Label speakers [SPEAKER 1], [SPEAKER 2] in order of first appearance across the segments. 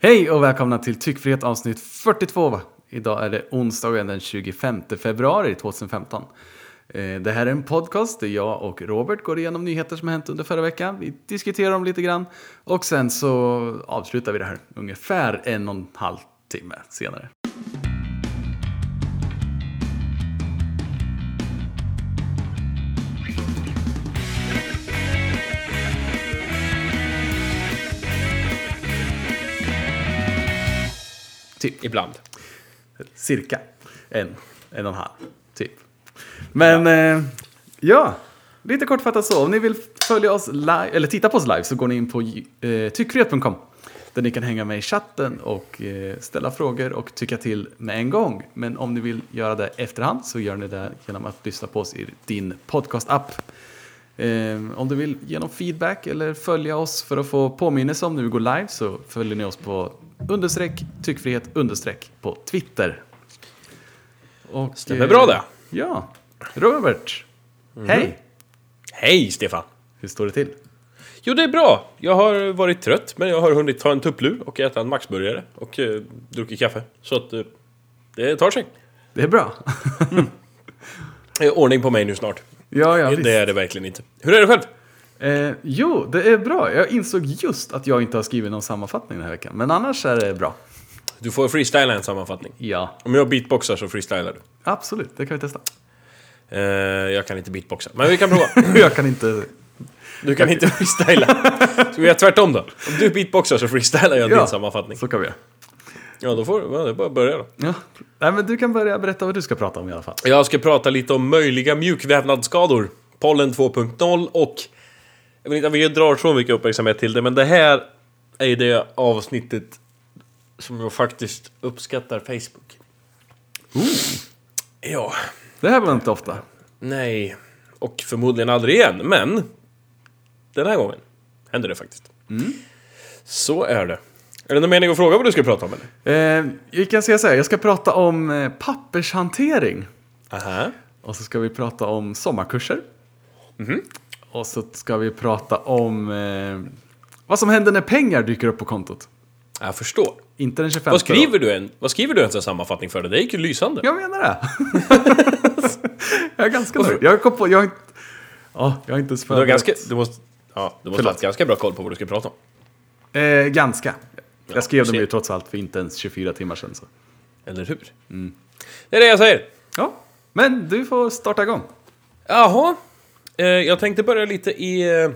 [SPEAKER 1] Hej och välkomna till Tyckfrihet avsnitt 42. Idag är det onsdagen den 25 februari 2015. Eh, det här är en podcast där jag och Robert går igenom nyheter som har hänt under förra veckan. Vi diskuterar dem lite grann och sen så avslutar vi det här ungefär en och en halv timme senare. Typ.
[SPEAKER 2] Ibland.
[SPEAKER 1] Cirka en, en och en halv, typ. Men eh, ja, lite kortfattat så. Om ni vill följa oss live, eller titta på oss live så går ni in på eh, tyckfrihet.com. Där ni kan hänga med i chatten och eh, ställa frågor och tycka till med en gång. Men om ni vill göra det efterhand så gör ni det genom att lyssna på oss i din podcast-app. Eh, om du vill ge någon feedback eller följa oss för att få påminnelse om när vi går live så följer ni oss på understreck tyckfrihet understreck på Twitter. Och,
[SPEAKER 2] Stämmer bra det.
[SPEAKER 1] Ja, Robert. Hej!
[SPEAKER 2] Hej Stefan!
[SPEAKER 1] Hur står det till?
[SPEAKER 2] Jo, det är bra. Jag har varit trött, men jag har hunnit ta en tupplur och äta en maxburgare och eh, druckit kaffe. Så att eh, det tar sig.
[SPEAKER 1] Det är bra.
[SPEAKER 2] Det är ordning på mig nu snart.
[SPEAKER 1] ja, ja, visst.
[SPEAKER 2] det är det verkligen inte. Hur är det själv?
[SPEAKER 1] Eh, jo, det är bra. Jag insåg just att jag inte har skrivit någon sammanfattning den här veckan. Men annars är det bra.
[SPEAKER 2] Du får freestyla en sammanfattning.
[SPEAKER 1] Ja,
[SPEAKER 2] Om jag beatboxar så freestylar du.
[SPEAKER 1] absolut. Det kan vi testa.
[SPEAKER 2] Eh, jag kan inte beatboxa, men vi kan prova.
[SPEAKER 1] jag kan inte...
[SPEAKER 2] Du kan inte freestyla. Ska vi göra tvärtom då? Om du beatboxar så freestylar jag
[SPEAKER 1] Ja.
[SPEAKER 2] din sammanfattning.
[SPEAKER 1] Så kan vi göra.
[SPEAKER 2] Ja, då får ja, det är bara att börja då.
[SPEAKER 1] Ja. Nej, men du kan börja berätta vad du ska prata om i alla fall.
[SPEAKER 2] Jag ska prata lite om möjliga mjukvävnadsskador. Pollen 2.0 och... Jag vill inte att vi drar så mycket uppmärksamhet till det, men det här är ju det avsnittet som jag faktiskt uppskattar Facebook. Ja,
[SPEAKER 1] Det här var inte ofta.
[SPEAKER 2] nej. Och förmodligen aldrig igen, men... Den här gången händer det faktiskt. Så är det. Är det någon mening att fråga vad du ska prata om eller?
[SPEAKER 1] Eh, vi kan säga så här, jag ska prata om eh, pappershantering.
[SPEAKER 2] Aha.
[SPEAKER 1] Och så ska vi prata om sommarkurser. Och så ska vi prata om eh, vad som händer när pengar dyker upp på kontot.
[SPEAKER 2] Jag förstår.
[SPEAKER 1] Inte den 25
[SPEAKER 2] Vad skriver du en, vad skriver du en sammanfattning för det? Det gick ju lysande.
[SPEAKER 1] Jag menar det. jag är ganska nöjd. Jag kom på, jag har inte... Ja, jag har inte ens
[SPEAKER 2] Du ganska, du måste, ja, du måste ha haft ganska bra koll på vad du ska prata om.
[SPEAKER 1] Eh, ganska. Jag skrev dem
[SPEAKER 2] ser.
[SPEAKER 1] ju trots allt för inte ens 24 timmar sedan. Så.
[SPEAKER 2] Eller hur? Det är det jag säger.
[SPEAKER 1] Ja, men du får starta igång.
[SPEAKER 2] Jaha. Eh, jag tänkte börja lite i, eh,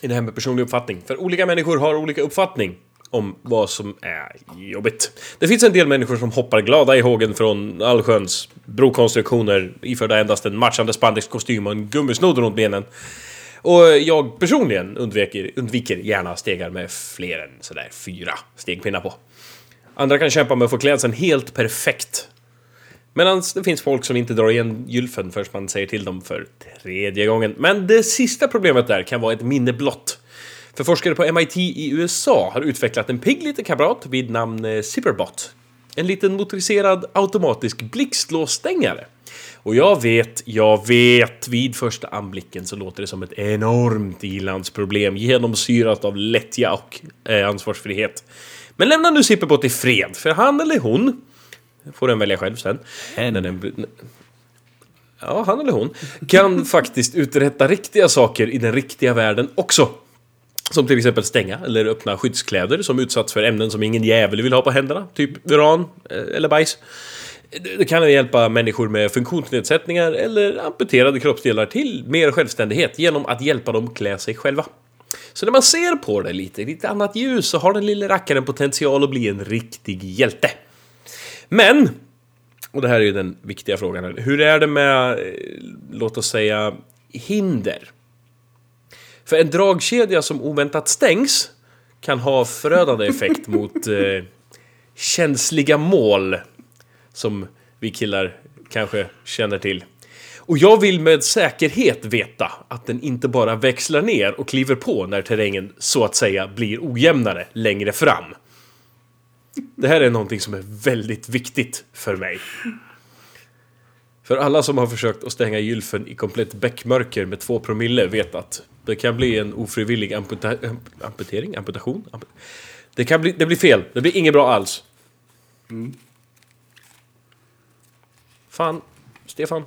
[SPEAKER 2] i det här med personlig uppfattning. För olika människor har olika uppfattning om vad som är jobbigt. Det finns en del människor som hoppar glada i hågen från allsköns brokonstruktioner iförda endast en matchande spandexkostym och en gummisnodd runt benen. Och jag personligen undviker, undviker gärna stegar med fler än sådär fyra stegpinnar på. Andra kan kämpa med att få klädseln helt perfekt. Medan det finns folk som inte drar igen gylfen förrän man säger till dem för tredje gången. Men det sista problemet där kan vara ett minne blott. För forskare på MIT i USA har utvecklat en pigg liten kamrat vid namn eh, Zipperbot. En liten motoriserad automatisk blixtlåsstängare. Och jag vet, jag vet, vid första anblicken så låter det som ett enormt ilandsproblem genomsyrat av lättja och eh, ansvarsfrihet. Men lämna nu Zipperbot i fred, för han eller hon får den välja själv sen. När den, ja, han eller hon kan faktiskt uträtta riktiga saker i den riktiga världen också. Som till exempel stänga eller öppna skyddskläder som utsatts för ämnen som ingen jävel vill ha på händerna. Typ uran eh, eller bajs. Det kan hjälpa människor med funktionsnedsättningar eller amputerade kroppsdelar till mer självständighet genom att hjälpa dem klä sig själva. Så när man ser på det lite lite annat ljus så har den lille rackaren potential att bli en riktig hjälte. Men, och det här är ju den viktiga frågan, här, hur är det med, eh, låt oss säga, hinder? För en dragkedja som oväntat stängs kan ha förödande effekt mot eh, känsliga mål som vi killar kanske känner till. Och jag vill med säkerhet veta att den inte bara växlar ner och kliver på när terrängen så att säga blir ojämnare längre fram. Det här är någonting som är väldigt viktigt för mig. För alla som har försökt att stänga gylfen i komplett bäckmörker med två promille vet att det kan bli en ofrivillig amputa amp- amputering, amputation. Amp Det, kan bli, det blir fel. Det blir inget bra alls. Fan, Stefan.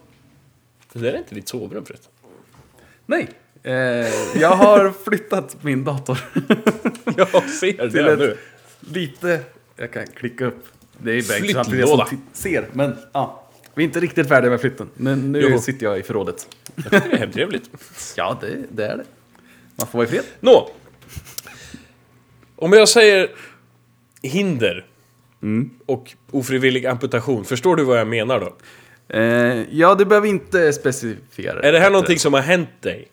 [SPEAKER 2] Det där är inte ditt sovrum förresten.
[SPEAKER 1] Nej, eh, jag har flyttat min dator
[SPEAKER 2] Jag ser det nu.
[SPEAKER 1] lite... Jag kan klicka upp. Det är Bengt samtidigt som ti- ser, men ja. Vi är inte riktigt färdiga med flytten. Men nu
[SPEAKER 2] Jo.
[SPEAKER 1] sitter jag i förrådet.
[SPEAKER 2] Jag tycker det är hemtrevligt.
[SPEAKER 1] Ja, det, det är det. Man får vara i fred.
[SPEAKER 2] Nå. Om jag säger hinder och ofrivillig amputation, förstår du vad jag menar då?
[SPEAKER 1] Eh, ja, du behöver inte specificera.
[SPEAKER 2] Är det här någonting som har hänt dig?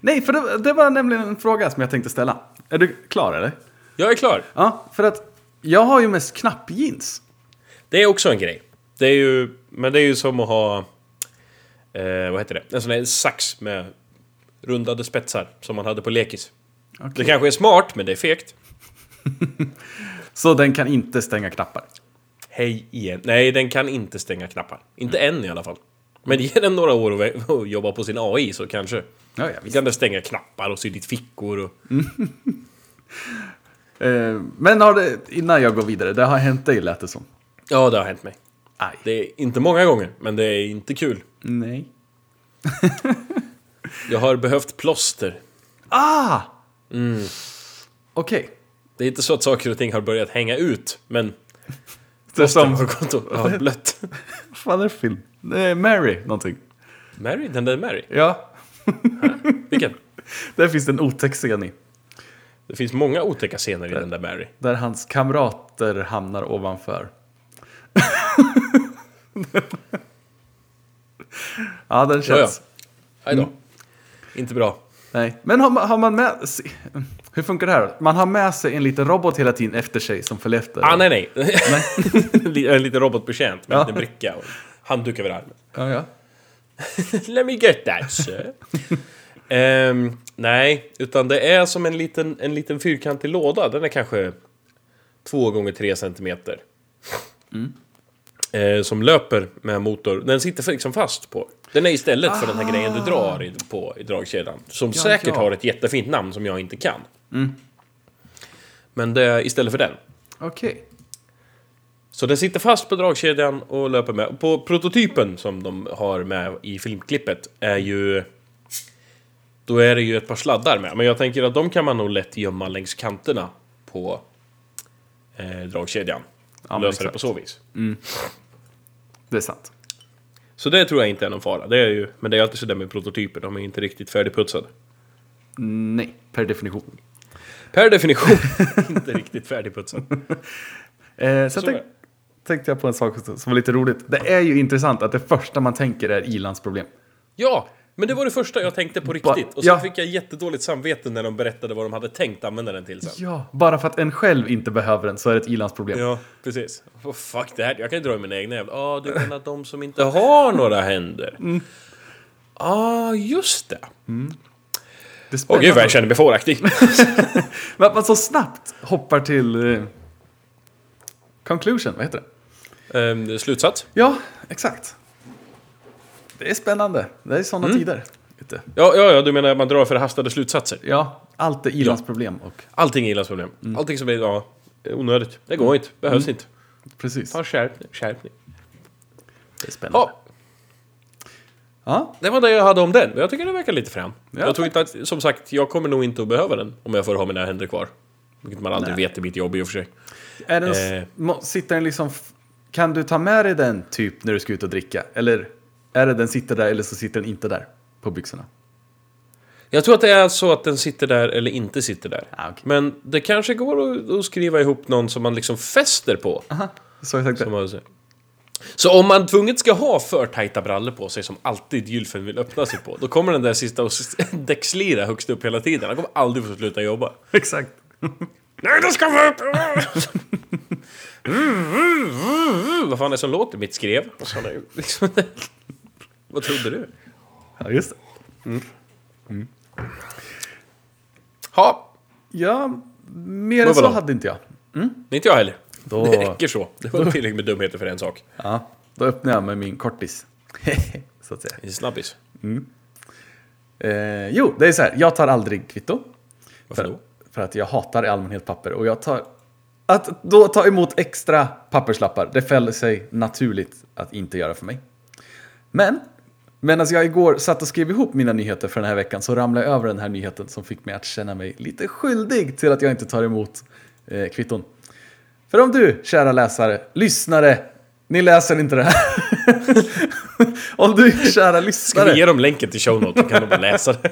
[SPEAKER 1] Nej, för det, det var nämligen en fråga som jag tänkte ställa. Är du klar eller?
[SPEAKER 2] Jag är klar.
[SPEAKER 1] Ja, för att jag har ju mest knappjeans.
[SPEAKER 2] Det är också en grej. Det är ju, men det är ju som att ha... Eh, vad heter det? En sån här sax med rundade spetsar som man hade på lekis. Det kanske är smart, men det är fegt.
[SPEAKER 1] Så den kan inte stänga knappar.
[SPEAKER 2] Hej igen. Nej, den kan inte stänga knappar. Inte än i alla fall. Men ge den några år och jobba på sin AI så kanske.
[SPEAKER 1] Ja, ja,
[SPEAKER 2] Vi
[SPEAKER 1] visst.
[SPEAKER 2] kan den stänga knappar och sy dit fickor och...
[SPEAKER 1] Eh, men har det, innan jag går vidare, det har hänt dig lät det som.
[SPEAKER 2] Ja, det har hänt mig.
[SPEAKER 1] Aj.
[SPEAKER 2] Det är inte många gånger, men det är inte kul.
[SPEAKER 1] Nej.
[SPEAKER 2] Jag har behövt plåster.
[SPEAKER 1] Ah! Okej.
[SPEAKER 2] Det är inte så att saker och ting har börjat hänga ut, men...
[SPEAKER 1] Det som...
[SPEAKER 2] har gått och har blött.
[SPEAKER 1] Vad fan är det för film? Det är Mary någonting.
[SPEAKER 2] Mary? Den där Mary?
[SPEAKER 1] Ja.
[SPEAKER 2] Vilken?
[SPEAKER 1] Där finns det en otäck scen i.
[SPEAKER 2] Det finns många otäcka scener i den där Mary.
[SPEAKER 1] Där hans kamrater hamnar ovanför. ja, den
[SPEAKER 2] Ja, ja.
[SPEAKER 1] känns...
[SPEAKER 2] Hej då. Inte bra.
[SPEAKER 1] Nej. Men har man, har man med... Hur funkar det här? Man har med sig en liten robot hela tiden efter sig som följer efter.
[SPEAKER 2] Ah, nej, nej. en liten robotbetjänt med en
[SPEAKER 1] Ja.
[SPEAKER 2] liten bricka och handduk över armen.
[SPEAKER 1] Ja, ja.
[SPEAKER 2] Let me get that, sir. Ehm, nej, utan det är som en liten, en liten fyrkantig låda. Den är kanske två gånger tre centimeter. Eh, som löper med motor. Den sitter liksom fast på. Den är istället för den här grejen du drar i, på i dragkedjan. Som
[SPEAKER 1] Ja,
[SPEAKER 2] säkert
[SPEAKER 1] ja.
[SPEAKER 2] har ett jättefint namn som jag inte kan. Men det är istället för den.
[SPEAKER 1] Okej.
[SPEAKER 2] Så den sitter fast på dragkedjan och löper med. På prototypen som de har med i filmklippet är ju... Då är det ju ett par sladdar med. Men jag tänker att de kan man nog lätt gömma längs kanterna på eh, dragkedjan.
[SPEAKER 1] men
[SPEAKER 2] Lösa det på så vis.
[SPEAKER 1] Det är sant.
[SPEAKER 2] Så det tror jag inte är någon fara. Det är ju, men det är alltid sådär med prototyper. De är inte riktigt färdigputsade.
[SPEAKER 1] Nej, per definition.
[SPEAKER 2] Per definition inte riktigt färdigputsade.
[SPEAKER 1] Eh,
[SPEAKER 2] Så
[SPEAKER 1] tänk, tänkte jag på en sak som var lite roligt. Det är ju intressant att det första man tänker är ilandsproblem.
[SPEAKER 2] Ja, men det var det första jag tänkte på riktigt. Och så
[SPEAKER 1] ja.
[SPEAKER 2] fick jag jättedåligt samvete när de berättade vad de hade tänkt använda den till sen.
[SPEAKER 1] Ja, bara för att en själv inte behöver den så är det ett ilandsproblem.
[SPEAKER 2] Ja, precis. Oh, fuck det här, jag kan ju dra i mina egna jävla... Ja, du menar de som inte har några händer? Ja, ah, just det.
[SPEAKER 1] Det är
[SPEAKER 2] Åh gud vad jag känner mig fåraktig.
[SPEAKER 1] Men att man så snabbt hoppar till eh, conclusion, vad heter det?
[SPEAKER 2] Ehm, slutsats?
[SPEAKER 1] Ja, exakt. Det är spännande. Det är sådana
[SPEAKER 2] Mm.
[SPEAKER 1] tider.
[SPEAKER 2] Ja, ja, ja, du menar att man drar förhastade slutsatser?
[SPEAKER 1] Ja, allt är ilandsproblem och
[SPEAKER 2] Allting är illas problem. Allting som är ja, onödigt. Det går inte, behövs inte.
[SPEAKER 1] precis.
[SPEAKER 2] Ta skärpning, skärpning.
[SPEAKER 1] Det är spännande.
[SPEAKER 2] Ja,
[SPEAKER 1] Ja,
[SPEAKER 2] det var det jag hade om den. Jag tycker det verkar lite fram.
[SPEAKER 1] Ja,
[SPEAKER 2] jag tror inte att, som sagt, jag kommer nog inte att behöva den om jag får ha mina händer kvar. Vilket man aldrig
[SPEAKER 1] Nej.
[SPEAKER 2] vet i mitt jobb i och för sig.
[SPEAKER 1] är den,
[SPEAKER 2] Eh.
[SPEAKER 1] sitter den liksom... Kan du ta med dig den typ när du ska ut och dricka? Eller är det den sitter där eller så sitter den inte där på byxorna?
[SPEAKER 2] Jag tror att det är så att den sitter där eller inte sitter där.
[SPEAKER 1] Ah, okej.
[SPEAKER 2] Men det kanske går att, att skriva ihop någon som man liksom fäster på.
[SPEAKER 1] Aha, så
[SPEAKER 2] man säger. Så om man tvunget ska ha för tajta brallor på sig som alltid gylfen vill öppna sig på, då kommer den där sista och däckslira högst upp hela tiden. Han kommer aldrig få sluta jobba.
[SPEAKER 1] Exakt.
[SPEAKER 2] Nej, det ska vara upp! Vad fan är det som låter? Mitt skrev? Och så har det liksom- Vad trodde du?
[SPEAKER 1] Ja, just det.
[SPEAKER 2] Ha,
[SPEAKER 1] Ja, mer än så hade inte jag.
[SPEAKER 2] inte jag heller.
[SPEAKER 1] Då-
[SPEAKER 2] Det räcker så. Det var tillräckligt med dumheter för en sak.
[SPEAKER 1] Ja, då öppnar jag med min kortis. så att säga.
[SPEAKER 2] En snabbis.
[SPEAKER 1] Eh, jo, det är så här. Jag tar aldrig kvitto.
[SPEAKER 2] Varför
[SPEAKER 1] För,
[SPEAKER 2] då?
[SPEAKER 1] för att jag hatar i allmänhet papper. Och jag tar Att då ta emot extra papperslappar, det fäller sig naturligt att inte göra för mig. Men, medan jag igår satt och skrev ihop mina nyheter för den här veckan så ramlade jag över den här nyheten som fick mig att känna mig lite skyldig till att jag inte tar emot eh, kvitton. För om du, kära läsare, lyssnare, ni läser inte det här. om du, kära
[SPEAKER 2] Ska vi
[SPEAKER 1] lyssnare,
[SPEAKER 2] ge dem länken till show notes så kan de bara läsa det.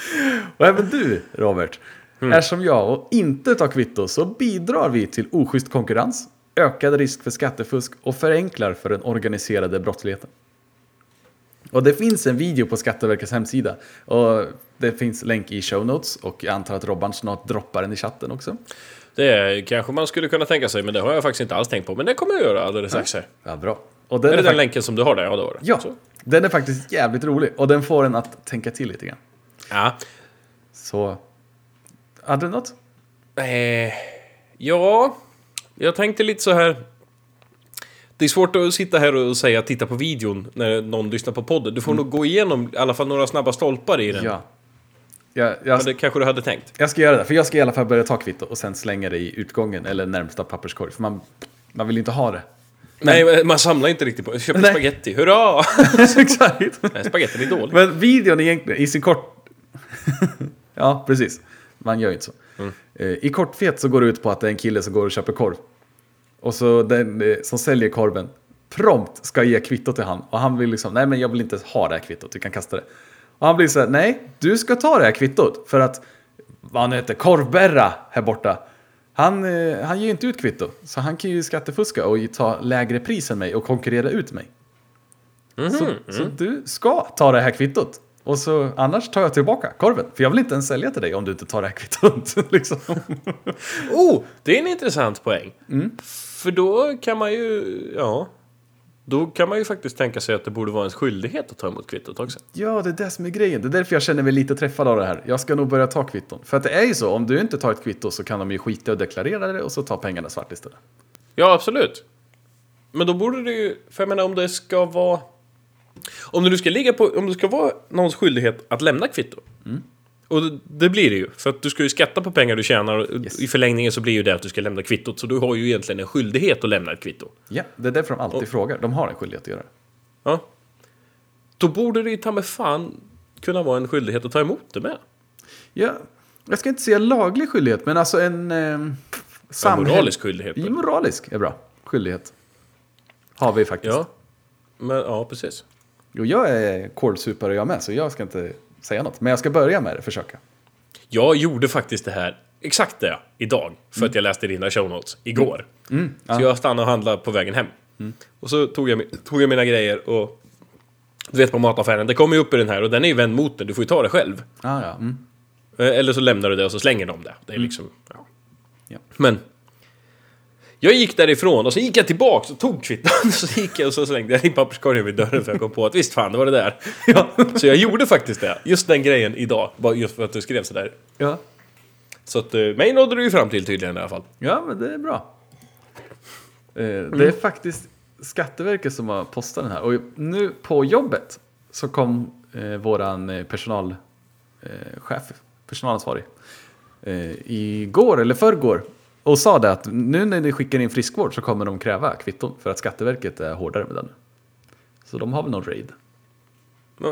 [SPEAKER 1] och även du, Robert, är som jag och inte tar kvitto så bidrar vi till oschysst konkurrens, ökad risk för skattefusk och förenklar för den organiserade brottsligheten. Och det finns en video på Skatteverkets hemsida. Och det finns länk i show notes och jag antar att Robban snart droppar den i chatten också.
[SPEAKER 2] Det kanske man skulle kunna tänka sig, men det har jag faktiskt inte alls tänkt på. Men det kommer jag göra alldeles strax här.
[SPEAKER 1] Ja, bra. Och den
[SPEAKER 2] Är
[SPEAKER 1] är,
[SPEAKER 2] det den länken som du har där? Ja, det var det.
[SPEAKER 1] ja,
[SPEAKER 2] Så.
[SPEAKER 1] den är faktiskt jävligt rolig och den får en att tänka till lite grann.
[SPEAKER 2] Ja.
[SPEAKER 1] Så, hade du något?
[SPEAKER 2] Eh, ja, jag tänkte lite så här. Det är svårt att sitta här och säga titta på videon när någon lyssnar på podden. Du får nog gå igenom i alla fall några snabba stolpar i den.
[SPEAKER 1] Ja. Jag, jag,
[SPEAKER 2] Men det kanske du hade tänkt.
[SPEAKER 1] jag ska göra det, för jag ska i alla fall börja ta kvitto och sen slänga det i utgången eller närmsta papperskorg. För man, man vill inte ha det.
[SPEAKER 2] Nej, man samlar inte riktigt på Jag köper
[SPEAKER 1] Nej.
[SPEAKER 2] spaghetti. Hurra!
[SPEAKER 1] Exakt.
[SPEAKER 2] Nej, spagettin är dålig.
[SPEAKER 1] Men videon egentligen, i sin kort... ja, precis. Man gör ju inte så. Eh, I korthet så går det ut på att det är en kille som går och köper korv. Och så den eh, som säljer korven prompt ska ge kvitto till han. Och han vill liksom, nej men jag vill inte ha det här kvittot, du kan kasta det. Och han blir så här, nej, du ska ta det här kvittot. För att, vad han heter, Korvberra här borta. Han, eh, han ger ju inte ut kvitto. Så han kan ju skattefuska och ta lägre pris än mig och konkurrera ut mig. Så, så du ska ta det här kvittot. Och så annars tar jag tillbaka korven. För jag vill inte ens sälja till dig om du inte tar det här kvittot. liksom.
[SPEAKER 2] Oh, det är en intressant poäng. För då kan man ju, ja. Då kan man ju faktiskt tänka sig att det borde vara en skyldighet att ta emot kvittot också.
[SPEAKER 1] Ja, det är det som är grejen. Det är därför jag känner mig lite träffad av det här. Jag ska nog börja ta kvitton. För att det är ju så, om du inte tar ett kvitto så kan de ju skita och deklarera det och så ta pengarna svart istället.
[SPEAKER 2] Ja, absolut. Men då borde det ju, för jag menar om det ska vara... Om det nu ska ligga på, om det ska vara någons skyldighet att lämna kvitto. Och det, blir det ju, för att du ska ju skatta på pengar du tjänar och
[SPEAKER 1] Yes.
[SPEAKER 2] i förlängningen så blir ju det att du ska lämna kvittot. Så du har ju egentligen en skyldighet att lämna ett kvitto.
[SPEAKER 1] Ja, det är därför de alltid frågar. De har en skyldighet att göra det.
[SPEAKER 2] Ja. Då borde det ju ta med fan kunna vara en skyldighet att ta emot det med.
[SPEAKER 1] Ja, jag ska inte säga laglig skyldighet, men alltså en... Eh, samhäll-
[SPEAKER 2] moralisk skyldighet.
[SPEAKER 1] Ja, moralisk är bra. Skyldighet. Har vi faktiskt.
[SPEAKER 2] Ja. Men, ja, precis.
[SPEAKER 1] Jo, jag är kolsupare jag med, så jag ska inte säga något. Men jag ska börja med det, försöka.
[SPEAKER 2] Jag gjorde faktiskt det här, exakt det, idag. För att jag läste dina show notes igår. Så jag stannade och handlade på vägen hem. Och så tog jag, tog jag mina grejer och... Du vet på mataffären, det kommer ju upp i den här och den är ju vänd mot den, du får ju ta det själv.
[SPEAKER 1] Ah, ja. Mm.
[SPEAKER 2] Eh, Eller så lämnar du det och så slänger de det. Det är liksom... Ja.
[SPEAKER 1] Ja.
[SPEAKER 2] Men... Jag gick därifrån och så gick jag tillbaks och tog kvitton. Så gick jag och så slängde jag in papperskorgen vid dörren för jag kom på att visst fan, det var det där.
[SPEAKER 1] Ja.
[SPEAKER 2] Så jag gjorde faktiskt det. Just den grejen idag. Bara just för att du skrev sådär.
[SPEAKER 1] ja.
[SPEAKER 2] Så att eh, mig nådde du ju fram till tydligen i alla fall.
[SPEAKER 1] Ja, men det är bra. Eh, Det är faktiskt Skatteverket som har postat den här. Och nu på jobbet så kom eh, våran personalchef, eh, chef, personalansvarig, igår eller förrgår och sa det att nu när ni skickar in friskvård så kommer de kräva kvitton för att Skatteverket är hårdare med den. Så de har väl någon raid.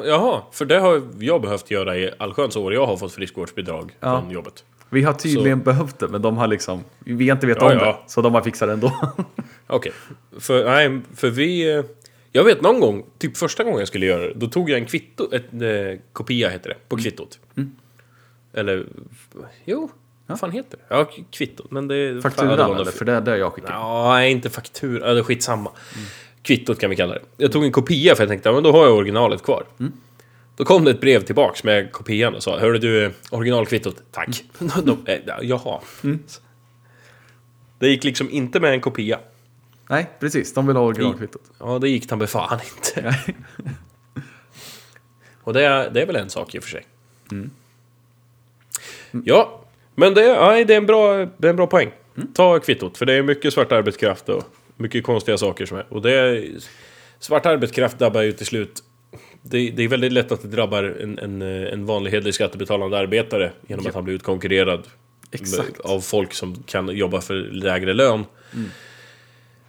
[SPEAKER 2] Jaha, för det har jag behövt göra i allsköns år jag har fått friskvårdsbidrag
[SPEAKER 1] Ja.
[SPEAKER 2] från jobbet.
[SPEAKER 1] Vi har tydligen behövt det, men de har liksom, vi har inte vetat
[SPEAKER 2] Ja,
[SPEAKER 1] om
[SPEAKER 2] ja.
[SPEAKER 1] det. Så de har fixat det ändå.
[SPEAKER 2] Okej. För, nej, för vi... eh, Jag vet någon gång, typ första gången jag skulle göra det, då tog jag en kvitto, ett eh, kopia heter det, på kvittot. Eller... Jo, vad fan heter det? Ja, kvittot, men det... fan, det
[SPEAKER 1] Fakturan
[SPEAKER 2] var något
[SPEAKER 1] eller? För det är det jag skickar.
[SPEAKER 2] Ja, nej, inte faktura. Det är skitsamma. Kvittot kan vi kalla det. Jag tog en kopia för jag tänkte, ja, men då har jag originalet kvar. Då kom det ett brev tillbaks med kopian och sa, hörru du, originalkvittot, tack. De, eh, ja, jaha. Det gick liksom inte med en kopia.
[SPEAKER 1] Nej, precis. De vill ha originalkvittot.
[SPEAKER 2] Ja, det gick ta mig fan inte. Och det är, det är väl en sak i och för sig. Ja, men det, är- nej, det, är en bra, det är en bra poäng. Ta kvittot, för det är mycket svart arbetskraft och mycket konstiga saker som är. Och det är, svart arbetskraft drabbar ju till slut... Det, det är väldigt lätt att det drabbar en, en, en vanlig hederlig skattebetalande arbete genom
[SPEAKER 1] Ja.
[SPEAKER 2] att han blir utkonkurrerad
[SPEAKER 1] Exakt.
[SPEAKER 2] Av folk som kan jobba för lägre lön.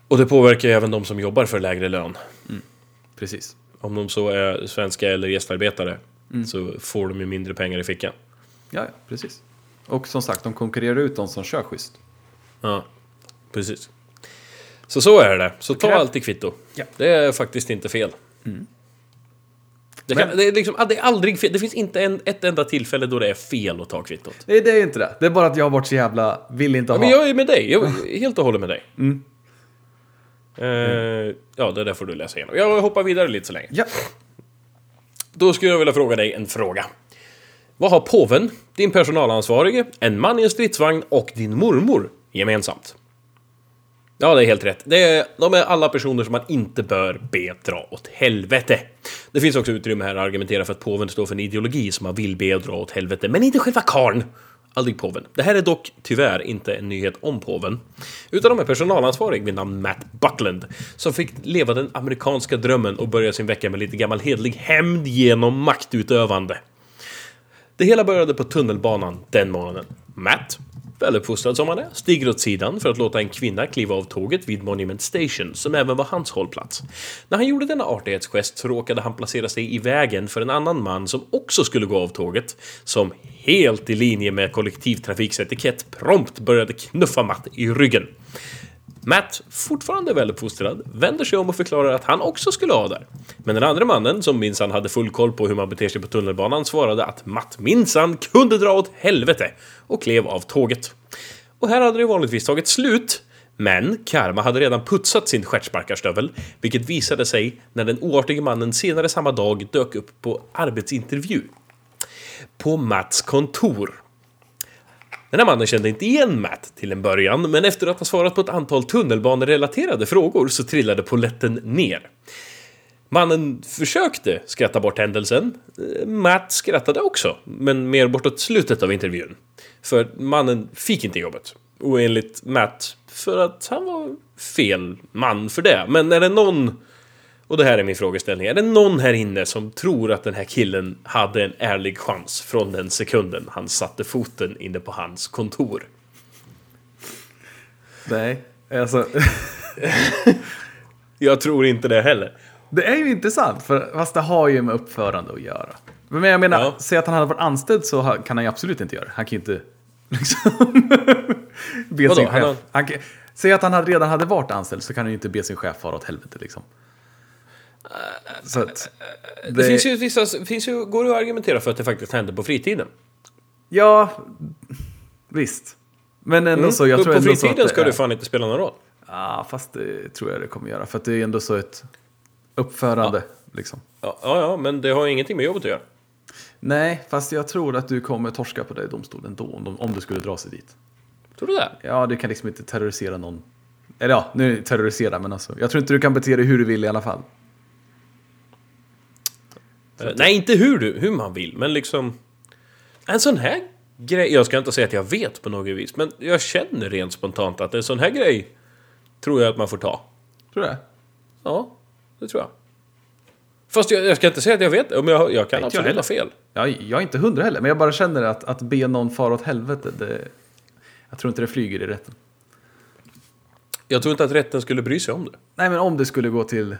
[SPEAKER 2] Och det påverkar ju även de som jobbar för lägre lön.
[SPEAKER 1] Precis.
[SPEAKER 2] Om de så är svenska eller gästarbetare
[SPEAKER 1] Mm.
[SPEAKER 2] så får de ju mindre pengar i fickan.
[SPEAKER 1] Ja, ja, precis. Och som sagt, de konkurrerar ut de som kör schysst.
[SPEAKER 2] Ja, precis. Så så är det. Så ta alltid kvitto.
[SPEAKER 1] Ja.
[SPEAKER 2] Det är faktiskt inte fel. Det, kan,
[SPEAKER 1] Men-
[SPEAKER 2] det, är liksom, ah, det är aldrig fel. Det finns inte en, ett enda tillfälle då det är fel att ta kvittot.
[SPEAKER 1] Nej, det är inte det. Det är bara att jag har varit så jävla... Vill inte ha.
[SPEAKER 2] Men jag är med dig. Jag är helt och hållet med dig. Eh, ja, det där får du läsa igenom. Jag hoppar vidare lite så länge.
[SPEAKER 1] Ja.
[SPEAKER 2] Då skulle jag vilja fråga dig en fråga. Vad har påven, din personalansvarige, en man i en stridsvagn och din mormor gemensamt? Ja, det är helt rätt. Det är, de är alla personer som man inte bör be dra åt helvete. Det finns också utrymme här att argumentera för att påven står för en ideologi som man vill be dra åt helvete, men inte själva karn. Aldrig påven. Det här är dock tyvärr inte en nyhet om påven. Utan de är personalansvarig vid namn Matt Buckland. Som fick leva den amerikanska drömmen och börja sin vecka med lite gammal hedlig hämnd genom maktutövande. Det hela började på tunnelbanan den morgonen. Matt, väluppfostrad som han är, stiger åt sidan för att låta en kvinna kliva av tåget vid Monument Station, som även var hans hållplats. När han gjorde denna artighetsgest så råkade han placera sig i vägen för en annan man som också skulle gå av tåget, som helt i linje med kollektivtrafiksetikett prompt började knuffa Matt i ryggen. Matt, fortfarande väluppfostrad, vänder sig om och förklarar att han också skulle ha där. Men den andra mannen, som minsann hade full koll på hur man beter sig på tunnelbanan, svarade att Matt minsann kunde dra åt helvete och klev av tåget. Och här hade det vanligtvis tagit slut. Men Karma hade redan putsat sin stjärtsparkarstövel, vilket visade sig när den oartige mannen senare samma dag dök upp på arbetsintervju. På Mats kontor. Den här mannen kände inte igen Matt till en början, men efter att ha svarat på ett antal tunnelbanerelaterade frågor så trillade poletten ner. Mannen försökte skratta bort händelsen. Eh, Matt skrattade också, men mer bortåt slutet av intervjun. För mannen fick inte jobbet. Och enligt Matt, för att han var fel man för det. Men är det någon, och det här är min frågeställning, är det någon här inne som tror att den här killen hade en ärlig chans från den sekunden han satte foten inne på hans kontor?
[SPEAKER 1] Nej. Alltså,
[SPEAKER 2] Jag tror inte det heller.
[SPEAKER 1] det är ju intressant, för, fast det har ju med uppförande att göra. Men jag menar,
[SPEAKER 2] Ja.
[SPEAKER 1] säg att han hade varit anställd så kan han ju absolut inte göra det. Han kan ju inte liksom, be
[SPEAKER 2] Vadå?
[SPEAKER 1] sin
[SPEAKER 2] Han
[SPEAKER 1] chef. Han kan, säg att han redan hade varit anställd så kan han ju inte be sin chef fara åt helvete liksom. Så att,
[SPEAKER 2] Det, finns ju vissa, finns ju, går det att argumentera för att det faktiskt hände på fritiden?
[SPEAKER 1] Ja, visst. Men ändå så, jag
[SPEAKER 2] Mm. På-
[SPEAKER 1] tror
[SPEAKER 2] på
[SPEAKER 1] ändå så
[SPEAKER 2] fritiden
[SPEAKER 1] att
[SPEAKER 2] ska det fan inte spela någon roll.
[SPEAKER 1] Ja, fast det tror jag det kommer göra. För att det är ändå så ett uppförande. Liksom.
[SPEAKER 2] Ja, ja, ja, men det har ju ingenting med jobbet att göra.
[SPEAKER 1] Nej, fast jag tror att du kommer torska på det i domstolen då, om, de, om du skulle dra sig dit.
[SPEAKER 2] Tror du det?
[SPEAKER 1] Ja, du kan liksom inte terrorisera någon. Eller ja, nu terrorisera, men alltså. Jag tror inte du kan bete dig hur du vill i alla fall.
[SPEAKER 2] Eh, Nej, inte hur, du, hur man vill, men liksom... En sån här grej... Jag ska inte säga att jag vet på något vis, men jag känner rent spontant att en sån här grej tror jag att man får ta.
[SPEAKER 1] Tror du det?
[SPEAKER 2] Ja, det tror jag. Fast jag, jag ska inte säga att jag vet, men jag, jag kan
[SPEAKER 1] jag
[SPEAKER 2] absolut ha fel.
[SPEAKER 1] Ja, jag är inte hundra heller, men jag bara känner att, att be någon fara åt helvete, det... Jag tror inte det flyger i rätten.
[SPEAKER 2] Jag tror inte att rätten skulle bry sig om det.
[SPEAKER 1] Nej, men om det skulle gå till...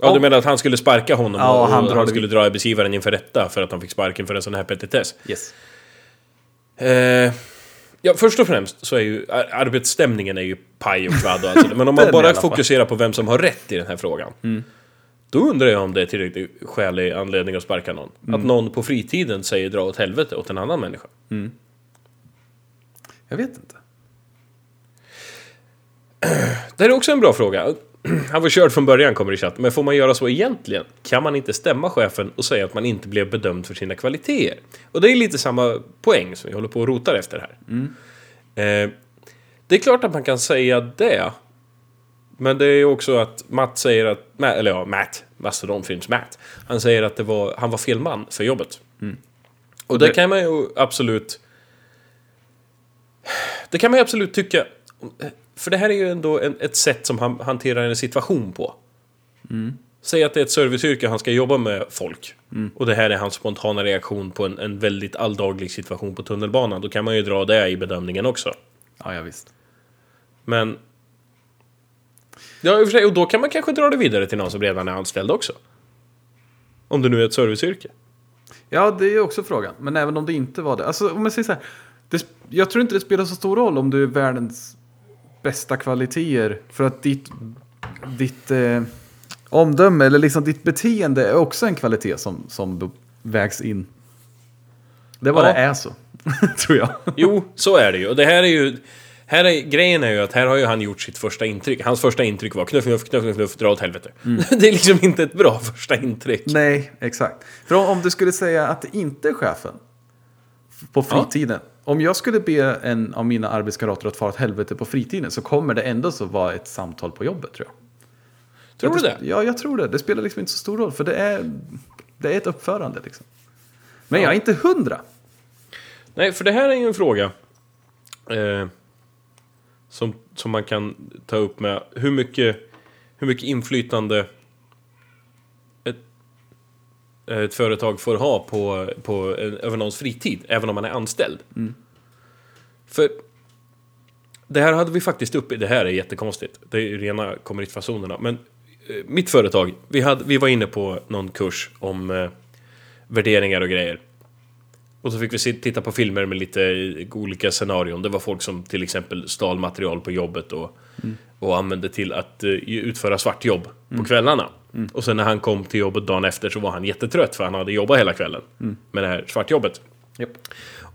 [SPEAKER 2] Ja, du menar att han skulle sparka honom
[SPEAKER 1] Ja,
[SPEAKER 2] och
[SPEAKER 1] han
[SPEAKER 2] han,
[SPEAKER 1] det
[SPEAKER 2] skulle dra arbetsgivaren inför rätta för att han fick sparken för en sån här petitess?
[SPEAKER 1] Yes.
[SPEAKER 2] Eh, ja, först och främst så är ju ar- arbetsstämningen är ju paj och kvadd och allt sådär. Men om man bara fokuserar på vem som har rätt i den här frågan. Då undrar jag om det är tillräckligt skälig anledning att sparka någon. Att någon på fritiden säger dra åt helvete åt en annan människa.
[SPEAKER 1] Jag vet inte.
[SPEAKER 2] Det här är också en bra fråga. Han var körd från början kommer i chatten, men får man göra så egentligen? Kan man inte stämma chefen och säga att man inte blev bedömd för sina kvaliteter? Och det är lite samma poäng som vi håller på och rotar efter här. Eh, det är klart att man kan säga det. Men det är också att Matt säger att, eller ja, Matt, Mastodonfilms Matt, han säger att det var, han var fel man för jobbet. Och det
[SPEAKER 1] det-
[SPEAKER 2] kan man ju absolut... Det kan man ju absolut tycka. För det här är ju ändå en, ett sätt som han hanterar en situation på. Säg att det är ett serviceyrke, han ska jobba med folk. Och det här är hans spontana reaktion på en, en väldigt alldaglig situation på tunnelbanan. Då kan man ju dra det i bedömningen också.
[SPEAKER 1] Ja, ja visst.
[SPEAKER 2] Men... Ja, i och för sig, och då kan man kanske dra det vidare till någon som redan är anställd också. Om det nu är ett serviceyrke.
[SPEAKER 1] Ja, det är också frågan. Men även om det inte var det. Alltså, om jag säger så här. Det, jag tror inte det spelar så stor roll om du är världens bästa kvaliteter. För att ditt, ditt eh, omdöme eller liksom ditt beteende är också en kvalitet som, som vägs in. Det vad
[SPEAKER 2] Ja.
[SPEAKER 1] det är så. tror jag.
[SPEAKER 2] Jo, så är det ju. Och det här är ju... Här är, grejen är ju att här har ju han gjort sitt första intryck. Hans första intryck var knuff, knuff, knuff, knuff, dra åt helvete. Det är liksom inte ett bra första intryck.
[SPEAKER 1] Nej, exakt. För om, om du skulle säga att det inte är chefen på fritiden. Om jag skulle be en av mina arbetskamrater att fara åt helvete på fritiden så kommer det ändå så vara ett samtal på jobbet tror jag.
[SPEAKER 2] Tror du det?
[SPEAKER 1] Ja, jag tror det. Det spelar liksom inte så stor roll för det är, det är ett uppförande liksom. Men
[SPEAKER 2] Ja.
[SPEAKER 1] jag är inte hundra.
[SPEAKER 2] Nej, för det här är ju en fråga eh, som, som man kan ta upp med hur mycket, hur mycket inflytande ett företag får ha på, på, en- över någons fritid, även om man är anställd. För det här hade vi faktiskt uppe, det här är jättekonstigt, det är ju rena kommunistfasonerna, men eh, mitt företag, vi, hade, vi var inne på någon kurs om eh, värderingar och grejer. Och så fick vi titta på filmer med lite eh, olika scenarion. Det var folk som till exempel stal material på jobbet och, och använde till att eh, utföra svartjobb på kvällarna. Och sen när han kom till jobbet dagen efter så var han jättetrött för han hade jobbat hela kvällen med det här svartjobbet.
[SPEAKER 1] Japp.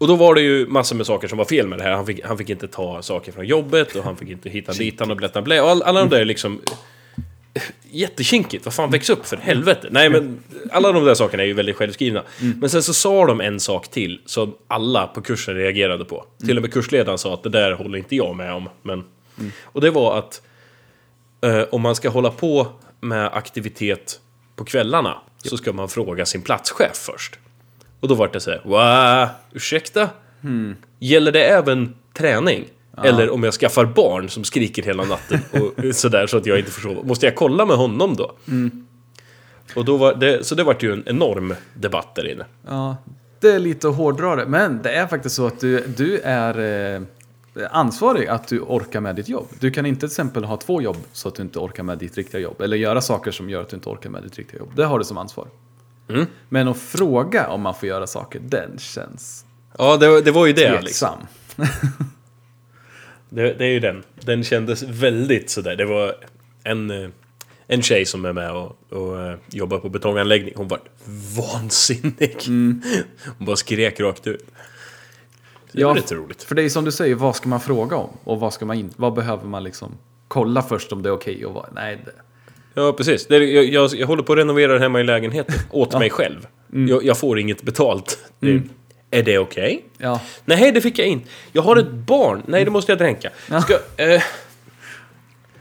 [SPEAKER 2] Och då var det ju massor med saker som var fel med det här. Han fick, han fick inte ta saker från jobbet och han fick inte hitta ditan och blätta blä. Och all, alla de där liksom... Jättekinkigt, vad fan väx upp för helvete. Nej men alla de där sakerna är ju väldigt självskrivna. Men sen så sa de en sak till som alla på kursen reagerade på. Till och med kursledaren sa att det där håller inte jag med om. Men... Och det var att eh, om man ska hålla på med aktivitet på kvällarna så ska man fråga sin platschef först. Och då var det så här, va? Ursäkta? Gäller det även träning? Eller om jag skaffar barn som skriker hela natten och sådär så att jag inte förstår. Måste jag kolla med honom då? Och då var det, så det var ju en enorm debatt där inne.
[SPEAKER 1] Ja, det är lite att hårdra det. Men det är faktiskt så att du, du är eh, ansvarig att du orkar med ditt jobb. Du kan inte till exempel ha två jobb så att du inte orkar med ditt riktiga jobb. Eller göra saker som gör att du inte orkar med ditt riktiga jobb. Det har du som ansvar.
[SPEAKER 2] Mm.
[SPEAKER 1] Men att fråga om man får göra saker, den känns
[SPEAKER 2] Ja, det, det var ju det. Liksom. Det, det är ju den. Den kändes väldigt sådär. Det var en, eh, en tjej som är med och, och eh, jobbar på betonganläggning. Hon var vansinnig. Hon bara skrek rakt ut. Det var lite roligt.
[SPEAKER 1] För det är som du säger, vad ska man fråga om? Och vad, ska man in, vad behöver man liksom kolla först om det är okej? och vad, nej, det,
[SPEAKER 2] Ja, precis. Det, jag, jag, jag håller på att renovera hemma i lägenheten åt mig själv. Jag, jag får inget betalt. Det, Är det okej?
[SPEAKER 1] ja.
[SPEAKER 2] Nej, det fick jag in. Jag har ett barn. Nej, det måste jag dränka. Ska, eh,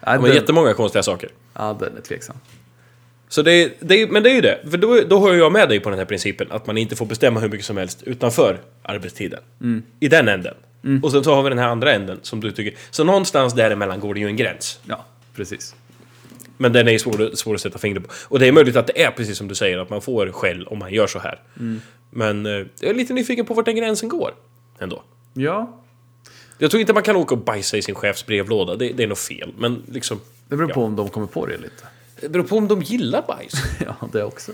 [SPEAKER 2] var
[SPEAKER 1] den,
[SPEAKER 2] jättemånga konstiga saker.
[SPEAKER 1] ja, den är tveksam.
[SPEAKER 2] Så det, är- det, är- men det är ju det. För då, då har jag med dig på den här principen att man inte får bestämma hur mycket som helst utanför arbetstiden. I den änden. Och sen så har vi den här andra änden som du tycker... Så någonstans däremellan går det ju en gräns.
[SPEAKER 1] Ja, precis.
[SPEAKER 2] Men den är ju svår, svår att sätta fingret på. Och det är möjligt att det är precis som du säger, att man får skäll om man gör så här. Men eh, jag är lite nyfiken på vart den gränsen går. Ändå.
[SPEAKER 1] Ja,
[SPEAKER 2] Jag tror inte man kan åka och bajsa i sin chefs brevlåda. Det, det är nog fel. Men liksom...
[SPEAKER 1] det beror på
[SPEAKER 2] Ja.
[SPEAKER 1] om de kommer på det lite.
[SPEAKER 2] Det beror på om de gillar bajs.
[SPEAKER 1] Ja, det också.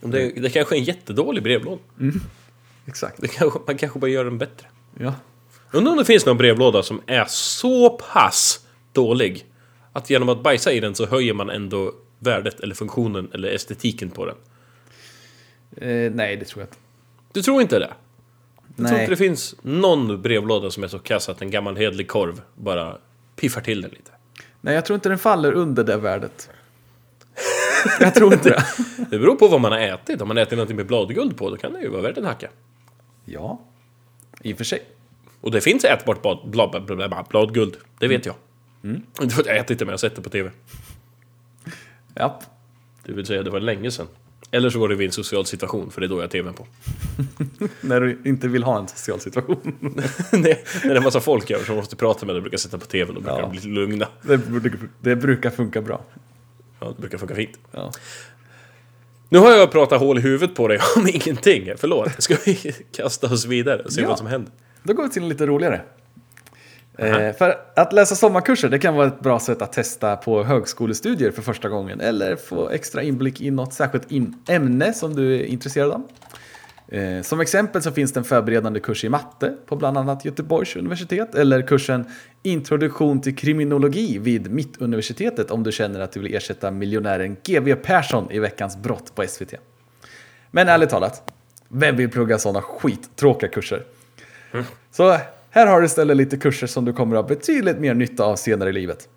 [SPEAKER 2] Det, det kanske är en jättedålig brevlåda.
[SPEAKER 1] Exakt.
[SPEAKER 2] Det kanske, man kanske bara gör den bättre.
[SPEAKER 1] Ja.
[SPEAKER 2] Undrar om det finns någon brevlåda som är så pass dålig att genom att bajsa i den så höjer man ändå värdet eller funktionen eller estetiken på den.
[SPEAKER 1] Eh, nej, det tror jag inte.
[SPEAKER 2] Du tror inte det? Jag tror inte det finns någon brevlåda som är så kass att en gammal hedlig korv bara piffar till den lite.
[SPEAKER 1] Nej, jag tror inte den faller under det värdet. Jag tror inte det.
[SPEAKER 2] Det beror på vad man har ätit. Om man äter någonting med bladguld på, då kan det ju vara värt en hacka.
[SPEAKER 1] Ja, i och för sig.
[SPEAKER 2] Och det finns ätbart blad, blad, blad, blad, blad, bladguld. Det vet jag. Inte för att jag ätit det, men jag har sett det på TV.
[SPEAKER 1] Ja.
[SPEAKER 2] Det vill säga, det var länge sedan. Eller så var det vid en social situation, för det är då jag har TVn på.
[SPEAKER 1] När du inte vill ha en social situation.
[SPEAKER 2] Nej, När det är en massa folk över som måste prata med dig, brukar sätta på TVn och brukar
[SPEAKER 1] Ja.
[SPEAKER 2] bli lugna.
[SPEAKER 1] Det, det brukar funka bra.
[SPEAKER 2] Ja, det brukar funka fint.
[SPEAKER 1] Ja.
[SPEAKER 2] Nu har jag pratat hål i huvudet på dig om ingenting. Förlåt. Ska vi kasta oss vidare och se
[SPEAKER 1] Ja.
[SPEAKER 2] vad som händer?
[SPEAKER 1] Då går vi till en lite roligare. Eh, för att läsa sommarkurser det kan vara ett bra sätt att testa på högskolestudier för första gången eller få extra inblick i något särskilt ämne som du är intresserad av. Eh, som exempel så finns det en förberedande kurs i matte på bland annat Göteborgs universitet eller kursen Introduktion till kriminologi vid Mittuniversitetet om du känner att du vill ersätta miljonären GW Persson i veckans brott på SVT. Men ärligt talat, vem vill plugga sådana skittråkiga kurser? Så här har du istället lite kurser som du kommer att ha betydligt mer nytta av senare i livet.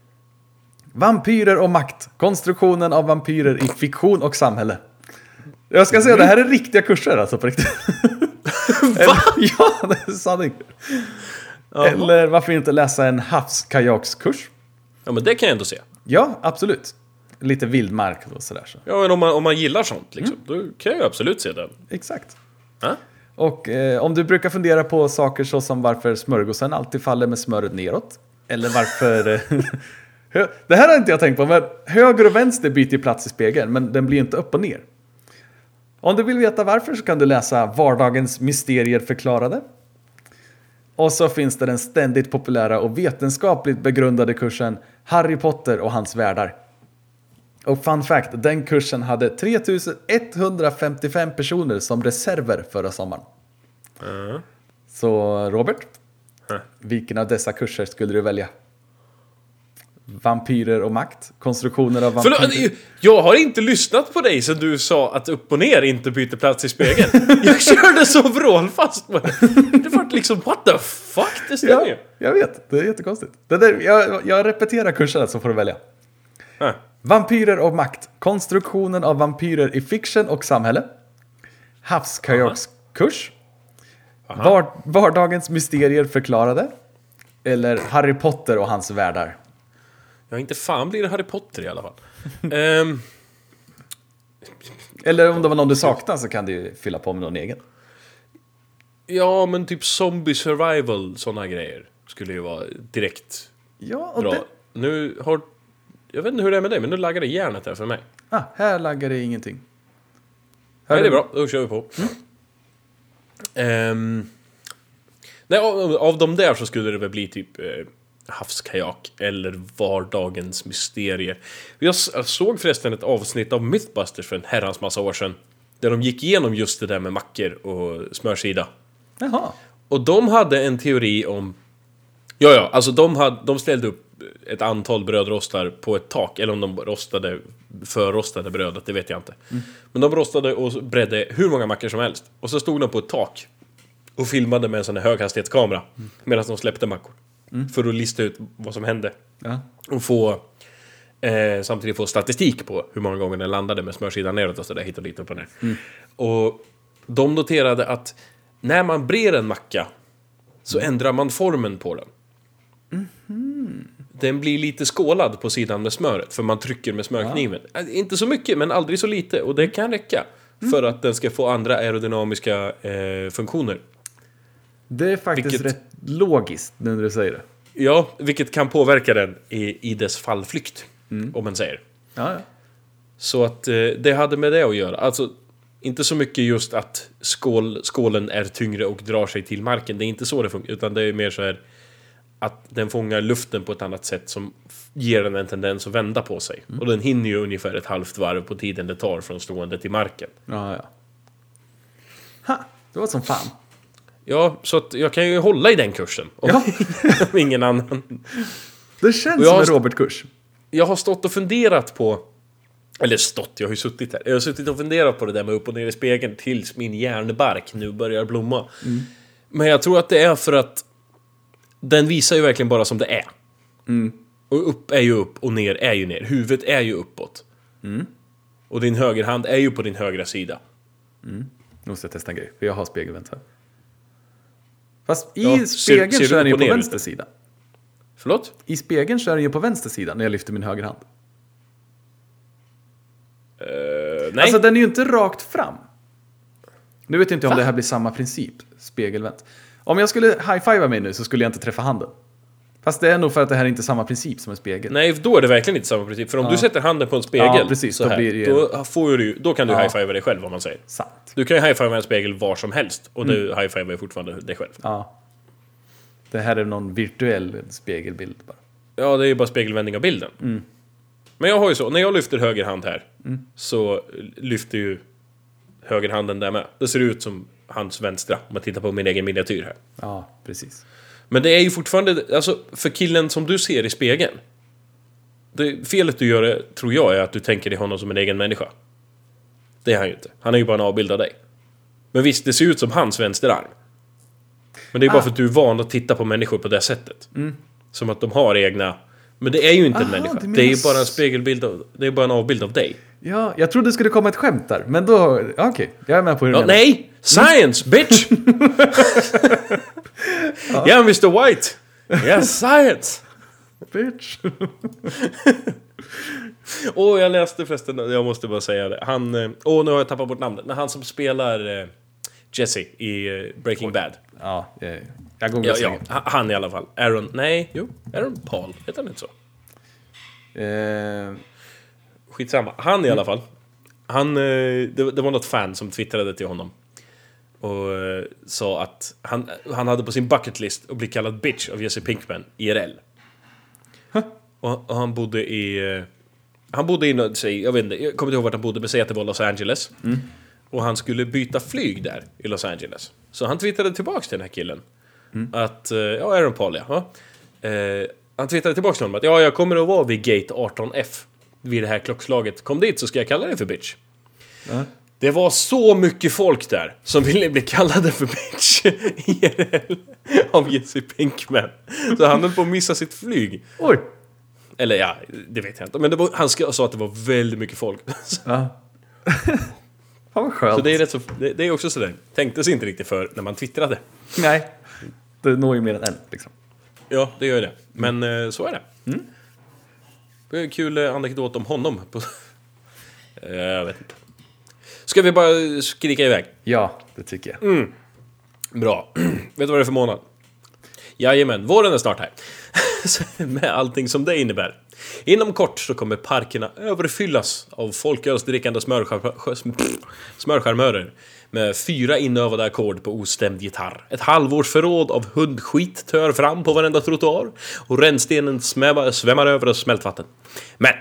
[SPEAKER 1] Vampyrer och makt. Konstruktionen av vampyrer i fiktion och samhälle. Jag ska säga, det här är riktiga kurser alltså på riktigt. Va? ja, det är sanning. Eller varför inte läsa en havskajakskurs?
[SPEAKER 2] Ja, men det kan jag ändå se.
[SPEAKER 1] Ja, absolut. Lite vildmark och sådär. Så.
[SPEAKER 2] Ja, men om man, om man gillar sånt, liksom, då kan jag ju absolut se den.
[SPEAKER 1] Exakt.
[SPEAKER 2] Ja?
[SPEAKER 1] Och eh, om du brukar fundera på saker så som varför smörgåsen alltid faller med smöret neråt. Eller varför... Eh, det här har inte jag tänkt på, men höger och vänster byter plats i spegeln, men den blir inte upp och ner. Om du vill veta varför så kan du läsa Vardagens mysterier förklarade. Och så finns det den ständigt populära och vetenskapligt begrundade kursen Harry Potter och hans världar. Och fun fact, den kursen hade 3155 personer som reserver förra sommaren.
[SPEAKER 2] Ja.
[SPEAKER 1] Så Robert,
[SPEAKER 2] Huh.
[SPEAKER 1] vilken av dessa kurser skulle du välja? Vampyrer och makt? Konstruktioner av vampyrer?
[SPEAKER 2] Förlåt, jag har inte lyssnat på dig sen du sa att upp och ner inte byter plats i spegeln. Jag körde så vrålfast på det. Det var liksom, what the fuck? Det stämmer
[SPEAKER 1] Ja,
[SPEAKER 2] ju.
[SPEAKER 1] jag vet. Det är jättekonstigt. Det där, jag, jag repeterar kurserna så får du välja.
[SPEAKER 2] Ja.
[SPEAKER 1] Vampyrer och makt. Konstruktionen av vampyrer i fiction och samhälle. Havskajakskurs. Var, vardagens mysterier förklarade. Eller Harry Potter och hans världar.
[SPEAKER 2] Ja, inte fan blir det Harry Potter i alla fall. Ehm,
[SPEAKER 1] Eller om det var någon du saknar så kan du ju fylla på med någon egen.
[SPEAKER 2] ja, men typ zombie survival, sådana grejer. Skulle ju vara direkt
[SPEAKER 1] Ja,
[SPEAKER 2] bra.
[SPEAKER 1] det,
[SPEAKER 2] Nu har... Jag vet inte hur det är med dig, men nu laggar det järnet här för mig.
[SPEAKER 1] ah, här laggar det ingenting.
[SPEAKER 2] Nej, det är bra. Då kör vi på. Ehm, nej, av, av de där så skulle det väl bli typ eh, havskajak eller vardagens mysterier. Jag jag såg förresten ett avsnitt av Mythbusters för en herrans massa år sedan. Där de gick igenom just det där med mackor och smörsida.
[SPEAKER 1] Jaha.
[SPEAKER 2] Och de hade en teori om... Ja, ja, alltså de, hade, de ställde upp ett antal brödrostar på ett tak. Eller om de rostade förrostade brödet, det vet jag inte. Men de rostade och bredde hur många mackor som helst. Och så stod de på ett tak och filmade med en sån här höghastighetskamera. Medan de släppte mackor. För att lista ut vad som hände.
[SPEAKER 1] Ja.
[SPEAKER 2] Och få... Eh, samtidigt få statistik på hur många gånger den landade med smörsidan neråt och sådär hit och dit upp och ner. Och de noterade att när man brer en macka så ändrar man formen på den. Den blir lite skålad på sidan med smöret för man trycker med smörkniven. Äh, Inte så mycket men aldrig så lite och det kan räcka. För att den ska få andra aerodynamiska eh, funktioner.
[SPEAKER 1] Det är faktiskt
[SPEAKER 2] Vilket-
[SPEAKER 1] rätt logiskt nu när du säger det.
[SPEAKER 2] Ja, vilket kan påverka den i, i dess fallflykt. Om man säger.
[SPEAKER 1] Ja, ja.
[SPEAKER 2] Så att eh, det hade med det att göra. Alltså, inte så mycket just att skål, skålen är tyngre och drar sig till marken. Det är inte så det funkar. Utan det är mer så här att den fångar luften på ett annat sätt som ger den en tendens att vända på sig. Och den hinner ju ungefär ett halvt varv på tiden det tar från stående till marken.
[SPEAKER 1] ja, ja. Ha, det var som fan.
[SPEAKER 2] Ja, så att jag kan ju hålla i den kursen. Om,
[SPEAKER 1] Ja.
[SPEAKER 2] om ingen annan.
[SPEAKER 1] Det känns som en Robert-kurs.
[SPEAKER 2] Jag har stått och funderat på... Eller stått, jag har ju suttit här. Jag har suttit och funderat på det där med upp och ner i spegeln tills min hjärnbark nu börjar blomma. Men jag tror att det är för att den visar ju verkligen bara som det är. Och upp är ju upp och ner är ju ner. Huvudet är ju uppåt. Och din högerhand är ju på din högra sida.
[SPEAKER 1] Nu måste jag testa en grej, för jag har spegelvänt här. Fast i
[SPEAKER 2] Ja, ser-
[SPEAKER 1] spegeln
[SPEAKER 2] ser du
[SPEAKER 1] så är den ju på vänster sida.
[SPEAKER 2] Förlåt?
[SPEAKER 1] I spegeln så är den ju på vänster sida när jag lyfter min högerhand.
[SPEAKER 2] Eh, nej.
[SPEAKER 1] Alltså den är ju inte rakt fram. Nu vet jag inte om det här blir samma princip, spegelvänt. Om jag skulle high-fivea mig nu så skulle jag inte träffa handen. Fast det är nog för att det här är inte samma princip som en spegel.
[SPEAKER 2] Nej, då är det verkligen inte samma princip. För om
[SPEAKER 1] Ja.
[SPEAKER 2] du sätter handen på en spegel
[SPEAKER 1] Ja, precis,
[SPEAKER 2] så
[SPEAKER 1] då
[SPEAKER 2] här,
[SPEAKER 1] det ju-
[SPEAKER 2] då, får du, då kan du
[SPEAKER 1] Ja.
[SPEAKER 2] high-fivea dig själv, om man säger.
[SPEAKER 1] Sant.
[SPEAKER 2] Du kan ju high-fivea en spegel var som helst, och
[SPEAKER 1] Mm.
[SPEAKER 2] du high-fivar ju fortfarande dig själv.
[SPEAKER 1] Ja. Det här är någon virtuell spegelbild bara.
[SPEAKER 2] Ja, det är ju bara spegelvändning av bilden.
[SPEAKER 1] Mm.
[SPEAKER 2] Men jag har ju så, när jag lyfter höger hand här,
[SPEAKER 1] Mm.
[SPEAKER 2] så lyfter ju högerhanden där med. Det ser ut som hans vänstra, om man tittar på min egen miniatyr här.
[SPEAKER 1] Ja, precis.
[SPEAKER 2] Men det är ju fortfarande, alltså för killen som du ser i spegeln. Det, felet du gör, tror jag, är att du tänker dig honom som en egen människa. Det är han ju inte. Han är ju bara en avbild av dig. Men visst, det ser ut som hans vänsterarm. Men det är bara
[SPEAKER 1] Ah.
[SPEAKER 2] för att du är van att titta på människor på det sättet. Som att de har egna... Men det är ju inte en
[SPEAKER 1] Aha,
[SPEAKER 2] människa.
[SPEAKER 1] du menar
[SPEAKER 2] Det är ju bara en spegelbild av... Det är bara en avbild av dig.
[SPEAKER 1] Ja, jag trodde det skulle komma ett skämt där, men då... ja, Okej, jag är med på hur du
[SPEAKER 2] Ja,
[SPEAKER 1] menar.
[SPEAKER 2] nej! Science, bitch! ja, Mr White! Yes, science!
[SPEAKER 1] Bitch.
[SPEAKER 2] Åh, jag läste förresten, jag måste bara säga det. Han, eh, åh nu har jag tappat bort namnet. Men han som spelar eh, Jesse i eh, Breaking Bad.
[SPEAKER 1] Ja, jag, jag googlar
[SPEAKER 2] Ja, ja, han i alla fall. Aaron, nej, jo, Aaron Paul, heter han inte så?
[SPEAKER 1] Eh,
[SPEAKER 2] Skitsamma. Han i alla fall. Han, eh, det, det var något fan som twittrade till honom. Och eh, sa att han, han hade på sin bucket list att bli kallad bitch av Jesse Pinkman, IRL. Och, och han bodde i... eh, Han bodde i, säg, jag vet inte, jag kommer inte ihåg vart han bodde, men säg att det var Los Angeles. Och han skulle byta flyg där i Los Angeles. Så han twittrade tillbaks till den här killen. Att, eh, ja, Aaron Paul ja. Eh, han twittrade tillbaks till honom att ja, jag kommer att vara vid gate 18F. Vid det här klockslaget. Kom dit så ska jag kalla dig för bitch.
[SPEAKER 1] Ja.
[SPEAKER 2] Det var så mycket folk där som ville bli kallade för bitch IRL av Jesse Pinkman. Så han höll på att missa sitt flyg.
[SPEAKER 1] oj!
[SPEAKER 2] Eller ja, det vet jag inte. Men var, han sa att det var väldigt mycket folk.
[SPEAKER 1] Ja. Fan vad skönt.
[SPEAKER 2] Så det är, rätt så, det, det är också sådär, tänkte sig inte riktigt för när man twittrade.
[SPEAKER 1] Nej. Det når ju mer än en, liksom.
[SPEAKER 2] Ja, det gör det. Men eh, så är det. Det är en kul eh, anekdot om honom. På, Eh, jag vet inte. Ska vi bara skrika iväg?
[SPEAKER 1] Ja, det tycker jag.
[SPEAKER 2] Bra. vet du vad det är för månad? Jajamän, våren är snart här. Med allting som det innebär. Inom kort så kommer parkerna överfyllas av folkölsdrickande smörcharmörer med fyra inövade ackord på ostämd gitarr. Ett halvårsförråd av hundskit tör fram på varenda trottoar och rännstenen svämmar, svämmar över av smältvatten. Men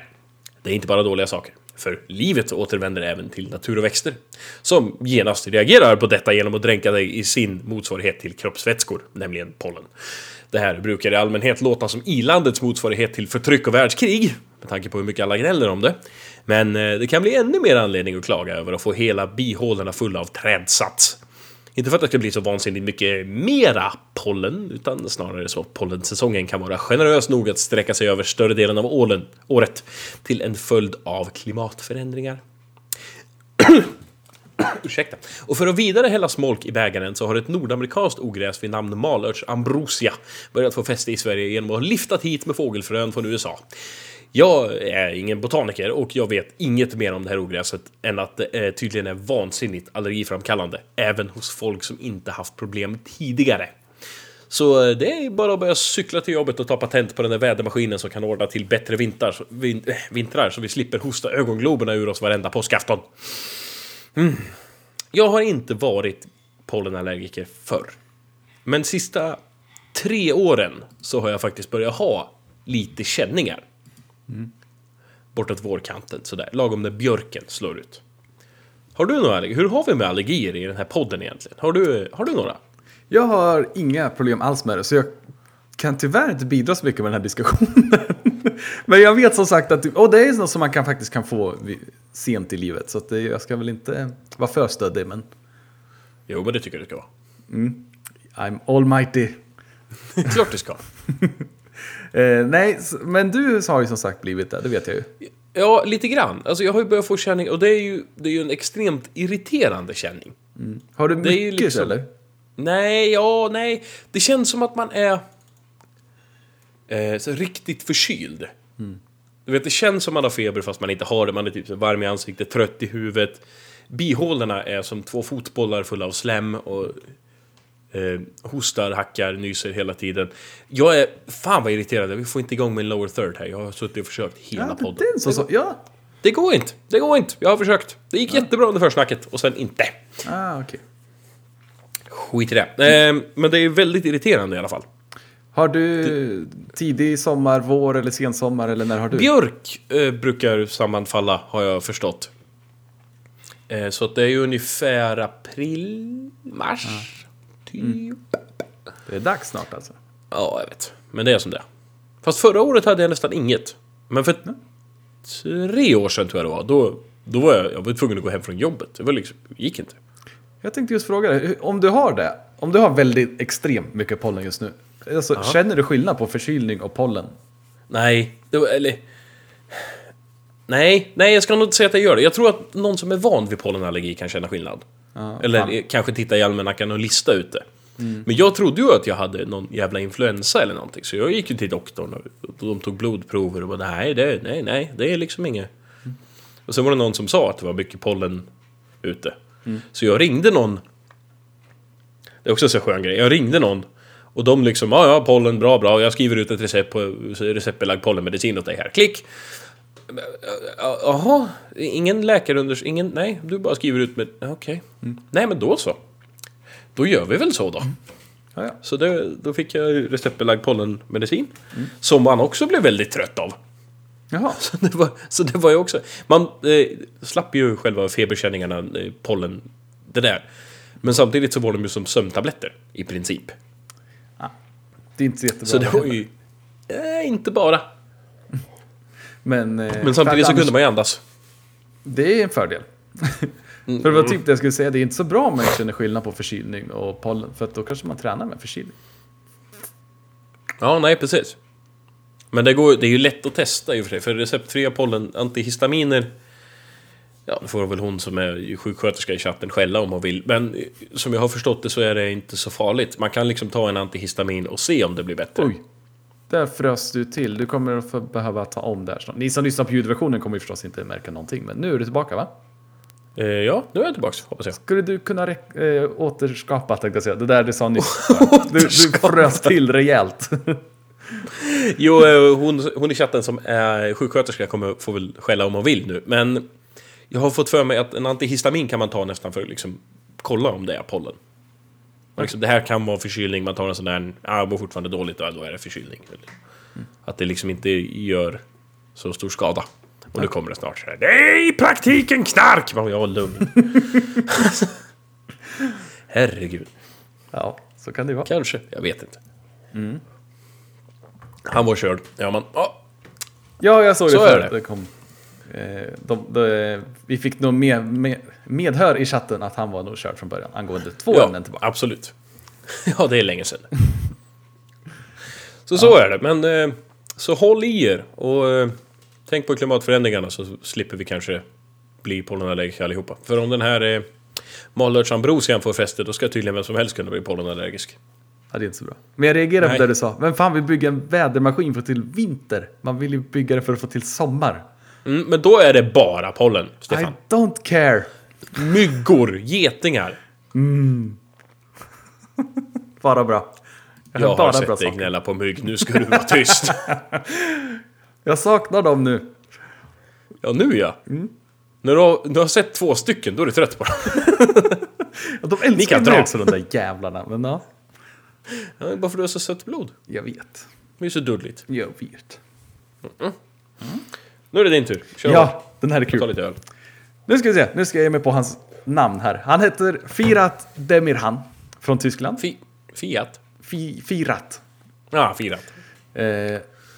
[SPEAKER 2] det är inte bara dåliga saker. För livet återvänder även till natur och växter. Som genast reagerar på detta genom att dränka dig i sin motsvarighet till kroppsvätskor, nämligen pollen. Det här brukar i allmänhet låta som ilandets motsvarighet till förtryck och världskrig, med tanke på hur mycket alla gnäller om det. Men eh, det kan bli ännu mer anledning att klaga över att få hela bihålorna fulla av trädsats. Inte för att det ska bli så vansinnigt mycket mera pollen, utan snarare så att pollensäsongen kan vara generös nog att sträcka sig över större delen av ålen, året till en följd av klimatförändringar. Ursäkta. Och för att vidare hälla smolk i bägaren så har ett nordamerikanskt ogräs vid namn malörts ambrosia börjat få fäste i Sverige genom att ha liftat hit med fågelfrön från USA. Jag är ingen botaniker och jag vet inget mer om det här ogräset än att det tydligen är vansinnigt allergiframkallande, även hos folk som inte haft problem tidigare. Så eh, det är bara att börja cykla till jobbet och ta patent på den där vädermaskinen som kan ordna till bättre vintrar, så- äh, vintrar så vi slipper hosta ögongloberna ur oss varenda påskafton. Mm. Jag har inte varit pollenallergiker förr. Men sista tre åren så har jag faktiskt börjat ha lite känningar. Bortåt vårkanten sådär, lagom när björken slår ut. Har du några allergier? Hur har vi med allergier i den här podden egentligen? Har du, har du några?
[SPEAKER 1] Jag har inga problem alls med det, så jag kan tyvärr inte bidra så mycket med den här diskussionen. Men jag vet som sagt att och det är något som man kan, faktiskt kan få sent i livet. Så det, jag ska väl inte vara för stöddig, men
[SPEAKER 2] Jo, men det tycker jag det ska vara.
[SPEAKER 1] I'm almighty.
[SPEAKER 2] Klart det ska.
[SPEAKER 1] Eh, nej, men du har ju som sagt blivit det, det vet jag ju.
[SPEAKER 2] Ja, lite grann. Alltså jag har ju börjat få känning och det är ju, det är ju en extremt irriterande känning.
[SPEAKER 1] Har du
[SPEAKER 2] är
[SPEAKER 1] mycket
[SPEAKER 2] ju liksom-
[SPEAKER 1] eller?
[SPEAKER 2] Nej, ja, nej. Det känns som att man är eh, så riktigt förkyld. Du vet, det känns som man har feber fast man inte har det. Man är typ varm i ansiktet, trött i huvudet. Bihålorna är som två fotbollar fulla av slem och Eh, hostar, hackar, nyser hela tiden. Jag är... Fan vad irriterad. Vi får inte igång min lower third här. Jag har suttit och försökt hela
[SPEAKER 1] Ja,
[SPEAKER 2] podden.
[SPEAKER 1] den så, så, ja.
[SPEAKER 2] Det går inte. Det går inte. Jag har försökt. Det gick jättebra under försnacket och sen inte.
[SPEAKER 1] Ah, okej.
[SPEAKER 2] Skit i det. Eh, men det är väldigt irriterande i alla fall.
[SPEAKER 1] Har du tidig sommar, vår eller sensommar eller när har du?
[SPEAKER 2] Björk eh, brukar sammanfalla, har jag förstått. Eh, så det är ju ungefär april, mars, typ.
[SPEAKER 1] Det är dags snart alltså.
[SPEAKER 2] Ja, jag vet. Men det är som det. Fast förra året hade jag nästan inget. Men för tre år sedan tror jag det var, då, då var jag, jag var tvungen att gå hem från jobbet. Det var liksom, gick inte.
[SPEAKER 1] Jag tänkte just fråga dig, om du har det, om du har väldigt extremt mycket pollen just nu, alltså, känner du skillnad på förkylning och pollen?
[SPEAKER 2] Nej, det var, eller... Nej, nej jag ska nog inte säga att jag gör det. Jag tror att någon som är van vid pollenallergi kan känna skillnad.
[SPEAKER 1] Ja,
[SPEAKER 2] Eller
[SPEAKER 1] fan.
[SPEAKER 2] eh, kanske titta i almanackan och lista ut det. Men jag trodde ju att jag hade någon jävla influensa eller någonting. Så jag gick ju till doktorn och de tog blodprover och bara nej, det, nej, nej, det är liksom inget. Och sen var det någon som sa att det var mycket pollen ute. Så jag ringde någon. Det är också en så skön grej. Jag ringde någon. Och de liksom, ja ja, pollen, bra, bra. Jag skriver ut ett recept på receptbelagd pollenmedicin åt dig här. Klick! Ja, Jaha, ingen läkarundersökning, ingen, nej, du bara skriver ut med, okej. Nej men då så. Då gör vi väl så då.
[SPEAKER 1] Ja, ja.
[SPEAKER 2] Så det, då fick jag receptbelagd pollenmedicin. Som man också blev väldigt trött av.
[SPEAKER 1] Jaha,
[SPEAKER 2] Så det var, så det var ju också... Man eh, slapp ju själva feberkänningarna, eh, pollen, det där. Men samtidigt så var de ju som sömntabletter, i princip.
[SPEAKER 1] Det är inte så jättebra.
[SPEAKER 2] Så det var ju... Eh, inte bara.
[SPEAKER 1] Men, eh,
[SPEAKER 2] Men samtidigt så kunde man ju andas.
[SPEAKER 1] Det är en fördel.
[SPEAKER 2] Mm.
[SPEAKER 1] för det var typ det jag skulle säga, det är inte så bra om man känner skillnad på förkylning och pollen, för då kanske man tränar med förkylning.
[SPEAKER 2] Ja, nej precis. Men det, går, det är ju lätt att testa i och för sig, för receptfria pollen, antihistaminer... Ja, det får väl hon som är sjuksköterska i chatten skälla om hon vill. Men eh, som jag har förstått det så är det inte så farligt. Man kan liksom ta en antihistamin och se om det blir bättre.
[SPEAKER 1] Oj, där frös du till. Du kommer att behöva ta om där snart. Ni som lyssnar på ljudversionen kommer ju förstås inte märka någonting, men nu är du tillbaka va?
[SPEAKER 2] Eh, ja, nu är jag tillbaks, hoppas jag.
[SPEAKER 1] Skulle du kunna äh, återskapa, tänkte jag säga, det där du sa nyss. du, du frös till rejält.
[SPEAKER 2] Jo, eh, hon, hon i chatten som är sjuksköterska kommer få väl skälla om hon vill nu. Men jag har fått för mig att en antihistamin kan man ta nästan för att liksom kolla om det är pollen. Liksom, det här kan vara förkylning, man tar en sån där, ah, jag mår fortfarande dåligt, ja, då är det förkylning. Att det liksom inte gör så stor skada. Och nu kommer det snart så här, det är i praktiken knark! Man, ja, lugn. Herregud.
[SPEAKER 1] ja, så kan det vara.
[SPEAKER 2] Kanske, jag vet inte. Han var körd. Ja, man, ja,
[SPEAKER 1] Ja, jag såg det
[SPEAKER 2] Så är
[SPEAKER 1] förut.
[SPEAKER 2] det.
[SPEAKER 1] Det kom. Eh, de, de, vi fick nog med, med, medhör i chatten att han var nog körd från början angående två
[SPEAKER 2] Ja,
[SPEAKER 1] ämnen tillbaka.
[SPEAKER 2] absolut. Ja, det är länge sedan. Så så är det, men eh, så håll i er och eh, tänk på klimatförändringarna så slipper vi kanske bli pollenallergiska allihopa. För om den här Malörtsambrosian får fäste, då ska tydligen vem som helst kunna bli pollenallergisk.
[SPEAKER 1] Ja, det är inte så bra. Men jag reagerade
[SPEAKER 2] Nej.
[SPEAKER 1] på det du sa. Vem fan vill bygga en vädermaskin för att få till vinter? Man vill ju bygga det för att få till sommar.
[SPEAKER 2] Mm, men då är det bara pollen,
[SPEAKER 1] I
[SPEAKER 2] Stefan.
[SPEAKER 1] don't care.
[SPEAKER 2] Myggor, getingar.
[SPEAKER 1] Bara bra. Jag,
[SPEAKER 2] Jag
[SPEAKER 1] har
[SPEAKER 2] har
[SPEAKER 1] bara
[SPEAKER 2] sett
[SPEAKER 1] bra
[SPEAKER 2] dig gnälla på mygg, nu ska du vara tyst.
[SPEAKER 1] Jag saknar dem nu.
[SPEAKER 2] Ja, nu ja. När du har, du har sett två stycken, då är du trött på dem.
[SPEAKER 1] Ja, de älskar mig också de där jävlarna. Men ja,
[SPEAKER 2] Ja, bara för att du har så sött blod.
[SPEAKER 1] jag vet.
[SPEAKER 2] Det är så dulligt.
[SPEAKER 1] Jag vet.
[SPEAKER 2] Nu är det din tur. Kör
[SPEAKER 1] Ja, den här är
[SPEAKER 2] hårt. Ta
[SPEAKER 1] kul.
[SPEAKER 2] lite öl.
[SPEAKER 1] Nu ska vi se. Nu ska jag ge mig på hans namn här. Han heter Firat Demirhan från Tyskland.
[SPEAKER 2] Fi, Fiat?
[SPEAKER 1] Fi, Firat.
[SPEAKER 2] Ja, Fiat.
[SPEAKER 1] Eh,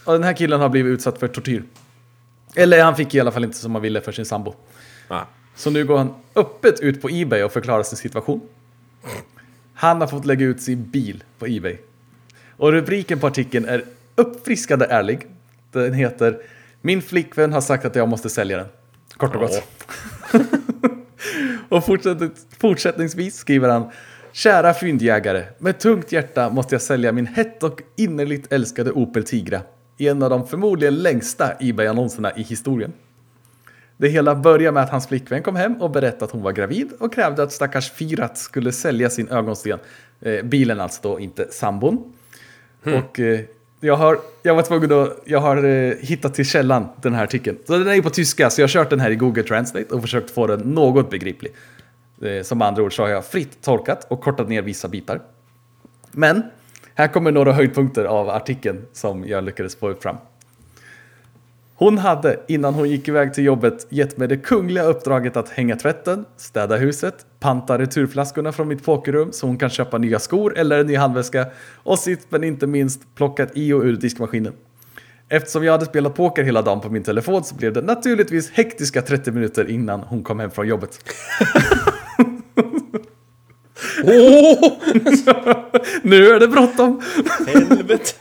[SPEAKER 1] och den här killen har blivit utsatt för tortyr. Eller han fick i alla fall inte som han ville för sin sambo.
[SPEAKER 2] Ja.
[SPEAKER 1] Så nu går han öppet ut på Ebay och förklarar sin situation. Han har fått lägga ut sin bil på Ebay. Och rubriken på artikeln är uppfriskande ärlig. Den heter Min flickvän har sagt att jag måste sälja den. Kort och gott. och fortsätt, fortsättningsvis skriver han Kära fyndjägare, med tungt hjärta måste jag sälja min hett och innerligt älskade Opel Tigra. I en av de förmodligen längsta Ebay-annonserna i historien. Det hela börjar med att hans flickvän kom hem och berättade att hon var gravid och krävde att stackars Firat skulle sälja sin ögonsten Eh, bilen alltså då, inte sambon. Och eh, jag har, jag var tvungen att, jag har eh, hittat till källan den här artikeln. Så den är ju på tyska, så jag har kört den här i Google Translate och försökt få den något begriplig. Eh, som andra ord så har jag fritt tolkat och kortat ner vissa bitar. Men här kommer några höjdpunkter av artikeln som jag lyckades få upp fram. Hon hade innan hon gick iväg till jobbet gett mig det kungliga uppdraget att hänga tvätten, städa huset, panta returflaskorna från mitt pokerrum så hon kan köpa nya skor eller en ny handväska och sist men inte minst plockat i och ur diskmaskinen. Eftersom jag hade spelat poker hela dagen på min telefon så blev det naturligtvis hektiska 30 minuter innan hon kom hem från jobbet.
[SPEAKER 2] Åh!
[SPEAKER 1] Nu är det bråttom!
[SPEAKER 2] Helvete!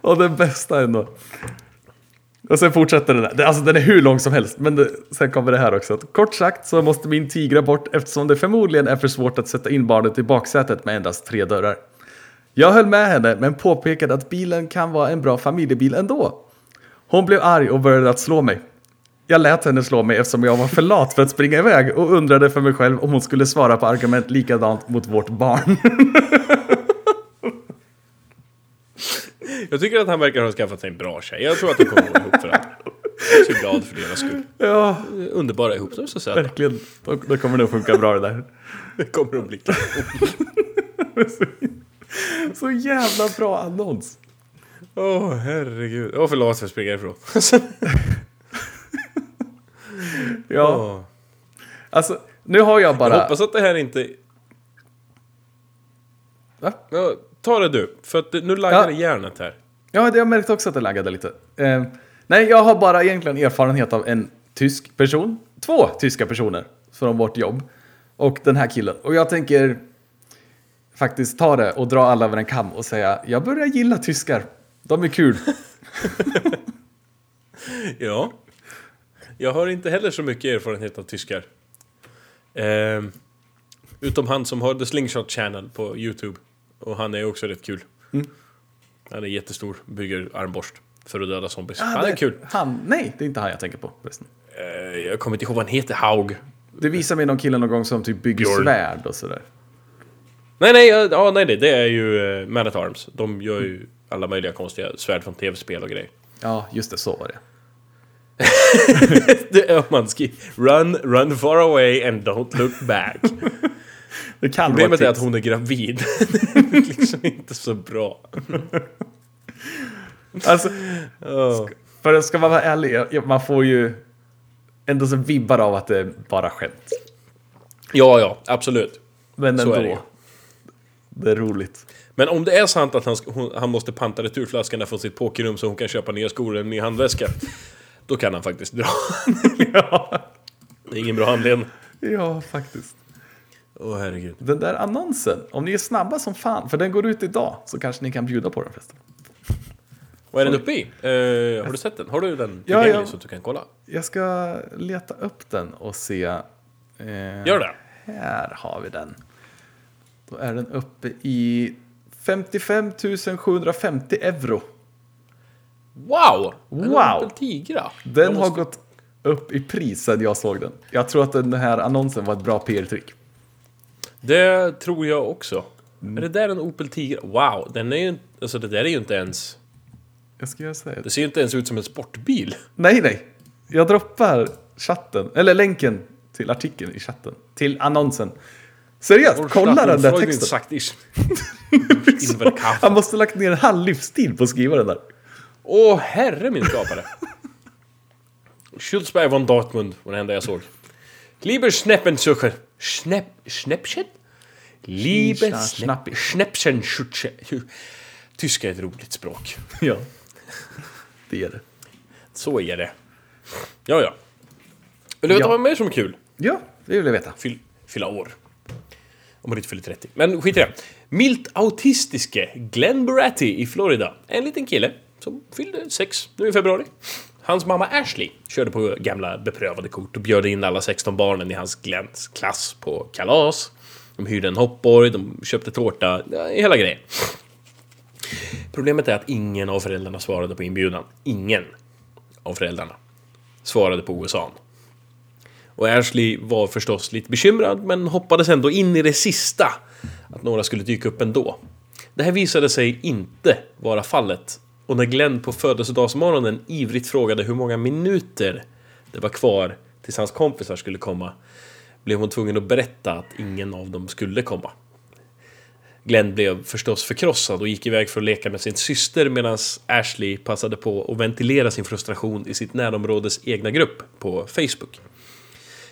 [SPEAKER 1] Och det bästa ändå. Och sen fortsätter den där. Alltså den är hur lång som helst. Men det, sen kommer det här också. Att, kort sagt så måste min tigra bort eftersom det förmodligen är för svårt att sätta in barnet i baksätet med endast tre dörrar. Jag höll med henne men påpekade att bilen kan vara en bra familjebil ändå. Hon blev arg och började att slå mig. Jag lät henne slå mig eftersom jag var för lat för att springa iväg och undrade för mig själv om hon skulle svara på argument likadant mot vårt barn.
[SPEAKER 2] Jag tycker att han verkar ha skaffat sig en bra tjej. Jag tror att de kommer att gå ihop för det. Jag är så glad för deras skull.
[SPEAKER 1] ja,
[SPEAKER 2] Underbara ihop, de är så söta.
[SPEAKER 1] verkligen. Då, då kommer det nog funka bra det där.
[SPEAKER 2] Det kommer att bli
[SPEAKER 1] Så jävla bra annons.
[SPEAKER 2] Åh herregud. Åh förlåt för att springa ifrån.
[SPEAKER 1] Ja,
[SPEAKER 2] Åh.
[SPEAKER 1] alltså nu har jag bara...
[SPEAKER 2] Jag hoppas att det här inte...
[SPEAKER 1] Va?
[SPEAKER 2] Ja, ta det du. För att nu laggar
[SPEAKER 1] Ja.
[SPEAKER 2] hjärnet här.
[SPEAKER 1] Ja, det jag märkte också att det laggade lite. Eh, nej, jag har bara egentligen erfarenhet av en tysk person. Två tyska personer från vårt jobb. Och den här killen. Och jag tänker faktiskt ta det och dra alla över en kam och säga jag börjar gilla tyskar. De är kul.
[SPEAKER 2] Ja. Jag har inte heller så mycket erfarenhet av tyskar. Ehm, utom han som har The Slingshot Channel på YouTube. Och han är också rätt kul. Han är jättestor, bygger armborst för att döda zombies.
[SPEAKER 1] Ah,
[SPEAKER 2] han är
[SPEAKER 1] det-
[SPEAKER 2] kul.
[SPEAKER 1] Han, nej, det är inte han jag tänker på.
[SPEAKER 2] Eh, jag kommer inte ihåg vad han heter, Haug.
[SPEAKER 1] Det visar mig någon kille någon gång som typ bygger
[SPEAKER 2] Björn.
[SPEAKER 1] svärd och sådär.
[SPEAKER 2] Nej, nej, ja, nej, det, är ju uh, Man at Arms. De gör ju alla möjliga konstiga svärd från tv-spel och grejer.
[SPEAKER 1] Ja, just det, så var det.
[SPEAKER 2] det är man skriver. Run, run far away and don't look back.
[SPEAKER 1] Det kan
[SPEAKER 2] Problemet är att hon är gravid. det är liksom inte så bra.
[SPEAKER 1] Alltså,
[SPEAKER 2] Oh.
[SPEAKER 1] För ska man vara ärlig, man får ju ändå så vibbar av att det är bara skämt.
[SPEAKER 2] Ja, ja, absolut.
[SPEAKER 1] Men
[SPEAKER 2] Så är det ju.
[SPEAKER 1] ändå. Det är roligt.
[SPEAKER 2] Men om det är sant att han, hon, han måste panta returflaskorna från sitt pokerrum så hon kan köpa nya skor och en ny handväska. Då kan han faktiskt dra.
[SPEAKER 1] ja.
[SPEAKER 2] Det är ingen bra anledning.
[SPEAKER 1] ja, faktiskt.
[SPEAKER 2] Åh herregud.
[SPEAKER 1] Den där annonsen, om ni är snabba som fan, för den går ut idag, så kanske ni kan bjuda på den förresten.
[SPEAKER 2] Vad är den uppe i? Eh, har du sett den? Har du den
[SPEAKER 1] Ja,
[SPEAKER 2] tillgänglig
[SPEAKER 1] ja.
[SPEAKER 2] så att du kan kolla?
[SPEAKER 1] Jag ska leta upp den och se. Eh,
[SPEAKER 2] Gör det.
[SPEAKER 1] Här har vi den. Då är den uppe i 55 750 euro.
[SPEAKER 2] Wow! En
[SPEAKER 1] Wow.
[SPEAKER 2] Tigra.
[SPEAKER 1] Den
[SPEAKER 2] Jag
[SPEAKER 1] har
[SPEAKER 2] måste-
[SPEAKER 1] gått upp i pris sedan jag såg den. Jag tror att den här annonsen var ett bra PR-trick.
[SPEAKER 2] Det tror jag också.
[SPEAKER 1] Mm.
[SPEAKER 2] Är det där en Opel Tigra? Wow, den är ju. Alltså det där är ju inte ens...
[SPEAKER 1] Jag ska här.
[SPEAKER 2] Det ser ju inte ens ut som en sportbil.
[SPEAKER 1] Nej, nej. Jag droppar chatten, eller länken till artikeln i chatten. Till annonsen. Seriöst, kolla den där texten.
[SPEAKER 2] Sagt ish.
[SPEAKER 1] Han måste ha lagt ner en halv livstid på att skriva den där.
[SPEAKER 2] Åh herre min skapare. Schultzberg von Dortmund var det enda jag såg. Lieber Schneppensucher. Schnepp... Schnäppchen? Lieber
[SPEAKER 1] Schna- schnappi.
[SPEAKER 2] Schnäppchen... Tyska är ett roligt språk.
[SPEAKER 1] Ja. Det är det.
[SPEAKER 2] Så är det. Ja, ja. Vill du veta
[SPEAKER 1] Ja.
[SPEAKER 2] vad mer som är kul?
[SPEAKER 1] Ja, det vill jag veta.
[SPEAKER 2] Fyll, fylla år. Om man inte fyller 30. Men skit i det. Milt autistiske Glenn Buratti i Florida. En liten kille som fyllde sex nu i februari. Hans mamma Ashley körde på gamla beprövade kort och bjöd in alla 16 barnen i hans Glenns klass på kalas. De hyrde en hoppborg, de köpte tårta, hela grejen. Problemet är att ingen av föräldrarna svarade på inbjudan. Ingen av föräldrarna svarade på USA. Och Ashley var förstås lite bekymrad, men hoppades ändå in i det sista att några skulle dyka upp ändå. Det här visade sig inte vara fallet. Och när Glenn på födelsedagsmorgonen ivrigt frågade hur många minuter det var kvar tills hans kompisar skulle komma blev hon tvungen att berätta att ingen av dem skulle komma. Glenn blev förstås förkrossad och gick iväg för att leka med sin syster medan Ashley passade på att ventilera sin frustration i sitt närområdes egna grupp på Facebook.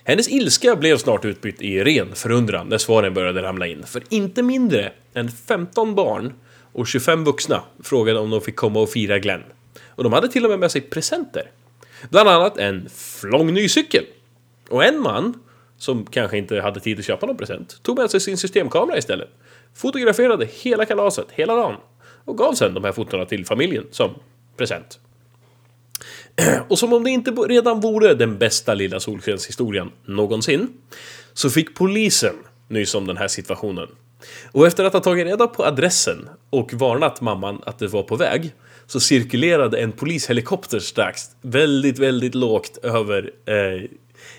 [SPEAKER 2] Hennes ilska blev snart utbytt i ren förundran när svaren började ramla in. För inte mindre än 15 barn och 25 vuxna frågade om de fick komma och fira Glenn. Och de hade till och med med sig presenter. Bland annat en flång ny cykel. Och en man, som kanske inte hade tid att köpa någon present, tog med sig sin systemkamera istället. Fotograferade hela kalaset, hela dagen. Och gav sen de här fotona till familjen som present. Och som om det inte redan vore den bästa lilla solskenshistorien någonsin, så fick polisen nys om den här situationen. Och efter att ha tagit reda på adressen och varnat mamman att det var på väg, så cirkulerade en polishelikopter strax väldigt, väldigt lågt över eh,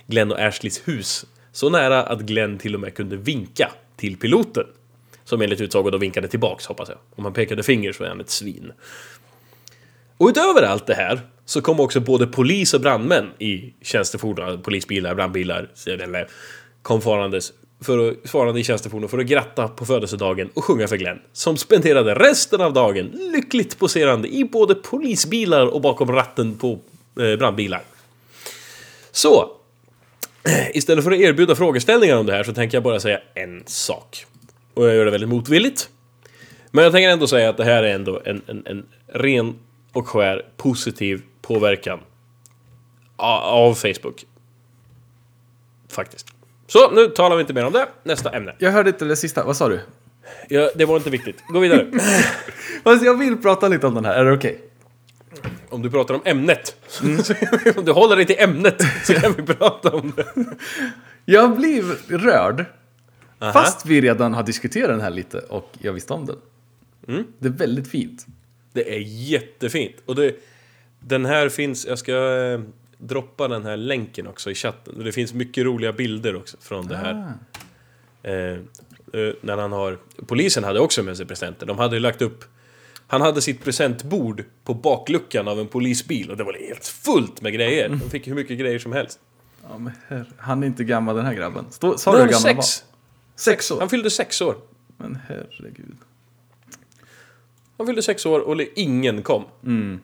[SPEAKER 2] Glenn och Ashleys hus. Så nära att Glenn till och med kunde vinka till piloten. Som enligt utsago då vinkade tillbaks, hoppas jag. Om han pekade finger så är han ett svin. Och utöver allt det här så kom också både polis och brandmän i tjänstefordon, polisbilar, brandbilar, kom farandes för att, svarande i tjänstefordon för att gratta på födelsedagen och sjunga för Glenn. Som spenderade resten av dagen lyckligt poserande i både polisbilar och bakom ratten på eh, brandbilar. Så, eh, istället för att erbjuda frågeställningar om det här så tänker jag bara säga en sak. Och jag gör det väldigt motvilligt. Men jag tänker ändå säga att det här är ändå en, en, en ren och skär positiv påverkan av Facebook. Faktiskt. Så, nu talar vi inte mer om det. Nästa ämne.
[SPEAKER 1] Jag hörde inte det sista, vad sa du?
[SPEAKER 2] Ja, det var inte viktigt. Gå vidare.
[SPEAKER 1] Alltså, jag vill prata lite om den här, är det okej?
[SPEAKER 2] Om du pratar om ämnet. om du håller dig till ämnet så kan vi prata om det.
[SPEAKER 1] Jag blev rörd. Fast vi redan har diskuterat den här lite och jag visste om den.
[SPEAKER 2] Mm.
[SPEAKER 1] Det är väldigt fint.
[SPEAKER 2] Det är jättefint. Och det, den här finns, jag ska eh, droppa den här länken också i chatten. Det finns mycket roliga bilder också från det här.
[SPEAKER 1] Ah.
[SPEAKER 2] Eh, eh, när han har... Polisen hade också med sig presenter. De hade lagt upp... Han hade sitt presentbord på bakluckan av en polisbil och det var helt fullt med grejer. De fick hur mycket grejer som helst.
[SPEAKER 1] Ja, men herre, han är inte gammal den här grabben. Stå, sa du hur gammal han
[SPEAKER 2] sex.
[SPEAKER 1] var? Sex år?
[SPEAKER 2] Han fyllde sex år.
[SPEAKER 1] Men herregud.
[SPEAKER 2] Han fyllde sex år och ingen kom.
[SPEAKER 1] Mm.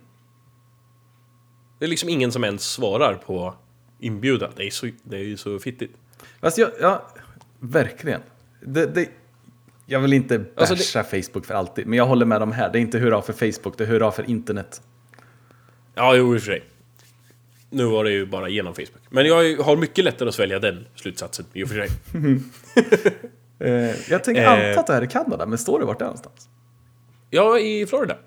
[SPEAKER 2] Det är liksom ingen som ens svarar på inbjudan. Det är, så, det är ju så fittigt.
[SPEAKER 1] Fast jag, jag verkligen. Det, det, jag vill inte
[SPEAKER 2] Alltså,
[SPEAKER 1] basha Facebook för alltid, men jag håller med dem här. Det är inte hurra för Facebook, det är hurra för internet.
[SPEAKER 2] Ja, jo, i och för sig. Nu var det ju bara genom Facebook. Men jag har mycket lättare att svälja den slutsatsen, i och för sig.
[SPEAKER 1] Eh, jag tänker
[SPEAKER 2] Eh.
[SPEAKER 1] anta att det här är Kanada, men står det vart det är någonstans?
[SPEAKER 2] Ja, i Florida.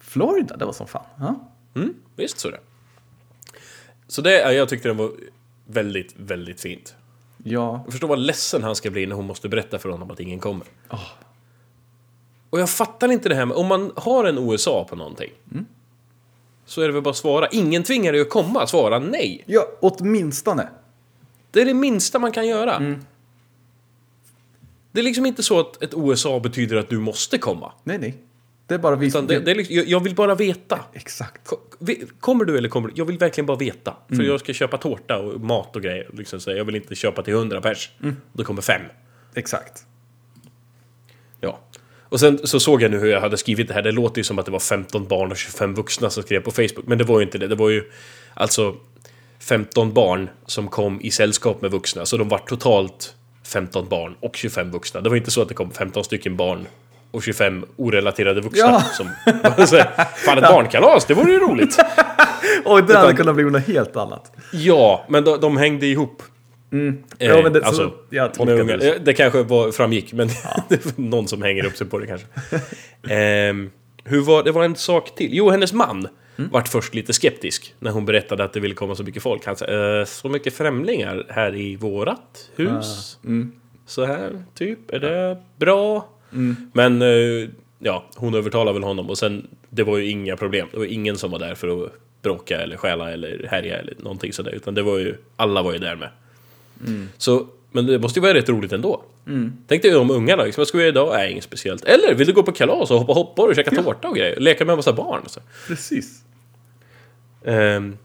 [SPEAKER 1] Florida, det var som fan. Ja.
[SPEAKER 2] Mm, visst så det. Så det, jag tyckte den var väldigt, väldigt fint.
[SPEAKER 1] ja.
[SPEAKER 2] Jag förstår vad ledsen han ska bli när hon måste berätta för honom att ingen kommer. Och jag fattar inte det här med, om man har en OSA på någonting. Så är det väl bara att svara. Ingen tvingar dig att komma, svara nej.
[SPEAKER 1] Ja, åtminstone.
[SPEAKER 2] Det är det minsta man kan göra. Det är liksom inte så att ett OSA betyder att du måste komma.
[SPEAKER 1] Nej, nej. Det är bara vi
[SPEAKER 2] Utan det, det är liksom, jag- jag vill bara veta.
[SPEAKER 1] Exakt.
[SPEAKER 2] Kommer du eller kommer du? Jag vill verkligen bara veta. För jag ska köpa tårta och mat och grejer. Liksom, så jag vill inte köpa till 100 pers. Då kommer fem.
[SPEAKER 1] Exakt.
[SPEAKER 2] Ja. Och sen så såg jag nu hur jag hade skrivit det här. Det låter ju som att det var 15 barn och 25 vuxna som skrev på Facebook. Men det var ju inte det. Det var ju alltså 15 barn som kom i sällskap med vuxna. Så de var totalt 15 barn och 25 vuxna. Det var inte så att det kom 15 stycken barn och 25 orelaterade vuxna.
[SPEAKER 1] Ja.
[SPEAKER 2] Som bara så här, Fan, ett barnkalas, det vore ju roligt.
[SPEAKER 1] Och det hade
[SPEAKER 2] Utan-
[SPEAKER 1] kunnat bli något helt annat.
[SPEAKER 2] Ja, men de, de hängde ihop.
[SPEAKER 1] Ja,
[SPEAKER 2] Eh,
[SPEAKER 1] men det,
[SPEAKER 2] alltså,
[SPEAKER 1] så, jag
[SPEAKER 2] ungar.
[SPEAKER 1] det.
[SPEAKER 2] Eh, Det kanske var, framgick, men det var någon som hänger upp sig på det kanske. Ehm, hur var, det var en sak till. Jo, hennes man vart först lite skeptisk när hon berättade att det ville komma så mycket folk. Han sa, eh, så mycket främlingar här i vårat hus. Så här, typ. Är det bra? Men eh, ja, hon övertalade väl honom och sen, det var ju inga problem. Det var ingen som var där för att bråka eller stjäla eller härja eller någonting sådär. Utan det var ju, alla var ju där med. Så, men det måste ju vara rätt roligt ändå. Tänk dig om ungarna, liksom, vad ska vi göra idag? Nej, inget speciellt. Eller vill du gå på kalas och hoppa hoppar och käka tårta och grejer? Leka med en massa barn. Så.
[SPEAKER 1] Precis.
[SPEAKER 2] Ehm,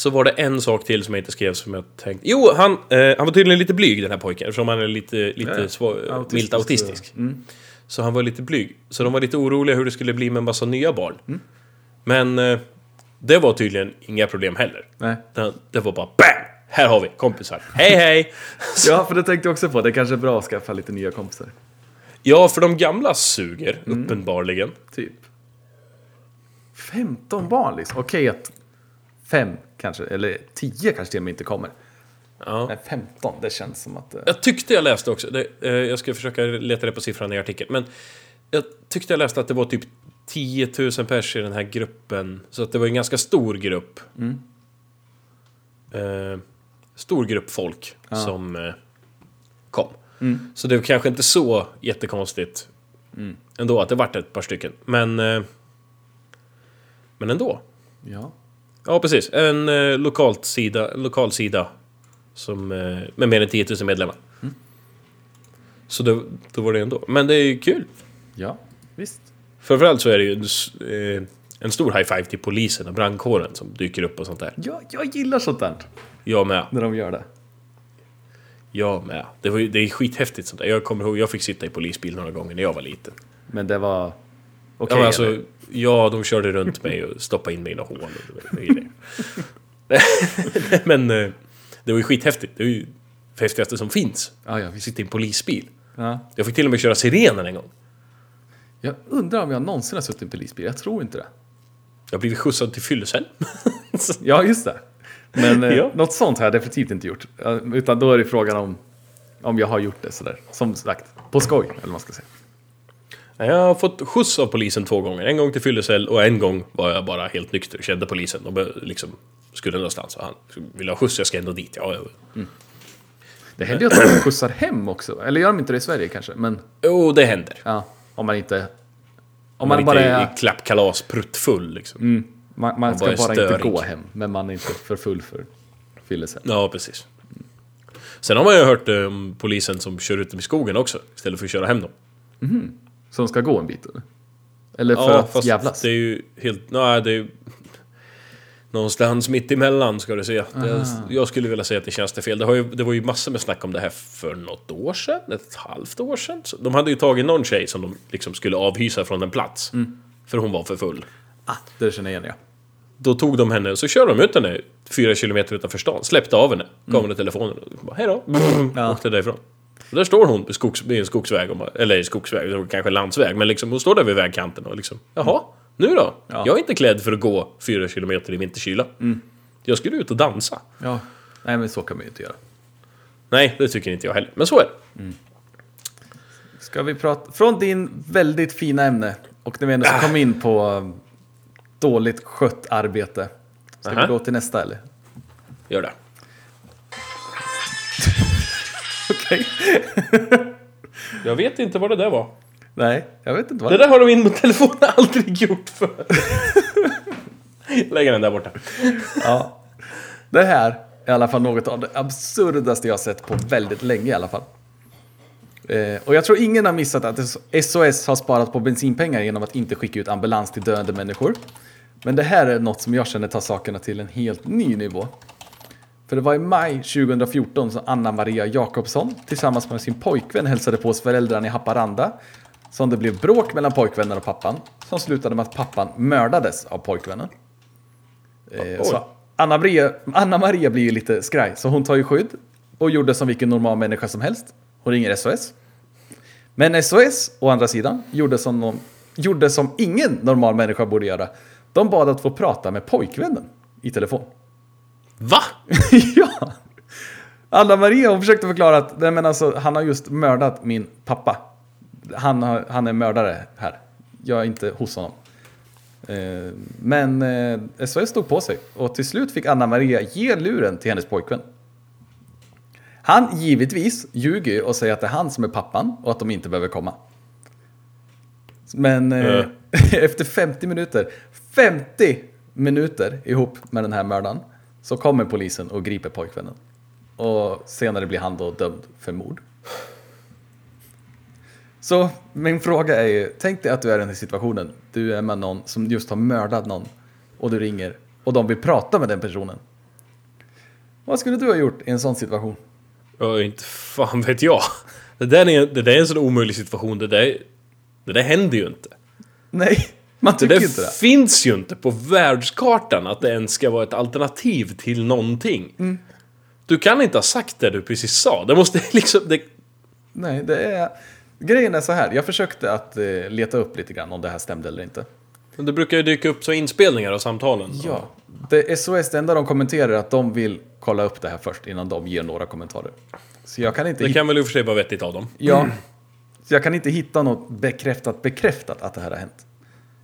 [SPEAKER 2] så var det en sak till som jag inte skrev som jag tänkte... Jo, han, eh, han var tydligen lite blyg den här pojken eftersom han är lite, lite
[SPEAKER 1] Ja,
[SPEAKER 2] svår,
[SPEAKER 1] autistisk,
[SPEAKER 2] milt autistisk.
[SPEAKER 1] Mm.
[SPEAKER 2] Så han var lite blyg. Så de var lite oroliga hur det skulle bli med en massa nya barn.
[SPEAKER 1] Mm.
[SPEAKER 2] Men eh, det var tydligen inga problem heller.
[SPEAKER 1] Nej.
[SPEAKER 2] Det, det var bara BAM! Här har vi kompisar. Hej hej!
[SPEAKER 1] Ja, för det tänkte jag också på. Det kanske är bra att skaffa lite nya kompisar.
[SPEAKER 2] Ja, för de gamla suger,
[SPEAKER 1] Mm.
[SPEAKER 2] uppenbarligen.
[SPEAKER 1] Typ. 15 barn liksom. Okej att fem kanske, eller 10 kanske till och med inte kommer.
[SPEAKER 2] Ja.
[SPEAKER 1] Men 15, det känns som att... eh,
[SPEAKER 2] Jag tyckte jag läste också, det, eh, jag ska försöka leta rätt på siffran i artikeln, men jag tyckte jag läste att det var typ 10 000 pers i den här gruppen, så att det var en ganska stor grupp. Eh, stor grupp folk som eh, kom. Så det var kanske inte så jättekonstigt ändå att det vart ett par stycken, men... Eh, men ändå.
[SPEAKER 1] Ja.
[SPEAKER 2] Ja, precis. En eh, lokalt sida, lokal sida som, eh, med mer än 10 000 medlemmar. Så då, då var det ändå. Men det är ju kul.
[SPEAKER 1] Ja, visst.
[SPEAKER 2] Framförallt så är det ju en, eh, en stor high five till polisen och brandkåren som dyker upp och sånt där.
[SPEAKER 1] Ja, jag gillar sånt där.
[SPEAKER 2] Jag med.
[SPEAKER 1] När de gör det.
[SPEAKER 2] Jag med. Det, var ju, det är skithäftigt sånt där. Jag kommer ihåg, jag fick sitta i polisbil några gånger när jag var liten.
[SPEAKER 1] Men det var...
[SPEAKER 2] Ja,
[SPEAKER 1] Okej.
[SPEAKER 2] men alltså,
[SPEAKER 1] eller?
[SPEAKER 2] ja, de körde runt mig och stoppade in mig i några hål. Och det men eh, det var ju skithäftigt. Det är ju det häftigaste som finns.
[SPEAKER 1] ja, ja, visst.
[SPEAKER 2] Sitta i en polisbil.
[SPEAKER 1] Ja.
[SPEAKER 2] Jag fick till och med köra sirenen en gång.
[SPEAKER 1] Jag undrar om jag någonsin har suttit i en polisbil. Jag tror inte det.
[SPEAKER 2] Jag har blivit skjutsad till fyllecell.
[SPEAKER 1] Ja, just det. Men eh,
[SPEAKER 2] Ja.
[SPEAKER 1] något sånt har jag definitivt inte gjort. Utan då är det frågan om om jag har gjort det sådär. Som sagt, på skoj, eller vad man ska säga.
[SPEAKER 2] Jag har fått skjuts av polisen två gånger. En gång till fyllecell och en gång var jag bara helt nykter och kände polisen. De be- liksom skulle någonstans och han ville ha skjuts, jag ska ändå dit. Ja, ja.
[SPEAKER 1] Det händer ju att de skjutsar hem också. Eller gör de inte det i Sverige kanske? Men
[SPEAKER 2] Jo, det händer.
[SPEAKER 1] ja, om man inte... Om
[SPEAKER 2] Om
[SPEAKER 1] man,
[SPEAKER 2] man,
[SPEAKER 1] bara
[SPEAKER 2] inte
[SPEAKER 1] är...
[SPEAKER 2] är klappkalas pruttfull liksom.
[SPEAKER 1] Man, man ska
[SPEAKER 2] bara
[SPEAKER 1] bara inte gå hem, men man är inte för full för fyllelse.
[SPEAKER 2] Ja, precis. Sen har man ju hört eh, om polisen som kör ut dem i skogen också, istället för att köra hem dem.
[SPEAKER 1] Som ska gå en bit eller? Eller för
[SPEAKER 2] Ja,
[SPEAKER 1] att
[SPEAKER 2] fast
[SPEAKER 1] jävlas?
[SPEAKER 2] det är ju helt... Nej, det är ju... Någonstans mitt emellan ska du se. Det, jag skulle vilja säga att det känns det fel. Det, har ju, det var ju massor med snack om det här för något år sedan, ett halvt år sedan. Så de hade ju tagit någon tjej som de liksom skulle avhysa från en plats. För hon var för full.
[SPEAKER 1] Ah, det känner jag igen ja.
[SPEAKER 2] Då tog de henne och så körde de ut henne fyra kilometer utanför stan, släppte av henne, gav henne telefonen och bara hej då.
[SPEAKER 1] Ja.
[SPEAKER 2] Åkte därifrån. Och där står hon skogs, vid en skogsväg, eller skogsväg, kanske landsväg, men liksom hon står där vid vägkanten och liksom jaha, nu då?
[SPEAKER 1] Ja.
[SPEAKER 2] Jag är inte klädd för att gå fyra kilometer i vinterkyla. Jag skulle ut och dansa.
[SPEAKER 1] ja. Nej, men så kan man ju inte göra.
[SPEAKER 2] Nej, det tycker inte jag heller. Men så är det.
[SPEAKER 1] Ska vi prata... Från din väldigt fina ämne och när vi ändå ska komma in på um, dåligt skött arbete. Ska
[SPEAKER 2] Aha.
[SPEAKER 1] vi gå till nästa eller?
[SPEAKER 2] Gör det.
[SPEAKER 1] Okej.
[SPEAKER 2] Jag vet inte vad det där var.
[SPEAKER 1] Nej, jag vet inte vad
[SPEAKER 2] Det där har de in på telefonen aldrig gjort för. Lägger den där borta.
[SPEAKER 1] Ja. Det här är i alla fall något av det absurdaste jag sett på väldigt länge i alla fall. Eh, och jag tror ingen har missat att SOS har sparat på bensinpengar genom att inte skicka ut ambulans till döende människor. Men det här är något som jag känner tar sakerna till en helt ny nivå. För det var i maj 2014 som Anna Maria Jakobsson tillsammans med sin pojkvän hälsade på hos föräldrarna i Haparanda. Som det blev bråk mellan pojkvännen och pappan. Som slutade med att pappan mördades av pojkvännen. Eh, så Anna Maria, Anna Maria blir ju lite skraj, så hon tar ju skydd och gjorde som vilken normal människa som helst. Hon ringer SOS. Men SOS, å andra sidan, gjorde som, de, gjorde som ingen normal människa borde göra. De bad att få prata med pojkvännen i telefon.
[SPEAKER 2] Va?
[SPEAKER 1] ja! Anna Maria hon försökte förklara att nej, men alltså, han har just mördat min pappa. Han, har, han är mördare här. Jag är inte hos honom. Eh, men eh, SOS stod på sig och till slut fick Anna Maria ge luren till hennes pojkvän. Han givetvis ljuger ju och säger att det är han som är pappan och att de inte behöver komma. Men eh,
[SPEAKER 2] Eh.
[SPEAKER 1] efter 50 minuter, 50 minuter ihop med den här mördaren så kommer polisen och griper pojkvännen. Och senare blir han då dömd för mord. Så min fråga är ju, tänk dig att du är i den här situationen. Du är med någon som just har mördat någon och du ringer och de vill prata med den personen. Vad skulle du ha gjort i en sån situation?
[SPEAKER 2] Ja, inte fan vet jag. Det där är, det där är en sån omöjlig situation. Det där, det där händer ju inte.
[SPEAKER 1] Nej, man
[SPEAKER 2] Det
[SPEAKER 1] tycker
[SPEAKER 2] där
[SPEAKER 1] inte det.
[SPEAKER 2] finns ju inte på världskartan att det ens ska vara ett alternativ till någonting.
[SPEAKER 1] Mm.
[SPEAKER 2] Du kan inte ha sagt det du precis sa. Det måste liksom... Det,
[SPEAKER 1] Nej, det är... Grejen är så här, jag försökte att eh, leta upp lite grann om det här stämde eller inte.
[SPEAKER 2] det brukar ju dyka upp så inspelningar av samtalen.
[SPEAKER 1] Ja, det är SOS, det enda de kommenterar är att de vill kolla upp det här först innan de ger några kommentarer. Så jag kan inte,
[SPEAKER 2] Det kan väl i och för sig vara vettigt av dem.
[SPEAKER 1] ja, så jag kan inte hitta något bekräftat bekräftat att det här har hänt.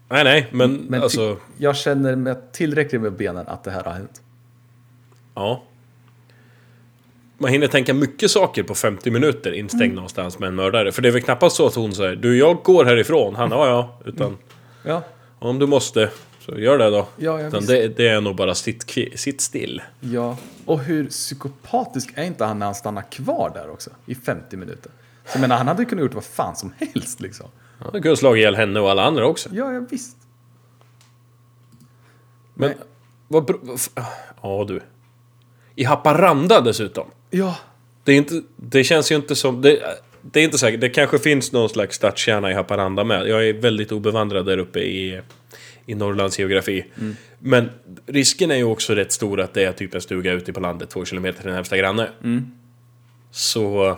[SPEAKER 2] Nej, nej, men,
[SPEAKER 1] Men
[SPEAKER 2] alltså...
[SPEAKER 1] jag känner mig tillräckligt med benen att det här har hänt.
[SPEAKER 2] Ja. Man hinner tänka mycket saker på 50 minuter instängd
[SPEAKER 1] Mm.
[SPEAKER 2] någonstans med en mördare. För det är väl knappast så att hon säger Du, jag går härifrån. Han, ja, ja. Utan
[SPEAKER 1] Ja,
[SPEAKER 2] om du måste, så gör det då.
[SPEAKER 1] Ja, ja,
[SPEAKER 2] Utan
[SPEAKER 1] visst.
[SPEAKER 2] det, det är nog bara sitt, sitt still.
[SPEAKER 1] ja. Och hur psykopatisk är inte han när han stannar kvar där också? I 50 minuter. Så jag menar, han hade kunnat gjort vad fan som helst liksom.
[SPEAKER 2] Han kunde ha slagit ihjäl henne och alla andra också.
[SPEAKER 1] Ja, ja visst.
[SPEAKER 2] Men
[SPEAKER 1] Nej.
[SPEAKER 2] vad vad Ja du. I Haparanda dessutom.
[SPEAKER 1] Ja,
[SPEAKER 2] Det, är inte, det känns ju inte som... Det, det är inte säkert. Det kanske finns någon slags stadskärna i Haparanda med. Jag är väldigt obevandrad där uppe i, i Norrlands geografi. Men risken är ju också rätt stor att det är typ en stuga ute på landet två kilometer till närmsta granne. Så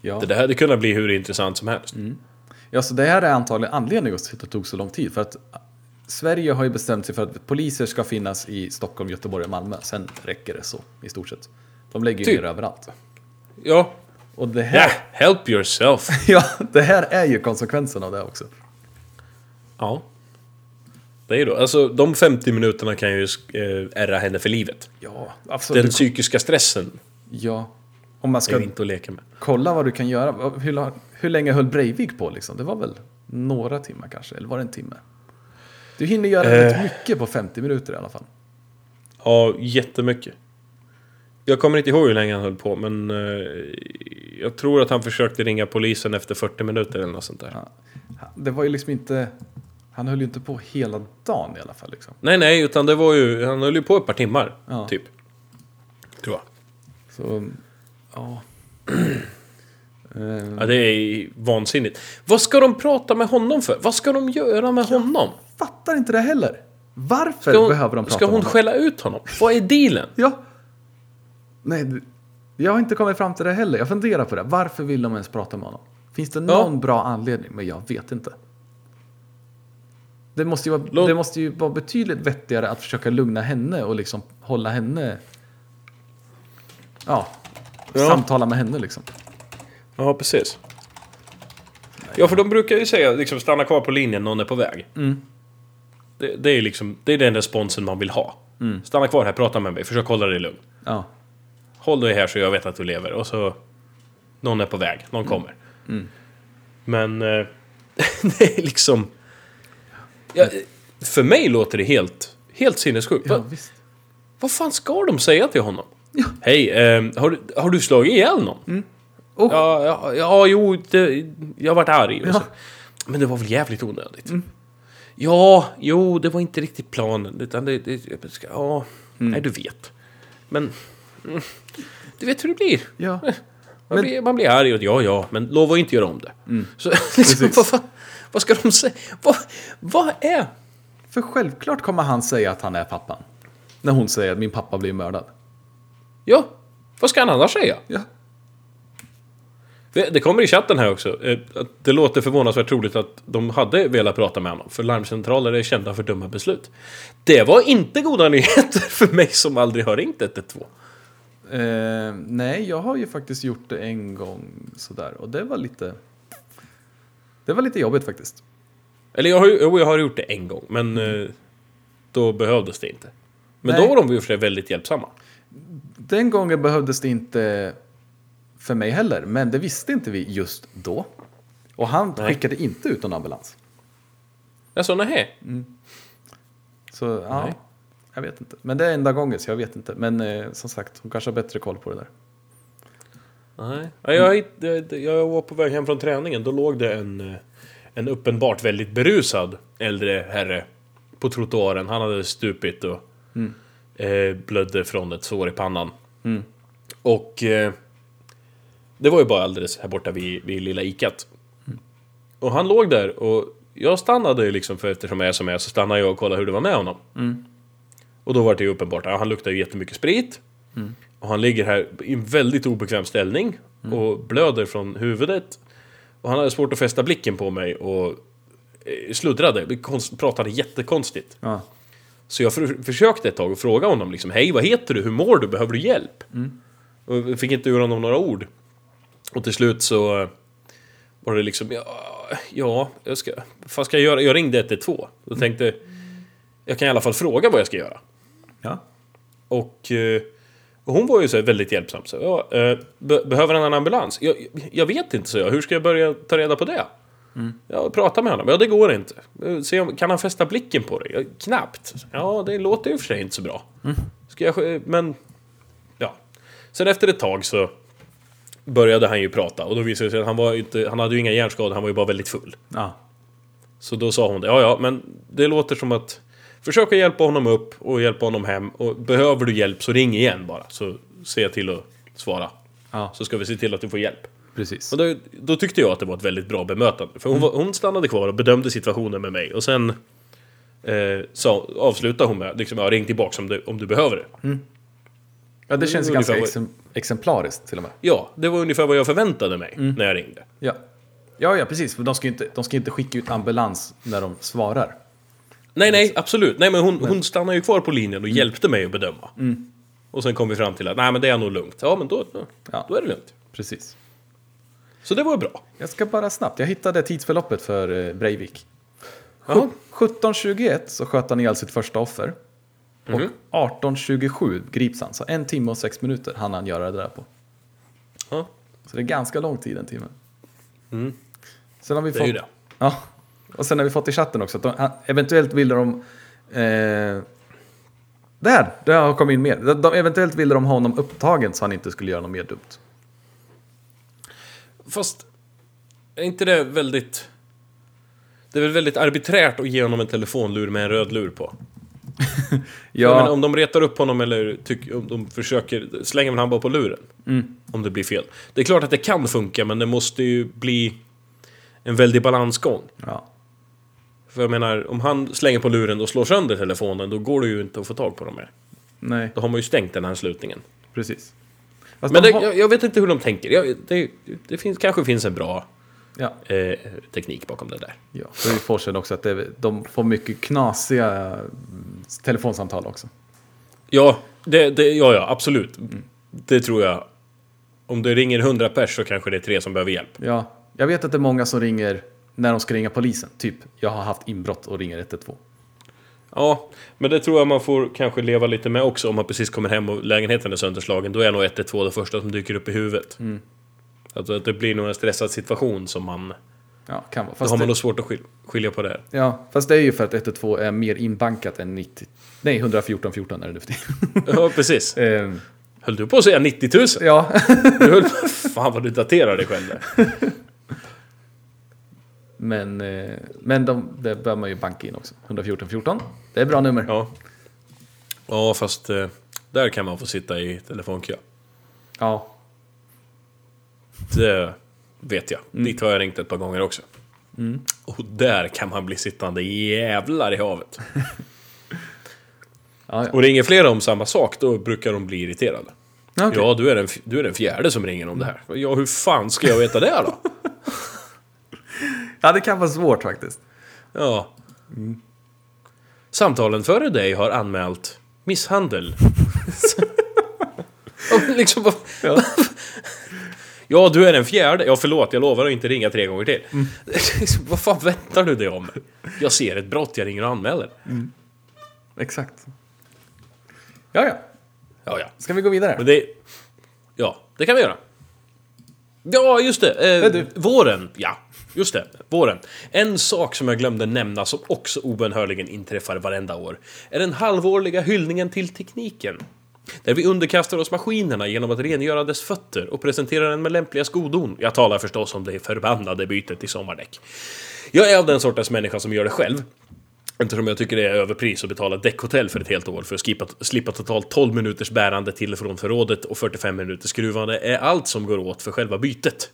[SPEAKER 1] ja.
[SPEAKER 2] det där hade kunnat bli hur intressant som helst.
[SPEAKER 1] Ja, så det här är antagligen anledningen till att det tog så lång tid. För att Sverige har ju bestämt sig för att poliser ska finnas i Stockholm, Göteborg och Malmö. Sen räcker det så, i stort sett. De lägger ju
[SPEAKER 2] Typ.
[SPEAKER 1] ner överallt.
[SPEAKER 2] Ja,
[SPEAKER 1] Och det här,
[SPEAKER 2] help yourself.
[SPEAKER 1] ja, det här är ju konsekvensen av det också.
[SPEAKER 2] Ja. Det är ju då. Alltså de 50 minuterna kan ju eh, ärra henne för livet.
[SPEAKER 1] Ja, absolut.
[SPEAKER 2] Den psykiska stressen
[SPEAKER 1] Ja. Om man ska
[SPEAKER 2] inte att leka med.
[SPEAKER 1] kolla vad du kan göra. Hur, hur länge höll Breivik på liksom? Det var väl några timmar kanske? Eller var det en timme? Du hinner göra
[SPEAKER 2] Eh.
[SPEAKER 1] rätt mycket på 50 minuter i alla fall.
[SPEAKER 2] Ja, jättemycket. Jag kommer inte ihåg hur länge han höll på, men eh, jag tror att han försökte ringa polisen efter 40 minuter eller något sånt där.
[SPEAKER 1] Ja. Det var ju liksom inte... Han höll ju inte på hela dagen i alla fall. Liksom.
[SPEAKER 2] Nej, nej, utan det var ju... Han höll ju på ett par timmar,
[SPEAKER 1] Ja.
[SPEAKER 2] typ. Tror jag.
[SPEAKER 1] Så, ja.
[SPEAKER 2] Ja, det är vansinnigt. Vad ska de prata med honom för? Vad ska de göra med honom?
[SPEAKER 1] fattar inte det heller. Varför
[SPEAKER 2] Ska hon,
[SPEAKER 1] behöver de prata
[SPEAKER 2] ska
[SPEAKER 1] om
[SPEAKER 2] hon
[SPEAKER 1] honom?
[SPEAKER 2] skälla ut honom? Vad är dealen?
[SPEAKER 1] Ja. Nej, jag har inte kommit fram till det heller. Jag funderar på det. Varför vill de ens prata med honom? Finns det någon bra anledning? Men jag vet inte. Det måste, ju vara,
[SPEAKER 2] Låt-
[SPEAKER 1] det måste ju vara betydligt vettigare att försöka lugna henne och liksom hålla henne... Ja,
[SPEAKER 2] Ja.
[SPEAKER 1] samtala med henne liksom.
[SPEAKER 2] Ja, precis. Ja, för de brukar ju säga liksom stanna kvar på linjen, någon är på väg.
[SPEAKER 1] Mm.
[SPEAKER 2] Det, det är liksom, det är den responsen man vill ha.
[SPEAKER 1] Mm.
[SPEAKER 2] Stanna kvar här, prata med mig, försök hålla dig lugn.
[SPEAKER 1] Ja.
[SPEAKER 2] Håll dig här så jag vet att du lever. Och så... Någon är på väg, någon kommer.
[SPEAKER 1] Mm.
[SPEAKER 2] Men... Eh, det är liksom... Ja, för mig låter det helt, helt sinnessjukt.
[SPEAKER 1] ja,
[SPEAKER 2] Va, vad fan ska de säga till honom? Hej, eh, har, du- har du slagit ihjäl någon?
[SPEAKER 1] Oh.
[SPEAKER 2] Ja, ja, ja, jo, det, jag har varit arg. Och
[SPEAKER 1] Ja.
[SPEAKER 2] Men det var väl jävligt onödigt. Ja, jo, det var inte riktigt planen. Utan det, det, ja, nej, du vet. Men... Mm, du vet hur det blir.
[SPEAKER 1] Ja.
[SPEAKER 2] Man,
[SPEAKER 1] Men-
[SPEAKER 2] blir, man blir arg och ja, ja, men lova att inte göra om det. Så liksom, vad, vad ska de säga? Vad, vad är...
[SPEAKER 1] För självklart kommer han säga att han är pappan. När hon säger att min pappa blir mördad.
[SPEAKER 2] Ja, vad ska han annars säga?
[SPEAKER 1] Ja.
[SPEAKER 2] Det det kommer i chatten här också. eh, Det låter förvånansvärt troligt att de hade velat prata med honom. För larmcentraler är kända för dumma beslut. Det var inte goda nyheter för mig som aldrig har ringt 112.
[SPEAKER 1] Eh, nej, jag har ju faktiskt gjort det en gång sådär. Och det var lite... Det var lite jobbigt faktiskt.
[SPEAKER 2] Eller jag har, jo, jag har gjort det en gång, men eh, då behövdes det inte. Men
[SPEAKER 1] Nej.
[SPEAKER 2] då var de ju för väldigt hjälpsamma.
[SPEAKER 1] Den gången behövdes det inte för mig heller. Men det visste inte vi just då. Och han
[SPEAKER 2] Nej.
[SPEAKER 1] skickade inte ut någon ambulans.
[SPEAKER 2] Jag sa nej.
[SPEAKER 1] Så ja,
[SPEAKER 2] Nej.
[SPEAKER 1] jag vet inte. Men det är enda gången så jag vet inte. Men eh, som sagt, hon kanske har bättre koll på det där.
[SPEAKER 2] Nej. Ja, Jag, hitt- jag var på väg hem från träningen. Då låg det en, eh, en uppenbart väldigt berusad äldre herre på trottoaren. Han hade stupit och eh, blödde från ett sår i pannan. Och eh, det var ju bara alldeles här borta vid, vid lilla ikat. Och han låg där och jag stannade ju liksom, för eftersom jag är som jag är, så stannade jag och kollade hur det var med honom. Och då var det ju uppenbart, ja, han luktar ju jättemycket sprit. Och han ligger här i en väldigt obekväm ställning och blöder från huvudet. Och han hade svårt att fästa blicken på mig och eh, sluddrade, pratade jättekonstigt.
[SPEAKER 1] Ja.
[SPEAKER 2] Så jag för, försökte ett tag och fråga honom liksom Hej, vad heter du? Hur mår du? Behöver du hjälp? Och jag fick inte ur honom några ord. Och till slut så eh, var det liksom Ja, ja jag ska... Vad ska jag göra? Jag ringde 112. Och tänkte Jag kan i alla fall fråga vad jag ska göra.
[SPEAKER 1] Ja.
[SPEAKER 2] Och, eh, och hon var ju så väldigt hjälpsam. Så, ja, eh, be behöver han en ambulans? Jag, jag vet inte, så jag. Hur ska jag börja ta reda på det? Ja, prata med honom. Ja, det går inte. Se om, kan han fästa blicken på dig? Ja, knappt. Ja, det låter ju för sig inte så bra. Ska jag, men... Ja. Sen efter ett tag så började han ju prata och då visade det sig att han var inte, han hade ju inga hjärnskador, han var ju bara väldigt full.
[SPEAKER 1] Ja.
[SPEAKER 2] Så då sa hon det, ja ja, men det låter som att Försök att hjälpa honom upp och hjälpa honom hem och behöver du hjälp så ring igen bara så ser jag till att svara.
[SPEAKER 1] Ja,
[SPEAKER 2] Så ska vi se till att du får hjälp.
[SPEAKER 1] precis.
[SPEAKER 2] Och då, då tyckte jag att det var ett väldigt bra bemötande. För hon, var, hon stannade kvar och bedömde situationen med mig och sen eh, sa, avslutade hon med liksom, ja, ring tillbaka om du, om du behöver det.
[SPEAKER 1] Ja, det känns ganska
[SPEAKER 2] vad-
[SPEAKER 1] exem- exemplariskt till och med.
[SPEAKER 2] Ja, det var ungefär vad jag förväntade mig när jag ringde.
[SPEAKER 1] Ja. Ja, ja, precis. För de ska ju inte, de ska inte skicka ut ambulans när de svarar.
[SPEAKER 2] Nej, nej, absolut. Nej, men hon, hon stannade ju kvar på linjen och hjälpte mig att bedöma. Och sen kom vi fram till att nej, men det är nog lugnt. Ja, men då,
[SPEAKER 1] Ja.
[SPEAKER 2] då är det lugnt.
[SPEAKER 1] Precis.
[SPEAKER 2] Så det var bra.
[SPEAKER 1] Jag ska bara snabbt. Jag hittade tidsförloppet för eh, Breivik.
[SPEAKER 2] Jaha.
[SPEAKER 1] 17.21 så sköt han ihjäl sitt första offer.
[SPEAKER 2] Mhm.
[SPEAKER 1] Och 18.27 grips han. Så en timme och sex minuter hann han göra det där på.
[SPEAKER 2] Ja,
[SPEAKER 1] Så det är ganska lång tid, en timme. Sen har vi
[SPEAKER 2] det är
[SPEAKER 1] fått...
[SPEAKER 2] ju det.
[SPEAKER 1] Ja. Och sen har vi fått i chatten också att de, eventuellt ville de... Eh, där! Det har kommit in mer. De, eventuellt ville de ha honom upptagen så han inte skulle göra något mer dumt.
[SPEAKER 2] Fast, är inte det väldigt... Det är väl väldigt arbiträrt att ge honom en telefonlur med en röd lur på? Jag menar, om de retar upp honom eller tyck, om de försöker... Slänger man han bara på luren? Om det blir fel. Det är klart att det kan funka, men det måste ju bli en väldig balansgång.
[SPEAKER 1] Ja.
[SPEAKER 2] För jag menar, om han slänger på luren och slår sönder telefonen, då går det ju inte att få tag på dem mer.
[SPEAKER 1] Nej,
[SPEAKER 2] Då har man ju stängt den här slutningen.
[SPEAKER 1] precis. Fast
[SPEAKER 2] Men
[SPEAKER 1] de
[SPEAKER 2] det,
[SPEAKER 1] har-
[SPEAKER 2] jag, jag vet inte hur de tänker. Jag, det det finns, kanske finns en bra
[SPEAKER 1] Ja.
[SPEAKER 2] eh, teknik bakom det där.
[SPEAKER 1] Ja, vi får sen också att det, de får mycket knasiga mm, telefonsamtal också.
[SPEAKER 2] Ja, det, det, ja, ja, absolut. Det tror jag. Om det ringer 100 pers så kanske det är tre som behöver hjälp.
[SPEAKER 1] Ja, jag vet att det är många som ringer när de ska ringa polisen. Typ, jag har haft inbrott och ringer 112.
[SPEAKER 2] Ja, men det tror jag man får kanske leva lite med också om man precis kommer hem och lägenheten är sönderslagen. Då är nog 112 det första som dyker upp i huvudet. Alltså att det blir nog en stressad situation som man...
[SPEAKER 1] Ja, kan vara.
[SPEAKER 2] Då
[SPEAKER 1] Fast,
[SPEAKER 2] har man
[SPEAKER 1] det,
[SPEAKER 2] nog svårt att skil, skilja på det
[SPEAKER 1] ja, fast det är ju för att 112 är mer inbankat än 90... Nej, 114 14 är det nu för tiden.
[SPEAKER 2] Ja, precis.
[SPEAKER 1] Ehm,
[SPEAKER 2] Höll du på att säga 90 000?
[SPEAKER 1] ja,
[SPEAKER 2] Du höll, fan vad du daterar dig själv där.
[SPEAKER 1] men, eh, men de, det bör man ju banka in också. 114 14. Det är bra nummer.
[SPEAKER 2] Ja. Ja, fast eh, där kan man få sitta i telefonkö.
[SPEAKER 1] Ja,
[SPEAKER 2] Det vet jag. Dit har jag ringt ett par gånger också. Och där kan man bli sittande jävlar i havet.
[SPEAKER 1] ja, ja.
[SPEAKER 2] Och ringer flera om samma sak, då brukar de bli irriterade.
[SPEAKER 1] Ja, okej.
[SPEAKER 2] Ja, du är, den, du är den fjärde som ringer om det här. Ja, hur fan ska jag veta det då?
[SPEAKER 1] ja, det kan vara svårt faktiskt.
[SPEAKER 2] Ja. Samtalen före dig har anmält misshandel. Liksom,
[SPEAKER 1] Ja.
[SPEAKER 2] Ja, du är den fjärde. Ja, förlåt, jag lovar att inte ringa tre gånger till. Liksom, vad fan väntar du dig om? Jag ser ett brott, jag ringer och anmäler.
[SPEAKER 1] Exakt. Ja, ja.
[SPEAKER 2] Ja, ja.
[SPEAKER 1] Ska vi gå vidare?
[SPEAKER 2] Det... Ja, det kan vi göra. Ja, just det. Eh,
[SPEAKER 1] du.
[SPEAKER 2] våren. Ja, just det. Våren. En sak som jag glömde nämna som också obönhörligen inträffar varenda år är den halvårliga hyllningen till tekniken. Där vi underkastar oss maskinerna genom att rengöra dess fötter och presentera den med lämpliga skodon. Jag talar förstås om det förbannade bytet till sommardäck. Jag är av den sortens människa som gör det själv. Eftersom jag tycker det är överpris att betala däckhotell för ett helt år för att slippa, slippa totalt 12 minuters bärande till och från förrådet och 45 minuters skruvande är allt som går åt för själva bytet.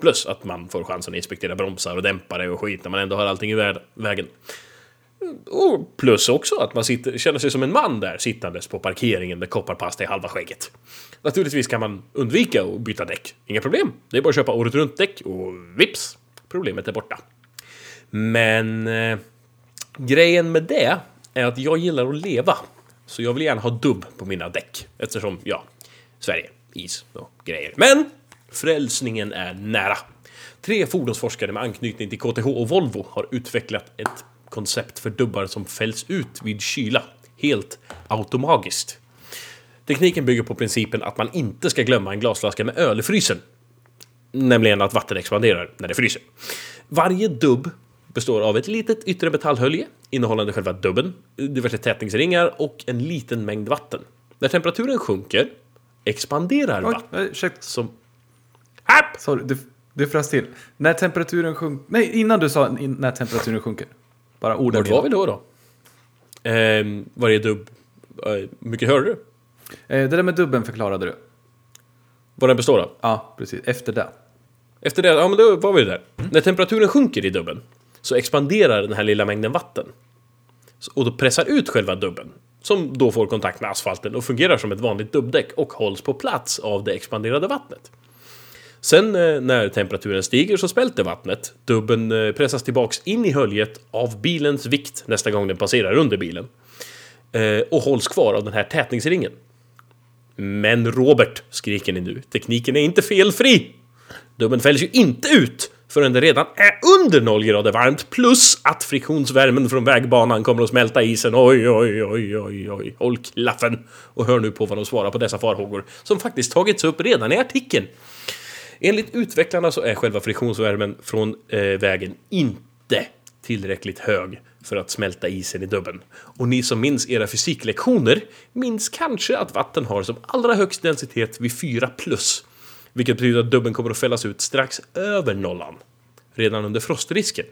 [SPEAKER 2] Plus att man får chansen att inspektera bromsar och dämpare och skit när man ändå har allting i vägen. Och plus också att man sitter, känner sig som en man där sittandes på parkeringen med kopparpasta i halva skägget. Naturligtvis kan man undvika att byta däck. Inga problem. Det är bara att köpa året runt däck och vips, problemet är borta. Men eh, grejen med det är att jag gillar att leva. Så jag vill gärna ha dubb på mina däck. Eftersom, ja, Sverige, is och grejer. Men frälsningen är nära. Tre fordonsforskare med anknytning till KTH och Volvo har utvecklat ett koncept för dubbar som fälls ut vid kyla. Helt automagiskt. Tekniken bygger på principen att man inte ska glömma en glasflaska med öl i frysen. Nämligen att vatten expanderar när det fryser. Varje dubb består av ett litet yttre metallhölje innehållande själva dubben, diverse tätningsringar och en liten mängd vatten. När temperaturen sjunker expanderar
[SPEAKER 1] Oj,
[SPEAKER 2] vatten
[SPEAKER 1] ursäkta.
[SPEAKER 2] som...
[SPEAKER 1] Sorry, du, du frös till. När temperaturen sjunker... Nej, innan du sa när temperaturen sjunker. Bara orden.
[SPEAKER 2] Vart var vi då då? Ehm, varje dubb... Eh, mycket hörde du?
[SPEAKER 1] Eh, det där med dubben förklarade du.
[SPEAKER 2] Vad den består av?
[SPEAKER 1] Ja, precis. Efter det.
[SPEAKER 2] Efter det, ja men då var vi där. När temperaturen sjunker i dubben så expanderar den här lilla mängden vatten. Och då pressar ut själva dubben. Som då får kontakt med asfalten och fungerar som ett vanligt dubbdäck och hålls på plats av det expanderade vattnet. Sen eh, när temperaturen stiger så smälter vattnet. Dubben eh, pressas tillbaks in i höljet av bilens vikt nästa gång den passerar under bilen. Eh, och hålls kvar av den här tätningsringen. Men Robert, skriker ni nu, tekniken är inte felfri! Dubben fälls ju inte ut förrän det redan är under 0 grader varmt plus att friktionsvärmen från vägbanan kommer att smälta isen. Oj, oj, oj, oj, oj. Håll klaffen! Och hör nu på vad de svarar på dessa farhågor som faktiskt tagits upp redan i artikeln. Enligt utvecklarna så är själva friktionsvärmen från eh, vägen inte tillräckligt hög för att smälta isen i dubben. Och ni som minns era fysiklektioner minns kanske att vatten har som allra högst densitet vid 4 plus. Vilket betyder att dubben kommer att fällas ut strax över nollan. Redan under frostrisken.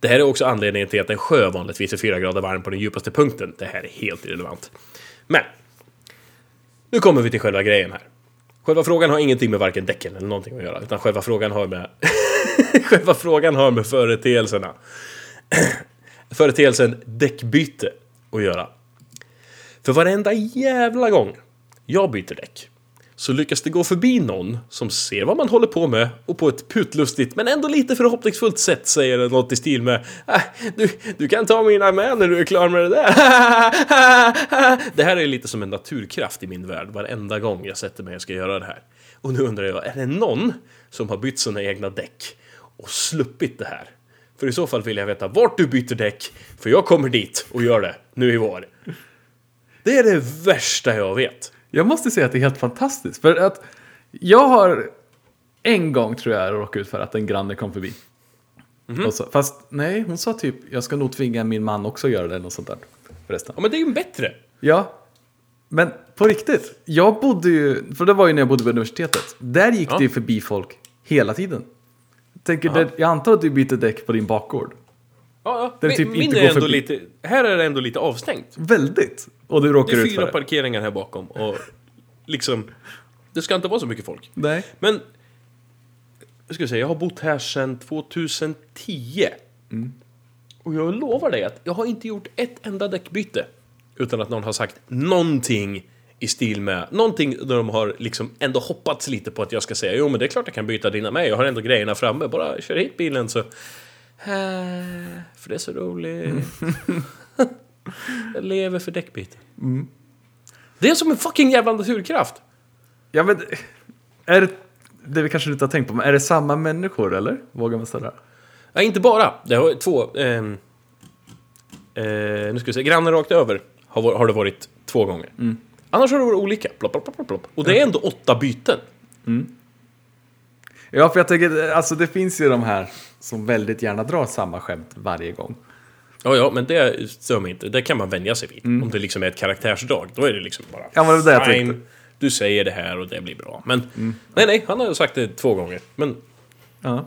[SPEAKER 2] Det här är också anledningen till att en sjö vanligtvis är 4 grader varm på den djupaste punkten. Det här är helt irrelevant. Men. Nu kommer vi till själva grejen här. Själva frågan har ingenting med varken däcken eller någonting att göra, utan själva frågan har med... själva frågan har med företeelserna. Företeelsen däckbyte att göra. För varenda jävla gång jag byter däck så lyckas det gå förbi någon som ser vad man håller på med och på ett putlustigt men ändå lite förhoppningsfullt sätt säger något i stil med "Ah, du, du kan ta mina med när du är klar med det där. det här är lite som en naturkraft i min värld varenda gång jag sätter mig och ska göra det här. Och nu undrar jag, är det någon som har bytt sina egna däck och sluppit det här? För i så fall vill jag veta vart du byter däck, för jag kommer dit och gör det nu i vår. Det är det värsta jag vet.
[SPEAKER 1] Jag måste säga att det är helt fantastiskt. För att jag har en gång tror jag råkat ut för att en granne kom förbi. Och så, fast nej, hon sa typ jag ska nog tvinga min man också att göra det något sånt där. Förresten.
[SPEAKER 2] Ja, men det är ju bättre.
[SPEAKER 1] Ja, men på riktigt. Jag bodde ju, för det var ju när jag bodde på universitetet. Där gick
[SPEAKER 2] Ja.
[SPEAKER 1] det ju förbi folk hela tiden. Jag, tänker, det, jag antar att du byter däck på din bakgård.
[SPEAKER 2] Ja, ja. Min,
[SPEAKER 1] typ
[SPEAKER 2] min
[SPEAKER 1] inte
[SPEAKER 2] är ändå lite... Här är det ändå lite avstängt.
[SPEAKER 1] Väldigt. Och du
[SPEAKER 2] Det
[SPEAKER 1] råkar
[SPEAKER 2] är
[SPEAKER 1] ut
[SPEAKER 2] fyra
[SPEAKER 1] det.
[SPEAKER 2] parkeringar här bakom och liksom... Det ska inte vara så mycket folk.
[SPEAKER 1] Nej.
[SPEAKER 2] Men... Jag ska säga, jag har bott här sedan 2010. Och jag lovar dig att jag har inte gjort ett enda däckbyte. Utan att någon har sagt någonting i stil med... Någonting där de har liksom ändå hoppats lite på att jag ska säga jo men det är klart jag kan byta dina med. Jag har ändå grejerna framme. Bara kör hit bilen så... Äh, För det är så roligt. lever för däckbyte. Det är som en fucking jävla naturkraft.
[SPEAKER 1] Ja men, är det, det vi kanske inte har tänkt på, men är det samma människor eller? Vågar man ställa?
[SPEAKER 2] Nej, inte bara. Det har två... ehm, eh, nu ska vi se. Grannen rakt över har, har det varit två gånger. Annars har det varit olika. Plopp, plopp, plopp, plopp. Och det är ändå åtta byten.
[SPEAKER 1] Ja, för jag tänker, alltså det finns ju de här som väldigt gärna drar samma skämt varje gång.
[SPEAKER 2] Ja, ja, men det stör mig inte. Det kan man vänja sig vid. Om det liksom är ett karaktärsdrag. Då är det liksom bara...
[SPEAKER 1] Ja, men det det jag tänkte.
[SPEAKER 2] du säger det här och det blir bra. Men... Nej, nej, han har ju sagt det två gånger. Men
[SPEAKER 1] Ja.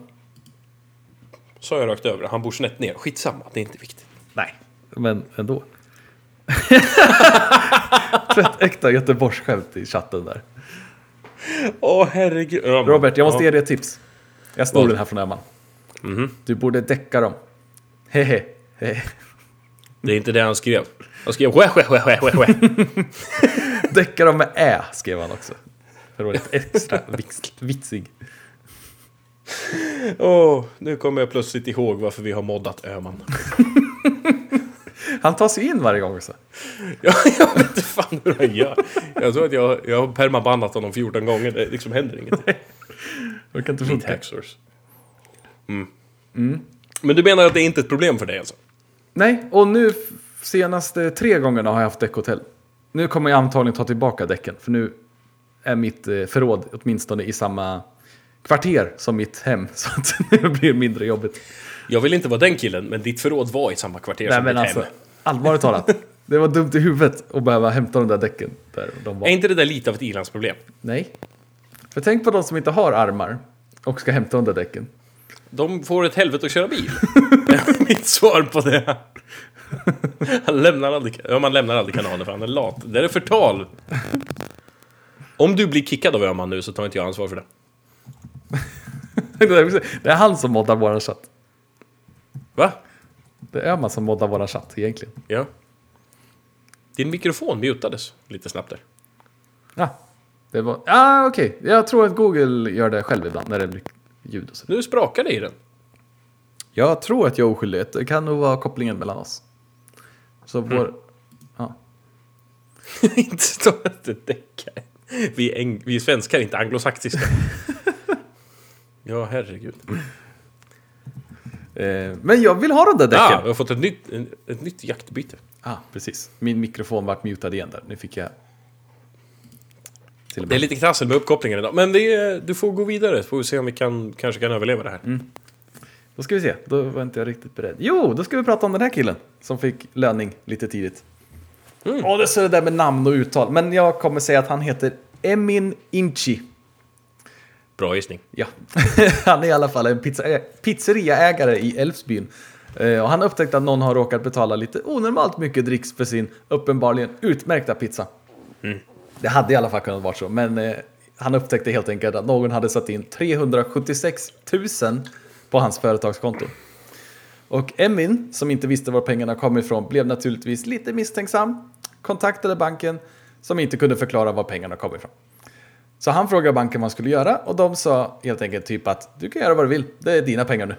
[SPEAKER 2] sa jag rakt över. Han bor snett ner. Skitsamma, det är inte viktigt.
[SPEAKER 1] Nej, men ändå. Fett äkta Göteborgsskämt i chatten där.
[SPEAKER 2] Åh, herregud. Ja, men-
[SPEAKER 1] Robert, jag måste
[SPEAKER 2] ja.
[SPEAKER 1] ge dig ett tips. Jag snor den här från Emma. Du borde däcka dem. Hehe.
[SPEAKER 2] Det är inte det han skrev. Han skrev wä, wä, wä, wä, wä, wä.
[SPEAKER 1] Däcka dem med ä, skrev han också. För att vara lite extra vitsig.
[SPEAKER 2] Åh, nu kommer jag plötsligt ihåg varför vi har moddat Öman.
[SPEAKER 1] Han tar sig in varje gång också.
[SPEAKER 2] Ja, jag vet inte fan hur han gör. Jag tror att jag, jag har permabannat honom 14 gånger. Det liksom händer ingenting.
[SPEAKER 1] Jag kan inte funka.
[SPEAKER 2] hacksource. Mm. Men du menar att det är inte ett problem för dig alltså?
[SPEAKER 1] Nej, och nu senaste tre gångerna har jag haft däckhotell. Nu kommer jag antagligen ta tillbaka däcken, för nu är mitt eh, förråd åtminstone i samma kvarter som mitt hem. Så att det blir mindre jobbigt.
[SPEAKER 2] Jag vill inte vara den killen, men ditt förråd var i samma kvarter
[SPEAKER 1] Nej
[SPEAKER 2] som
[SPEAKER 1] men
[SPEAKER 2] ditt
[SPEAKER 1] alltså,
[SPEAKER 2] hem.
[SPEAKER 1] allvarligt talat. Det var dumt i huvudet att behöva hämta de där däcken. Där de var.
[SPEAKER 2] Är inte det där lite av ett ilandsproblem?
[SPEAKER 1] Nej. För tänk på de som inte har armar och ska hämta de där däcken.
[SPEAKER 2] De får ett helvete att köra bil. Mitt svar på det. Han lämnar aldrig, ja, man lämnar aldrig kanalen för han är lat. Det är förtal. Om du blir kickad av Öhman nu så tar inte jag ansvar för det.
[SPEAKER 1] Det är han som moddar våran chatt.
[SPEAKER 2] Va?
[SPEAKER 1] Det är man som moddar våran chatt egentligen.
[SPEAKER 2] Ja. Din mikrofon mutades lite snabbt där.
[SPEAKER 1] Ja, det var... Ja, okej. Jag tror att Google gör det själv ibland när det blir ljud och så.
[SPEAKER 2] Nu sprakar det i den.
[SPEAKER 1] Jag tror att jag är oskyldig. Det kan nog vara kopplingen mellan oss. Så vår... Ja.
[SPEAKER 2] inte stå att det däckar. Vi, är vi svenskar är inte anglosaxiska. ja, herregud.
[SPEAKER 1] Eh, men jag vill ha de där
[SPEAKER 2] Ja,
[SPEAKER 1] däcken.
[SPEAKER 2] vi har fått ett nytt, ett nytt jaktbyte.
[SPEAKER 1] Ah, precis. Min mikrofon vart mutad igen där. Nu fick jag...
[SPEAKER 2] Det är lite trassel med uppkopplingen idag, men är, du får gå vidare så får vi se om vi kan, kanske kan överleva det här.
[SPEAKER 1] Då ska vi se. Då var inte jag riktigt beredd. Jo, då ska vi prata om den här killen. Som fick löning lite tidigt. Åh, det är så det där med namn och uttal. Men jag kommer säga att han heter Emin Inchi.
[SPEAKER 2] Bra gissning.
[SPEAKER 1] Ja, han är i alla fall en pizza, pizzeriaägare i Älvsbyn. Eh, och han upptäckte att någon har råkat betala lite onormalt mycket dricks för sin uppenbarligen utmärkta pizza. Det hade i alla fall kunnat vara så, men eh, han upptäckte helt enkelt att någon hade satt in 376 000 på hans företagskonto. Och Emin, som inte visste var pengarna kom ifrån, blev naturligtvis lite misstänksam, kontaktade banken, som inte kunde förklara var pengarna kom ifrån. Så han frågade banken vad han skulle göra och de sa helt enkelt typ att du kan göra vad du vill, det är dina pengar nu.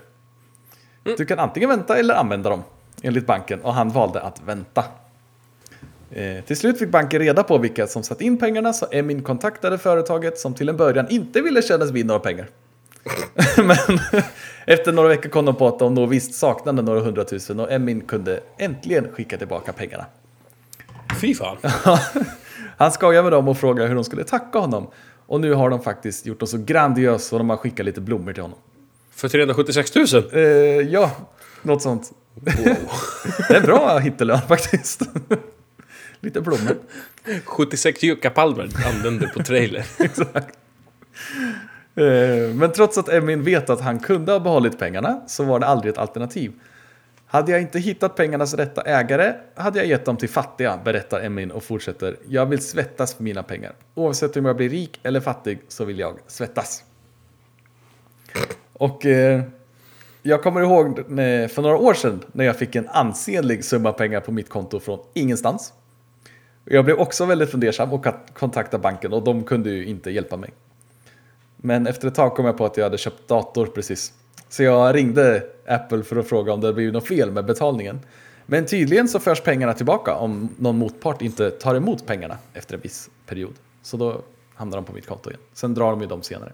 [SPEAKER 1] Du kan antingen vänta eller använda dem, enligt banken. Och han valde att vänta. Eh, till slut fick banken reda på vilka som satt in pengarna så Emin kontaktade företaget som till en början inte ville kännas vid några pengar. Men efter några veckor kom de på att de nog visst saknade några hundratusen och Emin kunde äntligen skicka tillbaka pengarna.
[SPEAKER 2] Fy fan.
[SPEAKER 1] Han skojade med dem och frågade hur de skulle tacka honom. Och nu har de faktiskt gjort något så grandiöst så de har skickat lite blommor till honom.
[SPEAKER 2] För 376 000?
[SPEAKER 1] Eh, ja, något sånt. det är bra hittelön faktiskt. Lite blommor.
[SPEAKER 2] 76 juckapalmer använder på trailer.
[SPEAKER 1] Exakt. Eh, Men trots att Emin vet att han kunde ha behållit pengarna så var det aldrig ett alternativ. Hade jag inte hittat pengarnas rätta ägare hade jag gett dem till fattiga, berättar Emin och fortsätter. Jag vill svettas för mina pengar. Oavsett om jag blir rik eller fattig så vill jag svettas. Och eh, jag kommer ihåg när- för några år sedan när jag fick en ansenlig summa pengar på mitt konto från ingenstans. Jag blev också väldigt fundersam och kontaktade banken och de kunde ju inte hjälpa mig. Men efter ett tag kom jag på att jag hade köpt dator precis. Så jag ringde Apple för att fråga om det blivit något fel med betalningen. Men tydligen så förs pengarna tillbaka om någon motpart inte tar emot pengarna efter en viss period. Så då hamnar de på mitt konto igen. Sen drar de ju dem senare.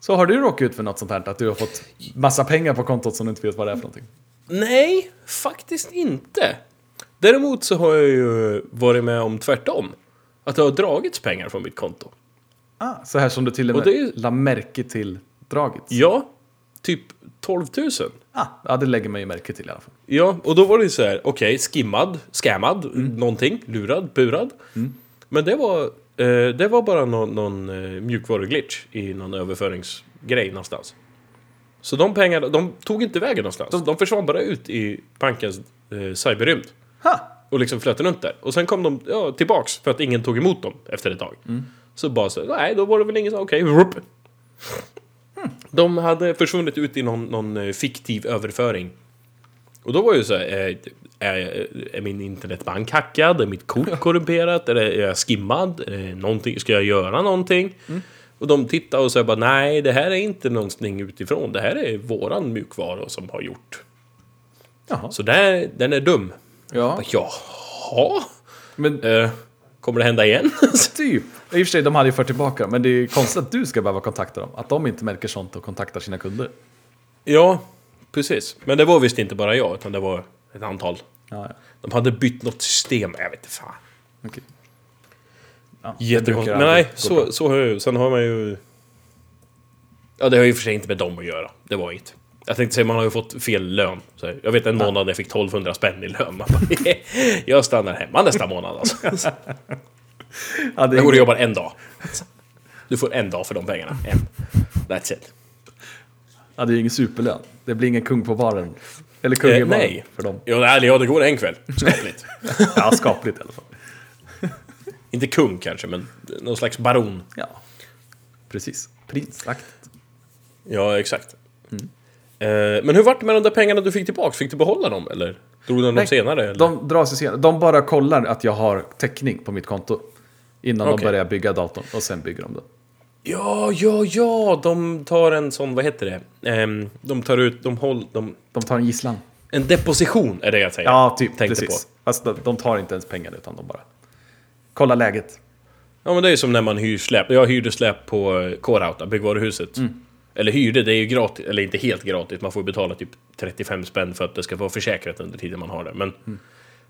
[SPEAKER 1] Så har du råkat ut för något sånt här? Att du har fått massa pengar på kontot som du inte vet vad det är för någonting?
[SPEAKER 2] Nej, faktiskt inte. Däremot så har jag ju varit med om tvärtom. Att det har dragits pengar från mitt konto.
[SPEAKER 1] Ah, så här som du till och
[SPEAKER 2] Och
[SPEAKER 1] med
[SPEAKER 2] det är ju-
[SPEAKER 1] la märke till draget?
[SPEAKER 2] Ja, typ 12 000.
[SPEAKER 1] Ah, ja, det lägger man ju märke till i alla fall.
[SPEAKER 2] Ja, och då var det ju så här, okej, skimmad, scammad, någonting, lurad, burad. Men det var, eh, det var bara någon, någon eh, mjukvaruglitch i någon överföringsgrej någonstans. Så de pengarna, de tog inte vägen någonstans. De, försvann bara ut i bankens eh, cyberrymd.
[SPEAKER 1] Ha!
[SPEAKER 2] Och liksom flöt runt där. Och sen kom de ja, tillbaks för att ingen tog emot dem efter ett tag. Så bara så, nej, då var det väl ingen som, okej, rup. De hade försvunnit ut i någon, någon eh, fiktiv överföring. Och då var ju så här, är, är, är min internetbank hackad? Är mitt kort korrumperat? Är, är jag skimmad? Är ska jag göra någonting? Och de tittade och sa bara, nej, det här är inte någonting utifrån. Det här är våran mjukvara som har gjort.
[SPEAKER 1] Jaha.
[SPEAKER 2] Så där, den är dum.
[SPEAKER 1] Ja,
[SPEAKER 2] Jaha?
[SPEAKER 1] men
[SPEAKER 2] Eh, kommer det hända igen?
[SPEAKER 1] typ. I och för sig, de hade ju fört tillbaka Men det är ju konstigt att du ska behöva kontakta dem. Att de inte märker sånt och kontaktar sina kunder.
[SPEAKER 2] ja, precis. Men det var visst inte bara jag, utan det var ett antal.
[SPEAKER 1] Ja, ja.
[SPEAKER 2] De hade bytt något system, jag vet inte fan.
[SPEAKER 1] Okej. Ja,
[SPEAKER 2] Jättekonstigt. Men nej, så, så har jag ju. Sen har man ju... Ja, det har ju för sig inte med dem att göra. Det var inget. Jag tänkte säga, man har ju fått fel lön. Så jag vet en månad jag fick 1200 spänn i lön. Bara, jag stannar hemma nästa månad alltså.
[SPEAKER 1] Ja, det
[SPEAKER 2] Jag går och jobbar en dag. Du får en dag för de pengarna. En. That's it.
[SPEAKER 1] ja, det är ingen superlön. Det blir ingen kung på baren. Eller kung i
[SPEAKER 2] Eh,
[SPEAKER 1] baren
[SPEAKER 2] nej.
[SPEAKER 1] för dem.
[SPEAKER 2] Ja, ja, det går en kväll. Skapligt.
[SPEAKER 1] Ja, skapligt i alla fall.
[SPEAKER 2] Inte kung kanske, men någon slags baron.
[SPEAKER 1] Ja, precis. Prinsaktigt.
[SPEAKER 2] Ja, exakt. Eh, men hur vart det med de där pengarna du fick tillbaka? Fick du behålla dem eller? Drog du dem senare? Eller?
[SPEAKER 1] De drar sig senare. De bara kollar att jag har täckning på mitt konto. Innan
[SPEAKER 2] Okej.
[SPEAKER 1] de börjar bygga datorn. Och sen bygger de den.
[SPEAKER 2] Ja, ja, ja! De tar en sån, vad heter det? Ehm, de tar ut, de håller, de...
[SPEAKER 1] De tar en gisslan.
[SPEAKER 2] En deposition är det jag säger.
[SPEAKER 1] Ja, typ.
[SPEAKER 2] Tänkte
[SPEAKER 1] precis.
[SPEAKER 2] på.
[SPEAKER 1] De, de tar inte ens pengar utan de bara kollar läget.
[SPEAKER 2] Ja, men det är ju som när man hyr släp. Jag hyrde släp på eh, K-Rauta, byggvaruhuset.
[SPEAKER 1] Mm.
[SPEAKER 2] Eller hyrde, det är ju gratis, eller inte helt gratis. Man får betala typ 35 spänn för att det ska vara försäkrat under tiden man har det. Men,
[SPEAKER 1] Mm.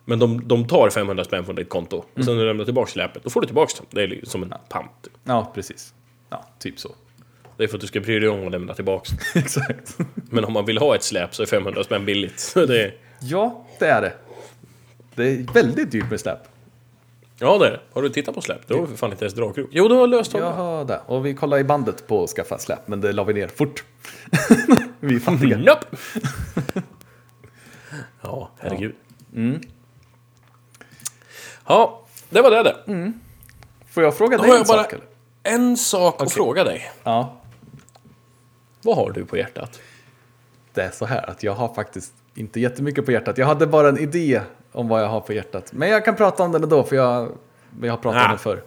[SPEAKER 2] men de, de tar 500 spänn från ditt konto. Och sen när du lämnar tillbaka släpet, då får du tillbaka dem. Det är som en pant.
[SPEAKER 1] Ja, precis. Ja, typ så.
[SPEAKER 2] Det är för att du ska bry dig om att lämna tillbaka.
[SPEAKER 1] Exakt.
[SPEAKER 2] Men om man vill ha ett släp så är 500 spänn billigt. Det är,
[SPEAKER 1] Ja, det är det. Det är väldigt dyrt med släp.
[SPEAKER 2] Ja, det är det. Har du tittat på släp? Det var för fan inte ens dragkrok. Jo, du har löst.
[SPEAKER 1] Jaha, där. Och vi kollade i bandet på att skaffa släp, men det la vi ner fort. vi är fattiga.
[SPEAKER 2] Nope. ja, herregud. Ja, det var det det.
[SPEAKER 1] Får jag fråga
[SPEAKER 2] Då
[SPEAKER 1] dig en sak? Eller?
[SPEAKER 2] en sak att fråga dig.
[SPEAKER 1] Ja,
[SPEAKER 2] Vad har du på hjärtat?
[SPEAKER 1] det är så här att jag har faktiskt inte jättemycket på hjärtat. Jag hade bara en idé om vad jag har på hjärtat. Men jag kan prata om den ändå, för jag, jag har pratat
[SPEAKER 2] Ah.
[SPEAKER 1] om den förr.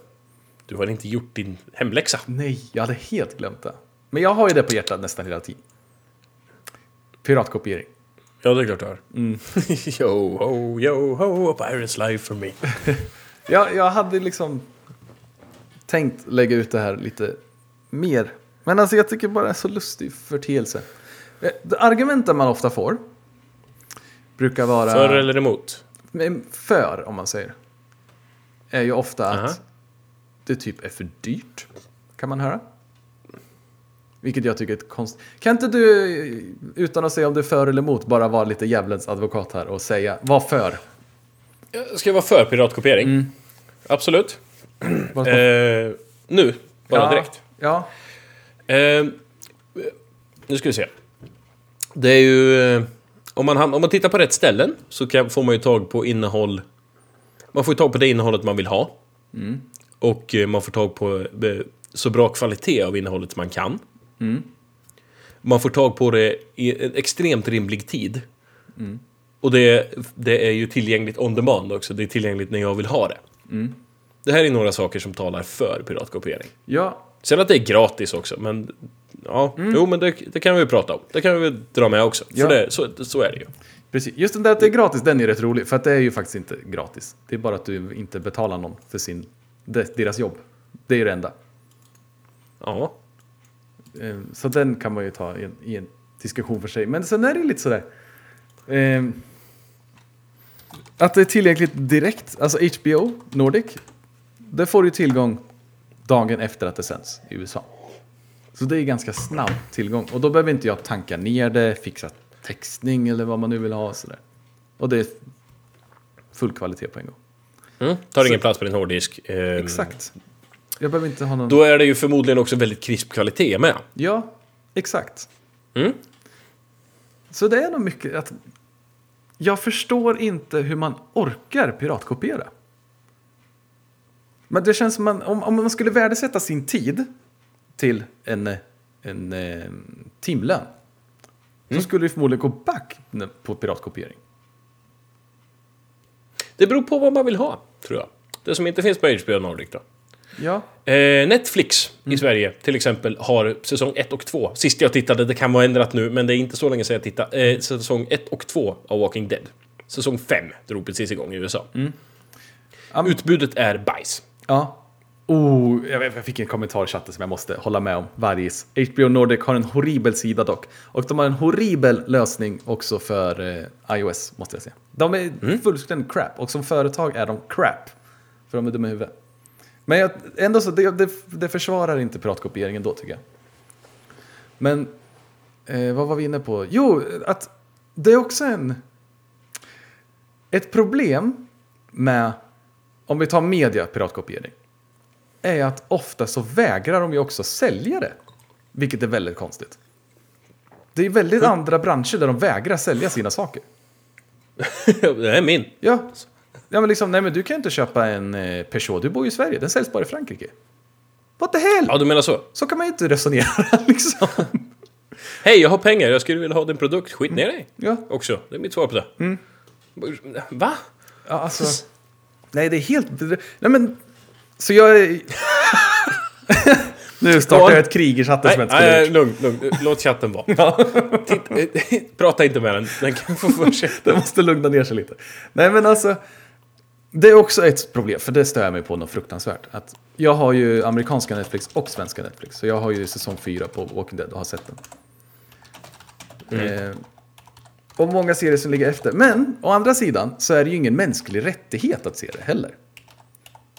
[SPEAKER 2] Du har inte gjort din hemläxa.
[SPEAKER 1] Nej, jag hade helt glömt det. Men jag har ju det på hjärtat nästan hela tiden. Piratkopiering.
[SPEAKER 2] Ja, det är klart du har. yo ho, yo ho, a pirate's life for me.
[SPEAKER 1] Jag, jag hade liksom tänkt lägga ut det här lite mer. Men alltså jag tycker bara det är så lustig förteelse. Eh, Argumenten man ofta får brukar vara...
[SPEAKER 2] För eller emot?
[SPEAKER 1] För, om man säger. Är ju ofta att det typ är för dyrt. Kan man höra. Vilket jag tycker är ett konst... Kan inte du, utan att säga om du är för eller emot, bara vara lite djävulens advokat här och säga vad för?
[SPEAKER 2] Ska jag vara för piratkopiering? Absolut.
[SPEAKER 1] Vad-
[SPEAKER 2] Eh, nu, bara
[SPEAKER 1] ja,
[SPEAKER 2] direkt.
[SPEAKER 1] Ja,
[SPEAKER 2] Eh, nu ska vi se. Det är ju... Om man, om man tittar på rätt ställen så kan, får man ju tag på innehåll... Man får tag på det innehållet man vill ha. Och eh, man får tag på eh, så bra kvalitet av innehållet man kan. Man får tag på det i en extremt rimlig tid. Och det, det är ju tillgängligt on demand också. Det är tillgängligt när jag vill ha det. Det här är några saker som talar för piratkopiering.
[SPEAKER 1] ja,
[SPEAKER 2] Sen att det är gratis också, men... Ja, jo men det, det kan vi prata om. Det kan vi dra med också.
[SPEAKER 1] Ja.
[SPEAKER 2] För det, så, så är det ju.
[SPEAKER 1] Precis. Just den där att det är gratis, den är rätt rolig. För att det är ju faktiskt inte gratis. Det är bara att du inte betalar någon för sin, de- deras jobb. Det är ju det enda.
[SPEAKER 2] Ja.
[SPEAKER 1] Eh, Så den kan man ju ta i en, i en diskussion för sig. Men sen är det lite sådär. Eh, att det är tillgängligt direkt. Alltså HBO Nordic. Det får du tillgång dagen efter att det sänds i USA. Så det är ganska snabb tillgång. Och då behöver inte jag tanka ner det, fixa textning eller vad man nu vill ha. Sådär. Och det är full kvalitet på en gång.
[SPEAKER 2] Mm. Tar
[SPEAKER 1] Så-
[SPEAKER 2] ingen plats på din hårddisk. Ehm,
[SPEAKER 1] Exakt. Jag behöver inte ha någon...
[SPEAKER 2] Då är det ju förmodligen också väldigt krisp kvalitet med.
[SPEAKER 1] Ja, exakt.
[SPEAKER 2] Mm.
[SPEAKER 1] Så det är nog mycket att... Jag förstår inte hur man orkar piratkopiera. Men det känns som man, om, om man skulle värdesätta sin tid till en, en, eh, timlön. Så skulle det förmodligen gå back på piratkopiering.
[SPEAKER 2] Det beror på vad man vill ha, tror jag. Det som inte finns på HBO Nordic då.
[SPEAKER 1] Ja,
[SPEAKER 2] Eh, Netflix i Sverige till exempel har säsong 1 och 2. Sist jag tittade, det kan vara ändrat nu, men det är inte så länge sedan jag tittade. Eh, säsong 1 och 2 av Walking Dead. Säsong 5 drog precis igång i USA.
[SPEAKER 1] Am-
[SPEAKER 2] Utbudet är bajs.
[SPEAKER 1] Ja. Oh, jag, fick en kommentar i chatten som jag måste hålla med om. Vargis. HBO Nordic har en horribel sida dock. Och de har en horribel lösning också för eh, iOS, måste jag säga. De är fullständigt crap. Och som företag är de crap. För de är dumma i huvudet. Men jag, ändå så, det, det, det försvarar inte piratkopieringen då tycker jag. Men, eh, vad var vi inne på? Jo, att det är också en... Ett problem med, om vi tar media piratkopiering, är att ofta så vägrar de ju också sälja det. Vilket är väldigt konstigt. Det är väldigt andra branscher där de vägrar sälja sina saker.
[SPEAKER 2] det är min.
[SPEAKER 1] Ja, ja men liksom, nej men du kan inte köpa en eh, Peugeot, du bor ju i Sverige, den säljs bara i Frankrike. What the hell?
[SPEAKER 2] Ja, du menar så?
[SPEAKER 1] Så kan man ju inte resonera liksom.
[SPEAKER 2] Hej, jag har pengar, jag skulle vilja ha din produkt. Skit ner dig.
[SPEAKER 1] Ja,
[SPEAKER 2] Också. Det är mitt svar på det. Va?
[SPEAKER 1] ja alltså. Nej, det är helt... Nej men, så jag nu startar jag ett krig i chatten
[SPEAKER 2] Nej,
[SPEAKER 1] som jag inte skulle
[SPEAKER 2] nej, lugn, lugn. Låt chatten vara. Titt, eh, prata inte med den. Den kan få för sig.
[SPEAKER 1] Den måste lugna ner sig lite. Nej men alltså, det är också ett problem, för det stör jag mig på något fruktansvärt. Att jag har ju amerikanska Netflix och svenska Netflix, så jag har ju säsong 4 på Walking Dead och har sett den. Eh, och många serier som ligger efter. Men å andra sidan så är det ju ingen mänsklig rättighet att se det heller.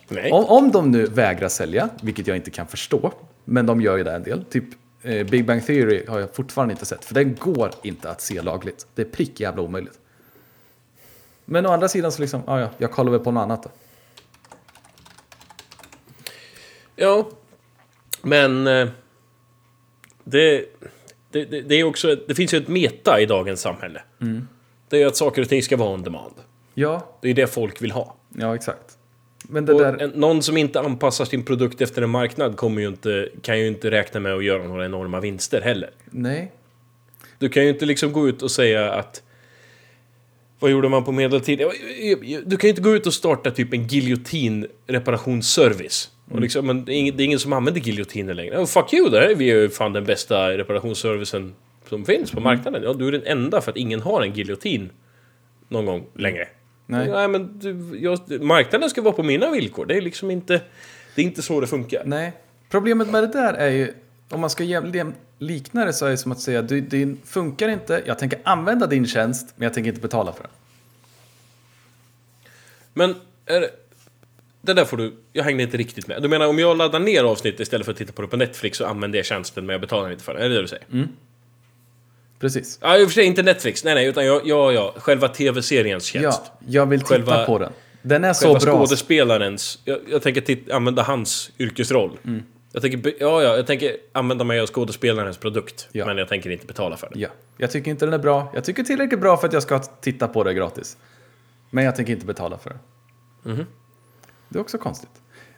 [SPEAKER 2] Nej.
[SPEAKER 1] Om, om de nu vägrar sälja, vilket jag inte kan förstå, men de gör ju det en del. Typ eh, Big Bang Theory har jag fortfarande inte sett, för den går inte att se lagligt. Det är prick jävla omöjligt. Men å andra sidan så liksom, ja, ja, jag kollar väl på något annat då.
[SPEAKER 2] Ja. Men... eh, Det, det, det, det är också... Det finns ju ett meta i dagens samhälle. Det är att saker och ting ska vara on demand.
[SPEAKER 1] Ja,
[SPEAKER 2] Det är det folk vill ha.
[SPEAKER 1] ja exakt. Men det
[SPEAKER 2] Och
[SPEAKER 1] där,
[SPEAKER 2] någon som inte anpassar sin produkt efter en marknad kommer ju inte, kan ju inte räkna med att göra några enorma vinster heller.
[SPEAKER 1] nej.
[SPEAKER 2] Du kan ju inte liksom gå ut och säga att... Vad gjorde man på medeltid? Ja, Du kan ju inte gå ut och starta typ en giljotinreparationsservice. Och liksom, men det, är ingen, det är ingen som använder giljotiner längre. Oh, fuck you, där är vi ju fan den bästa reparationsservicen som finns på marknaden. Ja, du är den enda för att ingen har en giljotin någon gång längre.
[SPEAKER 1] Nej.
[SPEAKER 2] Nej, men du, jag, marknaden ska vara på mina villkor. Det är liksom inte... Det är inte så det funkar.
[SPEAKER 1] Nej. Problemet med det där är ju, om man ska likna det så är det som att säga, det, det funkar inte, jag tänker använda din tjänst, men jag tänker inte betala för den.
[SPEAKER 2] Men är det, det där får du... Jag hängde inte riktigt med. Du menar om jag laddar ner avsnitt istället för att titta på det på Netflix så använder jag tjänsten men jag betalar inte för den? Är det det du säger?
[SPEAKER 1] Precis.
[SPEAKER 2] Ja, i och för sig inte Netflix. Nej, nej, utan jag, ja, ja. Själva tv-seriens tjänst.
[SPEAKER 1] Ja, jag vill titta
[SPEAKER 2] Själva-
[SPEAKER 1] på den. Den är så
[SPEAKER 2] Själva
[SPEAKER 1] bra.
[SPEAKER 2] skådespelarens... Jag, jag tänker titt, använda hans yrkesroll.
[SPEAKER 1] Mm.
[SPEAKER 2] Jag tänker, ja, ja, jag tänker använda mig av skådespelarens produkt.
[SPEAKER 1] Ja.
[SPEAKER 2] Men jag tänker inte betala för den.
[SPEAKER 1] Ja, jag tycker inte den är bra. Jag tycker tillräckligt bra för att jag ska titta på det gratis. Men jag tänker inte betala för det.
[SPEAKER 2] Mhm.
[SPEAKER 1] Det är också konstigt.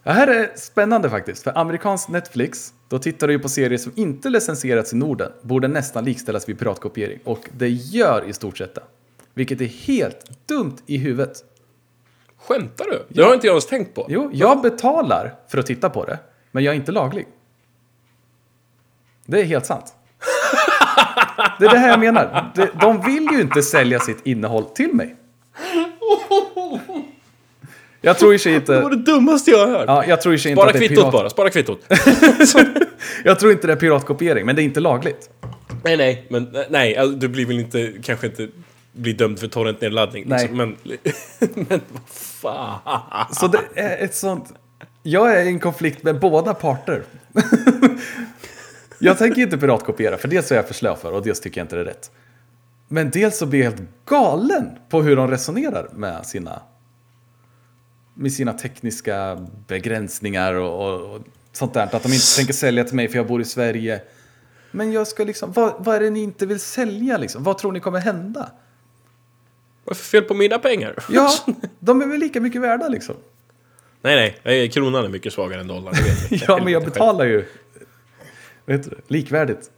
[SPEAKER 1] Det här är spännande faktiskt. För amerikansk Netflix, då tittar du ju på serier som inte licensierats i Norden. Borde nästan likställas vid piratkopiering. Och det gör i stort sett det. Vilket är helt dumt i huvudet.
[SPEAKER 2] Skämtar du? Det har inte jag ens tänkt på.
[SPEAKER 1] Jo, jag betalar för att titta på det. Men jag är inte laglig. Det är helt sant. Det är det här jag menar. De- De vill ju inte sälja sitt innehåll till mig. Jag tror i sig
[SPEAKER 2] Det var
[SPEAKER 1] inte...
[SPEAKER 2] det dummaste jag har hört.
[SPEAKER 1] Ja, jag tror i sig inte
[SPEAKER 2] Spara
[SPEAKER 1] att det är
[SPEAKER 2] kvittot
[SPEAKER 1] pirat...
[SPEAKER 2] bara, spara kvittot.
[SPEAKER 1] Jag tror inte det är piratkopiering, men det är inte lagligt.
[SPEAKER 2] nej, nej, men nej, alltså, du blir väl inte, kanske inte bli dömd för torrentnedladdning.
[SPEAKER 1] Nej.
[SPEAKER 2] Liksom, men, men vad fan.
[SPEAKER 1] Så det är ett sånt... Jag är i en konflikt med båda parter. Jag tänker inte piratkopiera, för dels är jag för slö för och dels tycker jag inte det är rätt. Men dels så blir jag helt galen på hur de resonerar med sina, med sina tekniska begränsningar och, och, och sånt där. Att de inte tänker sälja till mig för jag bor i Sverige. Men jag ska liksom, vad, vad är det ni inte vill sälja liksom? Vad tror ni kommer hända?
[SPEAKER 2] Vad är för fel på mina pengar?
[SPEAKER 1] Ja, de är väl lika mycket värda liksom.
[SPEAKER 2] nej, nej. Kronan är mycket svagare än dollarn.
[SPEAKER 1] Ja, men jag betalar ju vet du, likvärdigt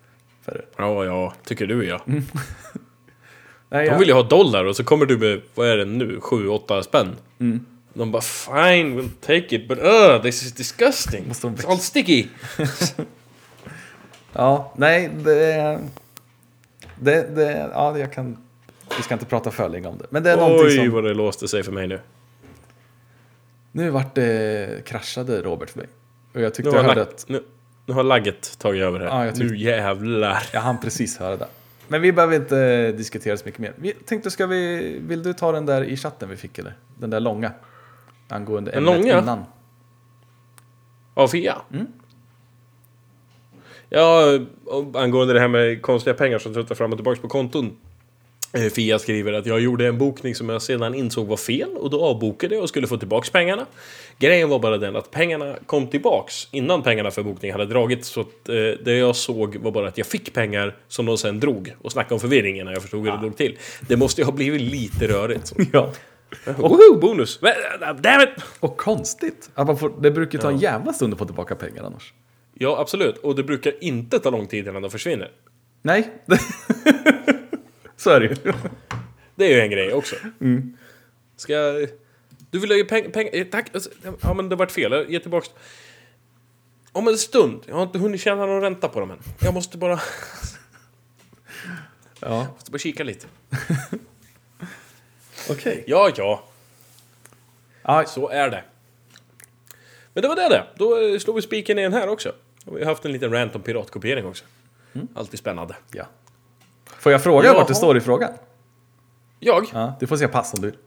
[SPEAKER 1] för det.
[SPEAKER 2] Ja, ja. Tycker du ja.
[SPEAKER 1] Nej,
[SPEAKER 2] De vill ju ha dollar och så kommer du med, vad är det nu, 7-8 spänn. De bara fine, we'll take it, but uh, this is disgusting. It's all sticky.
[SPEAKER 1] ja, nej, det, det, det, ja, jag kan, vi ska inte prata för länge om det. Men det är någonting
[SPEAKER 2] Oj,
[SPEAKER 1] som,
[SPEAKER 2] vad det låste sig för mig nu.
[SPEAKER 1] nu vart det kraschade Robert för mig. Och jag tyckte jag hörde att,
[SPEAKER 2] nu, nu har lagget tagit över här.
[SPEAKER 1] Ja, jag tyckte-
[SPEAKER 2] nu jävlar.
[SPEAKER 1] jag hann precis höra det. Men vi behöver inte diskutera så mycket mer. Vi tänkte, ska vi, vill du ta den där i chatten vi fick eller? Den där långa? Angående
[SPEAKER 2] Den
[SPEAKER 1] ämnet
[SPEAKER 2] långa?
[SPEAKER 1] innan.
[SPEAKER 2] Av Fia?
[SPEAKER 1] Mm.
[SPEAKER 2] Ja, angående det här med konstiga pengar som tröttar fram och tillbaka på konton. Eh, Fia skriver att jag gjorde en bokning som jag sedan insåg var fel och då avbokade jag och skulle få tillbaks pengarna. Grejen var bara den att pengarna kom tillbaks innan pengarna för bokning hade dragits. Så att, eh, det jag såg var bara att jag fick pengar som de sen drog. Och snacka om förvirringen när jag förstod hur det låg till. Det måste ju ha blivit lite rörigt.
[SPEAKER 1] Ja.
[SPEAKER 2] Woho, bonus! Men, Damn it!
[SPEAKER 1] Och konstigt. Att man får, det brukar ta en jävla stund att få tillbaka pengar annars.
[SPEAKER 2] Ja, absolut. Och det brukar inte ta lång tid innan de försvinner.
[SPEAKER 1] Nej. så är det ju.
[SPEAKER 2] Det är ju en grej också. Ska jag... Du vill ha pengar... Peng, eh, tack! Alltså, Ja, men det vart fel. Jag ger tillbaks... Om en stund. Jag har inte hunnit tjäna någon ränta på dem än. Jag måste bara...
[SPEAKER 1] Ja,
[SPEAKER 2] måste bara kika lite.
[SPEAKER 1] okej.
[SPEAKER 2] Ja, ja.
[SPEAKER 1] Ja,
[SPEAKER 2] Så är det. Men det var det det. Då eh, slår vi spiken igen här också. Och vi har haft en liten rant om piratkopiering också. Alltid spännande.
[SPEAKER 1] ja. Får jag fråga
[SPEAKER 2] Jaha.
[SPEAKER 1] vart det står i frågan?
[SPEAKER 2] Jag?
[SPEAKER 1] Ja, du får säga pass om du vill.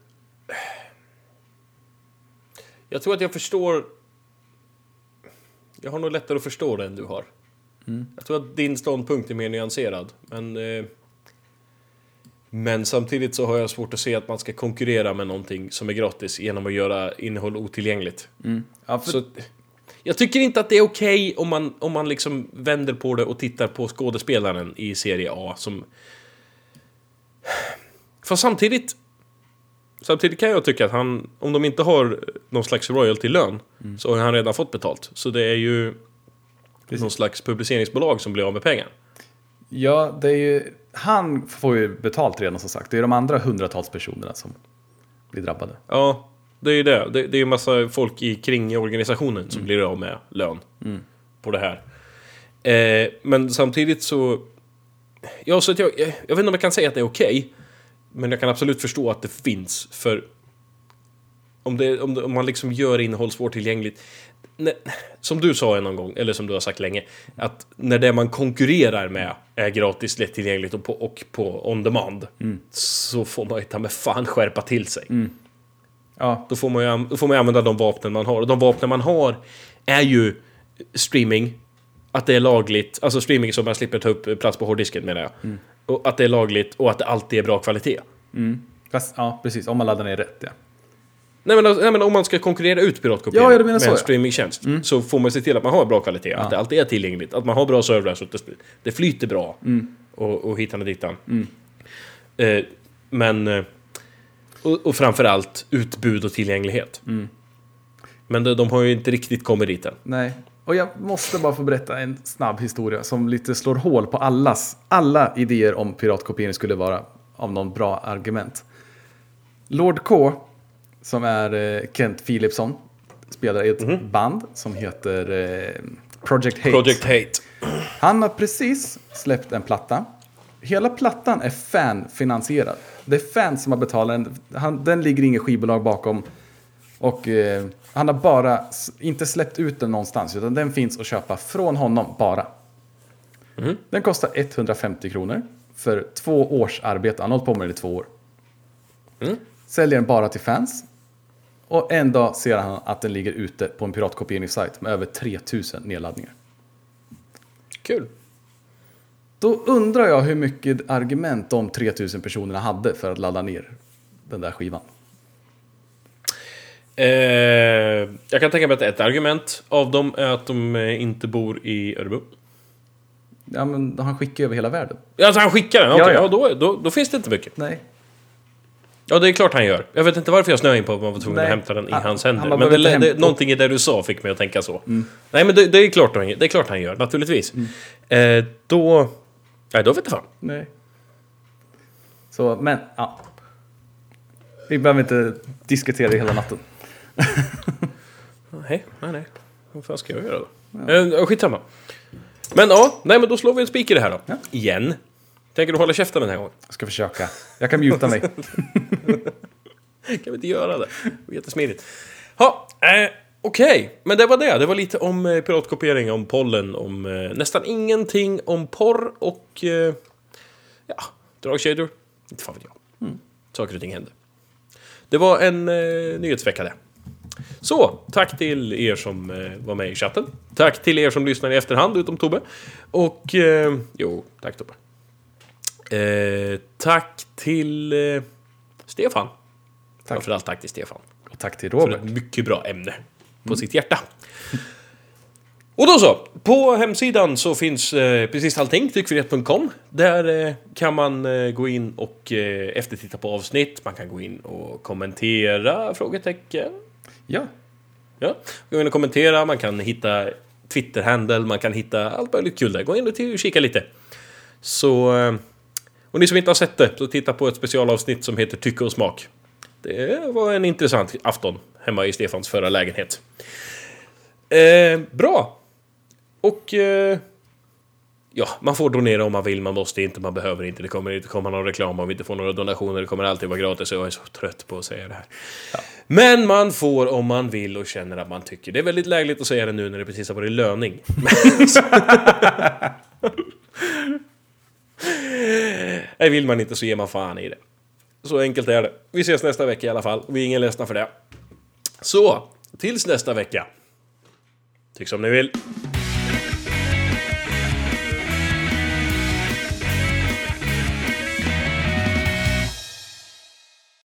[SPEAKER 2] Jag tror att jag förstår... Jag har nog lättare att förstå det än du har. Jag tror att din ståndpunkt är mer nyanserad. Men... Eh, men samtidigt så har jag svårt att se att man ska konkurrera med någonting som är gratis genom att göra innehåll otillgängligt.
[SPEAKER 1] Ja, för,
[SPEAKER 2] Så, jag tycker inte att det är okej om man, om man liksom vänder på det och tittar på skådespelaren i serie A som... För samtidigt... Samtidigt kan jag tycka att han, om de inte har någon slags royalty-lön, så har han redan fått betalt. Så det är ju någon slags publiceringsbolag som blir av med pengar.
[SPEAKER 1] ja, det är ju, han får ju betalt redan som sagt. Det är de andra hundratals personerna som blir drabbade.
[SPEAKER 2] Ja, det är ju det. Det, det är ju massa folk i, kring organisationen som blir av med lön på det här. Eh, men samtidigt så... Ja, så att jag, jag, jag vet inte om jag kan säga att det är okej. men jag kan absolut förstå att det finns. För om, det, om, det, om man liksom gör innehåll svårtillgängligt. När, som du sa någon gång, eller som du har sagt länge. Att när det man konkurrerar med är gratis, lättillgängligt och på, och på on demand. Så får man ju ta med fan skärpa till sig.
[SPEAKER 1] Ja,
[SPEAKER 2] Då får, man ju, då får man använda de vapnen man har. Och de vapnen man har är ju streaming. Att det är lagligt. Alltså streaming som man slipper ta upp plats på hårddisken menar jag. Och att det är lagligt och att det alltid är bra kvalitet.
[SPEAKER 1] fast, ja, precis. Om man laddar ner rätt, ja.
[SPEAKER 2] Nej men, nej men om man ska konkurrera ut piratkopiering
[SPEAKER 1] Ja, ja,
[SPEAKER 2] med
[SPEAKER 1] så,
[SPEAKER 2] en
[SPEAKER 1] ja.
[SPEAKER 2] streamingtjänst så får man se till att man har bra kvalitet. Att det alltid är tillgängligt. Att man har bra servrar så att det, det flyter bra. Och, och hitan och ditan. Eh, men... Eh, och, och framförallt utbud och tillgänglighet. Men de, de har ju inte riktigt kommit dit än.
[SPEAKER 1] Nej. Och jag måste bara få berätta en snabb historia som lite slår hål på allas, alla idéer om piratkopiering skulle vara av någon bra argument. Lord K, som är eh, Kent Philipsson, spelar i ett band som heter eh, Project Hate.
[SPEAKER 2] Project Hate.
[SPEAKER 1] Han har precis släppt en platta. Hela plattan är fanfinansierad. Det är fans som har betalat den. Han, den ligger inget skivbolag bakom. Och eh, han har bara inte släppt ut den någonstans. Utan den finns att köpa från honom bara. Den kostar 150 kronor. För två års arbete. Han har hållit på med det i två år. Säljer den bara till fans. Och en dag ser han att den ligger ute på en piratkopieringssajt med över 3000 nedladdningar.
[SPEAKER 2] Kul.
[SPEAKER 1] Då undrar jag hur mycket argument de 3000 personerna hade för att ladda ner den där skivan.
[SPEAKER 2] Eh, jag kan tänka mig att ett argument av dem är att de eh, inte bor i Örebro.
[SPEAKER 1] Ja, men han skickar över hela världen.
[SPEAKER 2] Ja, alltså han skickar den? Okej,
[SPEAKER 1] Ja, ja.
[SPEAKER 2] ja, då, då, då finns det inte mycket.
[SPEAKER 1] Nej.
[SPEAKER 2] Ja, det är klart han gör. Jag vet inte varför jag snöade in på att man var tvungen
[SPEAKER 1] Nej.
[SPEAKER 2] att hämta den i
[SPEAKER 1] Han-
[SPEAKER 2] hans
[SPEAKER 1] han
[SPEAKER 2] händer.
[SPEAKER 1] bara
[SPEAKER 2] Men det, det, någonting i det du sa fick mig att tänka så. Nej, men det, det, är klart, han- det är klart han gör, naturligtvis. Eh, då... Nej, då vet jag fan.
[SPEAKER 1] Nej. Så, men, ja. Vi behöver inte diskutera det hela natten.
[SPEAKER 2] Nej, nej, nej. Vad fan ska jag göra då? Eh, skitsamma. Men ja, nej men då slår vi en spik i det här då.
[SPEAKER 1] Ja.
[SPEAKER 2] Igen. Tänker du hålla käften den här gången?
[SPEAKER 1] Jag ska försöka. Jag kan muta mig.
[SPEAKER 2] Kan vi inte göra det? Det jättesmidigt. Ja, eh, okej. Men det var det. Det var lite om eh, piratkopiering, om pollen, om eh, nästan ingenting om porr och... Eh, ja, dragkedjor. Inte fan vet jag. Saker och ting hände. Det var en eh, nyhetsvecka det. Så, tack till er som eh, var med i chatten. Tack till er som lyssnar i efterhand, utom Tobbe. Och... Eh, jo, tack Tobbe. Eh, tack till eh, Stefan.
[SPEAKER 1] Tack.
[SPEAKER 2] Framförallt tack till Stefan.
[SPEAKER 1] Och tack till
[SPEAKER 2] För
[SPEAKER 1] Robert.
[SPEAKER 2] ett mycket bra ämne på sitt hjärta. Och då så, på hemsidan så finns eh, precis allting, tyckfrihet.com. Där eh, kan man eh, gå in och eh, eftertitta på avsnitt, man kan gå in och kommentera, frågetecken.
[SPEAKER 1] Ja.
[SPEAKER 2] Ja, gå in och kommentera, man kan hitta Twitter-handle, man kan hitta allt möjligt kul där. Gå in och kika lite. Så... Och ni som inte har sett det, så titta på ett specialavsnitt som heter Tycke och smak. Det var en intressant afton hemma i Stefans förra lägenhet. Eh, bra! Och... Eh, ja, man får donera om man vill, man måste inte, man behöver inte. Det kommer inte komma någon reklam om vi inte får några donationer. Det kommer alltid vara gratis och jag är så trött på att säga det här. Men man får om man vill och känner att man tycker. Det är väldigt lägligt att säga det nu när det precis har varit löning. Nej, vill man inte så ger man fan i det. Så enkelt är det. Vi ses nästa vecka i alla fall. Vi är ingen ledsna för det. Så, tills nästa vecka. Tyck som ni vill.